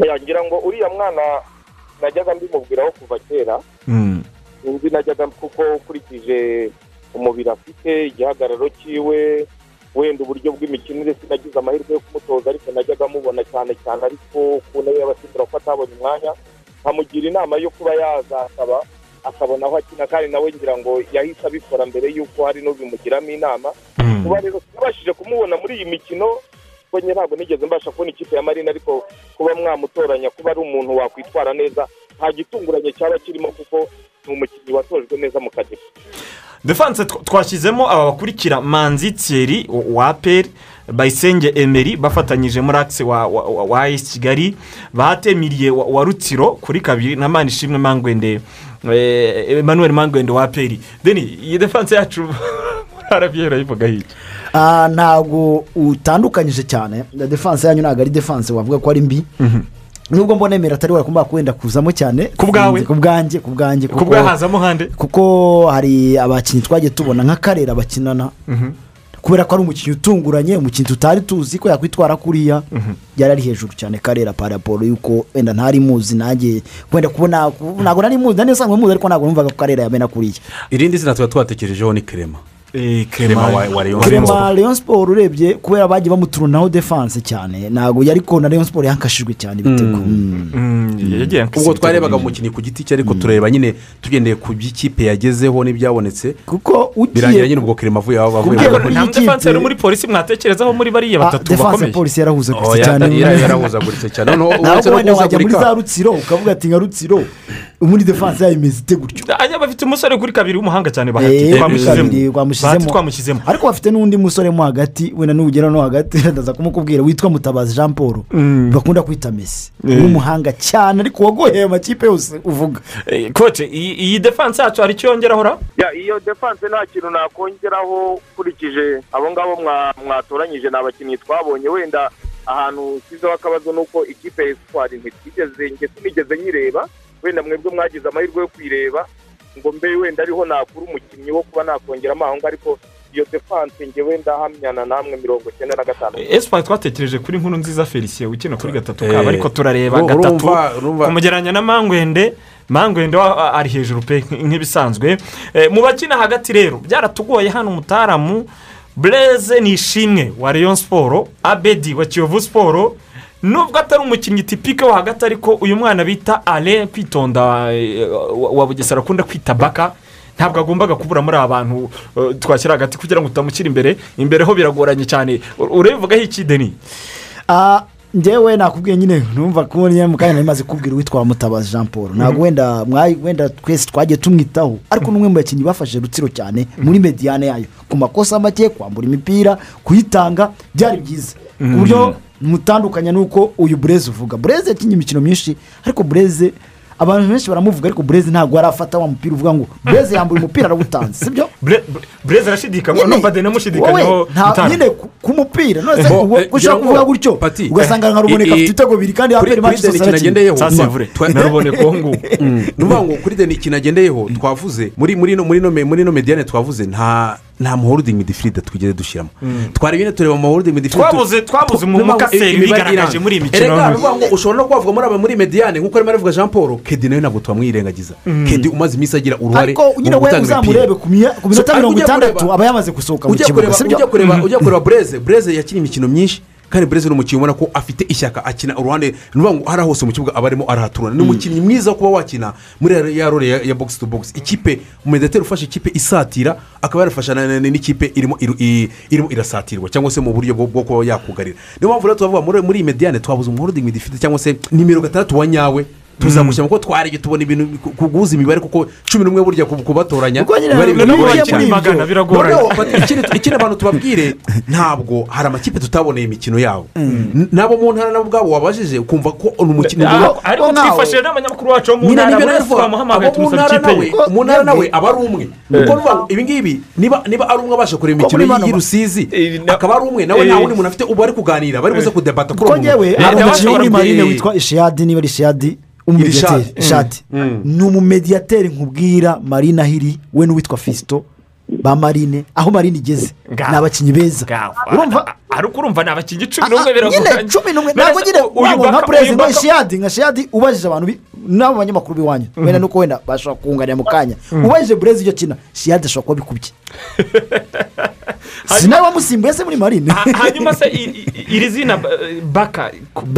S9: Yagira ngo uriya mwana najyaga mbimubwiraho kuva kera. Sinzi najyaga kuko ukurikije umubiri afite igihagararo cyiwe wenda uburyo bw'imikinire sinagize amahirwe yo kumutoza ariko najyaga mubona cyane cyane ariko ku ntebe y'abasimbura ko atabonye umwanya nkamugira inama yo kuba yazasaba akabona aho akina kandi nawe ngira ngo yahise abikora mbere y'uko hari n'ubimugiramo inama. Kuba rero sinabashije kumubona muri iyi mikino kuko njye ntabwo nigeze mbasha kubona ikipe ya marine ariko kuba mwamutoranya kuba ari umuntu wakwitwara neza nta gitunguranye cyaba kirimo kuko ni umukinnyi watojwe neza mu kazi
S2: defanse tw- twashyizemo aba bakurikira manzi thierry wa aperi bayisenge emeri bafatanyije muri akise wa esi kigali batemiriye wa rutsiro kuri kabiri na manishimwe mangwende. Emmanuel mangwende wa aperi deni iyi defanse yacu harabiye urayivuga hirya
S8: Ah, ntabwo utandukanyije cyane. Na defanse yanyu ntabwo ari defanse wavuga ko ari mbi. Nubwo mbona emera atari wakumva wenda kuzamo cyane.
S2: Ku bwawe?
S8: ku bwanjye ku bwanjye
S2: ku bwahazamo hande?
S8: kuko hari abakinnyi twagiye tubona nk'akarere bakinana. Kubera ko ari umukinnyi utunguranye umukinnyi tutari tuzi ko yakwitwara kuriya. Yari ari hejuru cyane karera paraporo yuko wenda ntari muzi nanjye wenda kubona ntabwo nari muzi nari nsanzwe muzi ariko ntabwo numvaga ko karera yamena kuriya.
S7: Irindi zina tuba twatekerejeho ni kerema kerema
S8: leon siporo urebye kubera bagiye bamuturunaho defanse cyane. Ntabwo yari na leon siporo yankashijwe cyane ibitego Mm.
S2: Mm, yagiye
S7: ubwo twarebaga mu kintu ku giti cye ariko tureba nyine tugendeye ku by'ikipe yagezeho n'ibyabonetse.
S8: Kuko
S7: birangira nyine ubwo kerema avuye aho
S8: Kubwira
S7: avuye.
S8: Ko
S2: nta defanse yari muri polisi mwatekerezaho muri bariya
S8: Ah,
S2: batatu
S8: defanse
S2: bakomeye
S8: polisi yarahuzaguritse
S7: Oh,
S8: cyane.
S7: yarahuzaguritse cyane. Noneho uretse
S8: ntabwo
S7: no
S8: wenda wajya muri za rutsiro ukavuga ati nka rutsiro muri defanse yayo imeze ite gutyo?
S2: Aya bafite umusore kuri kabiri w'umuhanga cyane
S8: Eh,
S2: bahati twamushyizemo
S8: ariko bafite n'undi musore mo hagati wenda nugera no hagati ndaza kumukubwira witwa mutabazi jean paul. Bakunda kwita mesi w'umuhanga cyane ariko wagoheye amakipe yose uvuga.
S2: Eh, koce iyi iyi defanse yacu hari icyo yongeraho
S9: iyo defanse nta kintu nakongeraho ukurikije abo ngabo mwa- mwatoranyije ni abakinnyi twabonye. Wenda ahantu ushyizeho akabazo ni uko ikipe ya esipari ntitigeze sinigeze nyireba wenda mwebwe mwagize amahirwe yo kuyireba ngo mbe wenda ariho nakura umukinnyi wo kuba nakongeramo aho ngaho ariko iyo defanse ngewe ndahamyana namwe mirongo icyenda na gatanu.
S2: Esipa twatekereje kuri nkuru nziza felicien ukina kuri gatatu
S7: Eh,
S2: kaba ariko turareba gatatu. kumugereranya na mangwende mangwende ari hejuru pe nk- nk'ibisanzwe. Eh, mu bakina hagati rero byaratugoye hano umutaramu bureze ni ishimwe wa leon siporo abedi wa kiyovu siporo nubwo atari umukinnyi tipike wo hagati ariko uyu mwana bita ale kwitonda eh, wa bugesera akunda kwita baka ntabwo agombaga kubura muri aba bantu eh, twashyira hagati kugira ngo utamushyira imbere. Imbere ho biragoranye cyane. U- urabivugaho iki deni
S8: Ah, njyewe nakubwiye nyine numva ko niyo mu kanya nari maze kubwira uwitwa mutabazi jean paul. Ntabwo wenda wenda twese twagiye tumwitaho. Ariko n'umwe mu bakinnyi bafashe rutsiro cyane muri mediyane yayo. Ku makosa make kwambura imipira kuyitanga byari byiza. Ku buryo mutandukanya n'uko uyu bureze uvuga. Bureze yakinnye imikino myinshi ariko bureze abantu benshi baramuvuga ariko bureze ntabwo arafata wa mupira uvuga ngo bureze yambuye umupira arawutanze sibyo?
S2: Bureze arashidikanywa numva deni itanu.
S8: nyine ku- mupira none
S7: eh,
S8: ushobora kuvuga gutyo
S7: Pati,
S8: ugasanga nka ruboneka
S7: i-
S8: afite ibitego bibiri kandi
S7: kuri deni ikintu agendeyeho
S2: na ruboneka uwo nguwo
S7: ni ukuvuga ngo kuri deni ikintu agendeyeho twavuze muri muri muri ino mediyane twavuze nta nta muhorodingi midifirida twigeze dushyiramo twari nyine tureba umuhorodingi midifirida
S2: Twabuze- twabuze mu mukaseri bigaragaje muri iyi mikino
S7: erega ni ukuvuga ngo ushobora no kubavuga muri aba muri mediyane nk'uko arimo aravuga jean paul kedi nawe ntabwo twamwirengagiza. Kedi umaze iminsi agira uruhare
S8: ariko nyine
S7: mu
S8: we
S7: gutanga
S8: uzamurebe
S7: imipira.
S8: ku miya- ku minota mirongo itandatu aba yamaze gusohoka mu kibuga
S7: ujya kureba ujya kureba bureze bureze yakinnye imikino myinshi. Kandi bureze ni umukinnyi ubona ko afite ishyaka akina uruhande ngo hariya hose mu kibuga aba arimo arahaturana. Ni umukinnyi mwiza wo kuba wakina muri ya- role ya- box to box. Ikipe umudeteri ufashe ikipe isatira akaba yarafasha n'ikipe irimo irasatirwa cyangwa se mu buryo bwo kuba yakugarira. Niyo mpamvu rero tubavuga muri iyi mediyane twabuze umuhorodingi midifite cyangwa se nimero gatandatu wa nyawe. Tuzamushyira kuko twarebye tubona ibintu ku- kuguza imibare kuko cumi n'umwe burya ku- kubatoranya. Ikindi- abantu tubabwire ntabwo hari amakipe tutaboneye imikino yabo. N- nabo mu ntara nabo ubwabo wabajije ukumva ko ni umukinnyi
S2: Ariko- twifashishije n'abanyamakuru bacu bo mu ntara twamuhamagaye tumusaba ikipe ye.
S7: Mu ntara nawe aba ari umwe. Ngo ibi ngibi niba ari umwe abasha kureba imikino y'i rusizi
S2: Eh, na-
S7: akaba ari umwe nawe
S2: eh,
S7: nta wundi muntu afite ubu bari kuganira bari buze kudebata kuri uwo muntu
S8: hari
S2: Eh,
S8: umukinnyi wo muri
S7: eh,
S8: marine
S7: eh,
S8: witwa ishiyadi niba ari ishiyadi umumediyateri
S7: Irishadi.
S8: ishadi ni umumediyateri nkubwira marine ahiri we n'uwitwa fisito ba marine. Aho marine igeze ni abakinnyi beza. Urumva?
S2: Ariko urumva ni abakinnyi cumi
S8: Ah,
S2: n'umwe biragoranye.
S8: nyine cumi n'umwe. Ntabwo nyine waba nka perezida
S2: Baka-
S8: shiyadi nka shiyadi ubajije abantu n'abo banyamakuru b'iwanyu wenda nuko wenda bashobora kunganira mu kanya. Ubajije burezi icyo kina shiyadi ashobora kuba bikubye. si nawe wamusimbuye se muri marine?
S2: Ha- hanyuma se iri zina baka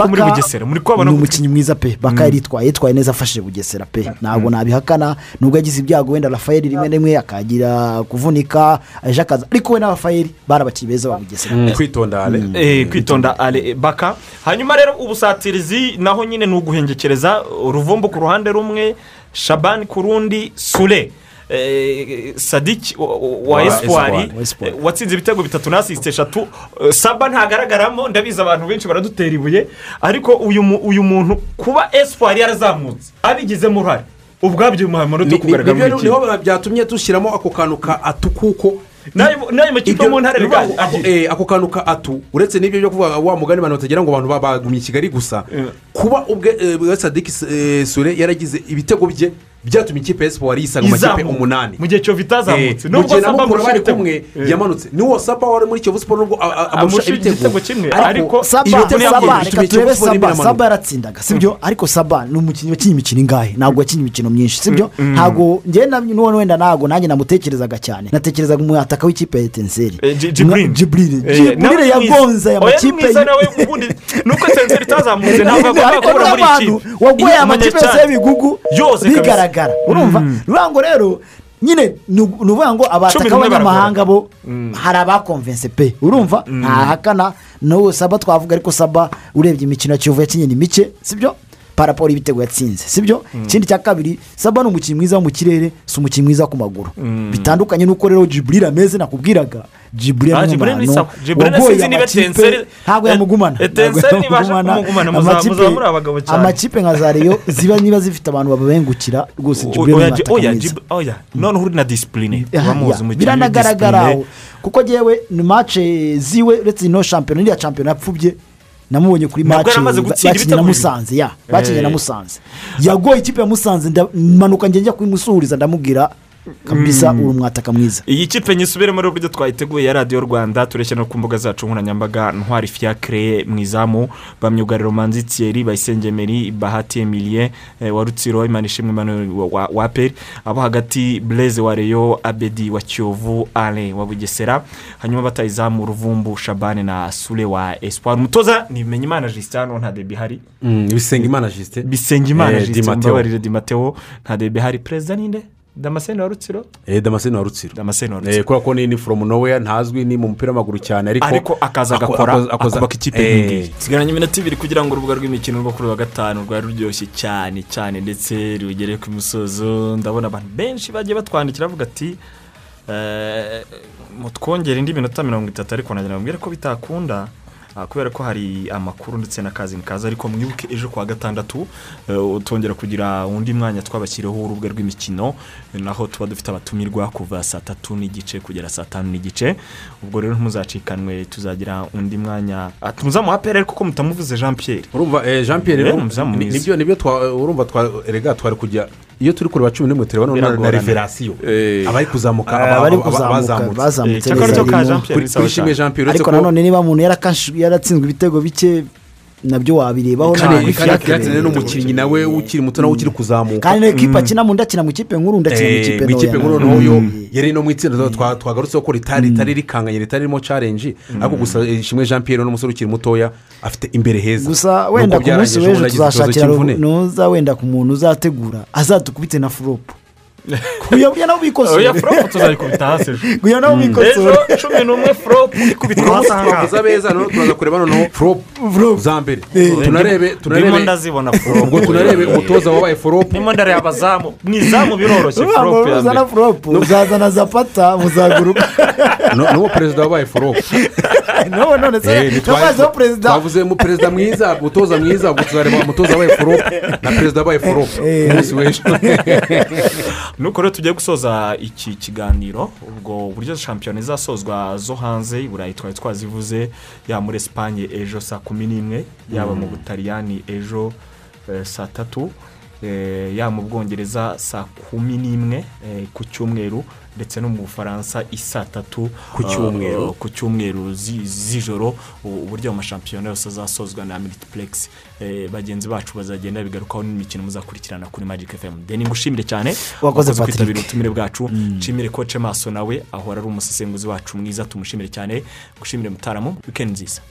S2: muri bugesera muri kubabona
S8: ni umukinnyi mwiza pe. Baka yaritwaye yitwaye neza afashije bugesera pe. Ntabwo nabihakana. Nubwo yagize ibyago wenda rafayeli rimwe na rimwe akagira kuvunika aje akaza. Ariko we na rafayeli bari abakinnyi beza ba bugesera.
S7: Mm, kwitonda ale.
S2: Eh, kwitonda ale. Baka hanyuma rero ubusatirizi naho nyine ni uguhengekereza uruvumbu ku ruhande rumwe shabani ku rundi sure sadiki wa- wa
S7: Wa
S2: esipuwari eh, watsinze ibitego bitatu n'asisite eshatu. Eh, saba ntagaragaramo ndabizi abantu benshi baradutera ibuye. Ariko uyu mu- uyu muntu kuba esipuwari yarazamutse abigizemo uruhare. Ubwabyo bimuha amanota yo kugaragara muri
S7: ni
S2: ho
S7: byatumye dushyiramo ako kantu ka atu kuko
S2: n'ayo makipe mu ntara
S7: ako- eh, ako kantu ka atu. Uretse n'ibyo byo kuvuga wa mugani abantu batagira ngo abantu ba- bagumye i kigali gusa.
S2: Eh.
S7: kuba ubwe eh, sadiki eh, sure yaragize ibitego bye byatumye ikipe ya siporo yisanga mu makipe
S2: izamuka
S7: umunani.
S2: Mu gihe cyovu itazamutse.
S7: Eh, mu gihe na
S2: Saba
S7: mukuru bari kumwe
S2: Eh.
S7: yamanutse niwo saba wari muri kiyovu siporo nubwo a- a- amurusha
S2: Amurusha
S7: ibitego
S2: kimwe,
S7: ariko
S8: saba reka turebe saba saba yaratsindaga sibyo? ariko saba ni umukinnyi wakinnye imikino ingahe? Ntabwo yakinnye imikino myinshi sibyo? ntabwo njyewe na- n'uwo wenda ntabwo nanjye namutekerezaga cyane. Natekerezaga umwataka w'ikipe ya etenseri. Jiburire
S2: Eh,
S8: jiburire yagonze aya makipe
S2: nuko senseri itazamutse ntabwo agomba kubura muri
S8: n'abantu
S2: iki.
S8: wagoye amakipe yose y'ibigugu
S2: kabisa.
S8: Bigaragara urumva? Ni ukuvuga ngo rero nyine ni uku- ni ukuvuga ngo abataka b'abanyamahanga bo hari abakonvense pe? Urumva? Ntahakana n'uwo saba twavuga ariko saba urebye imikino ya kiyovu yakinnye ni mike sibyo? Paraporo y'ibitego yatsinze sibyo? Ikindi cya kabiri saba ni umukinnyi mwiza wo mu kirere si umukinnyi mwiza ku maguru. Bitandukanye n'uko rero jiburire ameze nakubwiraga jiburire
S2: Ah,
S8: ni umuntu wagoye amakipe, ntabwo
S2: Eh,
S8: yamugumana.
S2: muzaba-
S8: Amakipe- nka za reyo ziba niba zifite abantu babengukira rwose jiburire ni
S2: oya oya. Noneho uri na disipurine umukinnyi
S8: biranagaragara kuko ngewe ni mace ziwe uretse ino shampiyona iriya shampiyona yapfubye namubonye kuri
S2: gutsinda
S8: bakinnye na musanze ya bakinnye na
S2: Eh.
S8: musanze yagoye ikipe ya musanze nda- manuka njye njya kuyimusuhuriza ndamubwira kabisa uri umwataka mwiza.
S2: Iyi kipe nyisubiremo rero uburyo twayiteguye ya radiyo rwanda tureshya no ku mbuga zacu nkoranyambaga ntwari fiacre mu izamu bamyugariro manzi thierry bayisengemeri bahati emilie eh, wa rutsiro imanishimwe wa- peri abo hagati blaise wa reyo abedi wa kiyovu ale wa bugesera hanyuma batayizamu ruvumbu shabane na sure wa espoir. Umutoza ni bimenyimana justin hano nta debi ihari.
S7: Bisenga imana jisite
S2: bisengimana
S7: Eh, Di
S2: justin
S7: Matteo.
S2: mbabarire di mateo nta debi ihari. Perezida ninde damascene wa rutsiro?
S7: Damascene wa rutsiro.
S2: Damascene wa
S7: Eh,
S2: rutsiro.
S7: kubera ko ni ni from nowhere ntazwi ni mu mupira w'amaguru cyane ariko
S2: ariko akaza
S7: ako-
S2: agakora akubaka ikipe
S7: Eh,
S2: nk'iyi sigaranye iminota ibiri kugira ngo urubuga rw'imikino rwo kuri uwa gatanu rwari ruryoshye cyane cyane ndetse rugere ku musozo. Ndabona abantu benshi bagiye batwandikira bavuga ati eh, mutwongere indi minota mirongo itatu ariko nagira ngo mbwire ko bitakunda. Kubera ko hari amakuru ndetse n'akazi kaza ariko mwibuke ejo kuwa gatandatu eh, tongera kugira undi mwanya twabashyiriyeho urubuga rw'imikino naho tuba dufite abatumirwa kuva saa tatu n'igice kugera saa tanu n'igice. Ubwo rero ntimuzacikanwe tuzagira undi mwanya. Ah, tumuzamuha pere ariko ko mutamuvuze jean pierre
S7: urumva eh, jean pierre ni byo ni byo urumva twa rega twari kujya iyo turi kureba cumi n'umwe tureba na- reverasiyo
S2: Eh.
S7: abari kuzamuka
S8: Ah,
S7: aba-
S8: abari
S7: aba- aba-
S8: kuzamuka
S7: bazamutse.
S8: neza.
S7: kuri shimwe jean pierre
S8: ariko
S7: ko
S8: nanone niba umuntu yarakash- yaratsinzwe ibitego bike na byo
S7: wabirebaho
S8: ntabwo
S7: kandi
S8: ifiyakire.
S7: Fiacre ni umukinnyi nawe ukiri muto nawe ukiri kuzamuka.
S8: Kandi n'ikipe akina mu ndakina mu ikipe nkuru ndakina mu
S7: Eh,
S8: ikipe
S7: mu ikipe
S8: ntoya.
S7: nkuru noneho
S8: Mm.
S7: yari no mu itsinda twa- twagarutseho ko ritari ritari rikanganye ritari ririmo challenge. Ariko gusa eh, shimwe jean pierre ni umusore ukiri mutoya afite imbere heza.
S8: Gusa wenda ku munsi w'ejo tuzashakira nuza wenda ku muntu uzategura azadukubite na furopu kuya nabo
S2: oya
S8: bikosora
S2: foropu tuzayikubita hasi ejo
S8: kuya nabo
S2: ejo
S8: bikosora
S2: cumi n'umwe foropu ikubitwa hasi aha ngaha
S7: twavuze abeza noneho turaza kureba noneho flop za mbere.
S8: Eh.
S7: tunarebe
S2: ndimo
S7: tunarebe.
S2: ndazibona foropu
S7: ubwo tunarebe umutoza wabaye flop
S2: ndimo ndareba abazamu. Mu izamu biroroshye foropu ya mbere.
S8: Furopu uzazana zapata muzaguruka.
S7: N'uwo perezida wabaye flop
S8: none none
S7: Eh,
S8: se
S7: ntitwa-
S8: nabazeho perezida.
S7: twavuze mu perezida mwiza umutoza mwiza ubwo tuzareba umutoza wabaye flop na perezida wabaye flop
S8: Eh.
S7: umunsi w'ejo.
S2: nuko rero tugiye gusoza iki kiganiro ubwo uburyo shampiyona izasozwa zo hanze i burayi twari twazivuze yaba muri esipanye ejo saa kumi n'imwe yaba mu butaliyani ejo eh, saa tatu. Yaba mu bwongereza saa kumi n'imwe eh, ku cyumweru ndetse no mu bufaransa i saa tatu
S7: Ku cyumweru.
S2: eh, ku cyumweru zi- z'ijoro uburyo amashampiyona yose azasozwa na militipurexi bagenzi bacu bazagenda bigarukaho n'imikino muzakurikirana kuri magic fm deni ngushimire cyane.
S8: Wakoze,
S2: kwitabira ubutumire bwacu. Nshimire koce maso nawe ahora ari umusesenguzi wacu mwiza tumushimire cyane. Gushimire mutaramu wikendi nziza.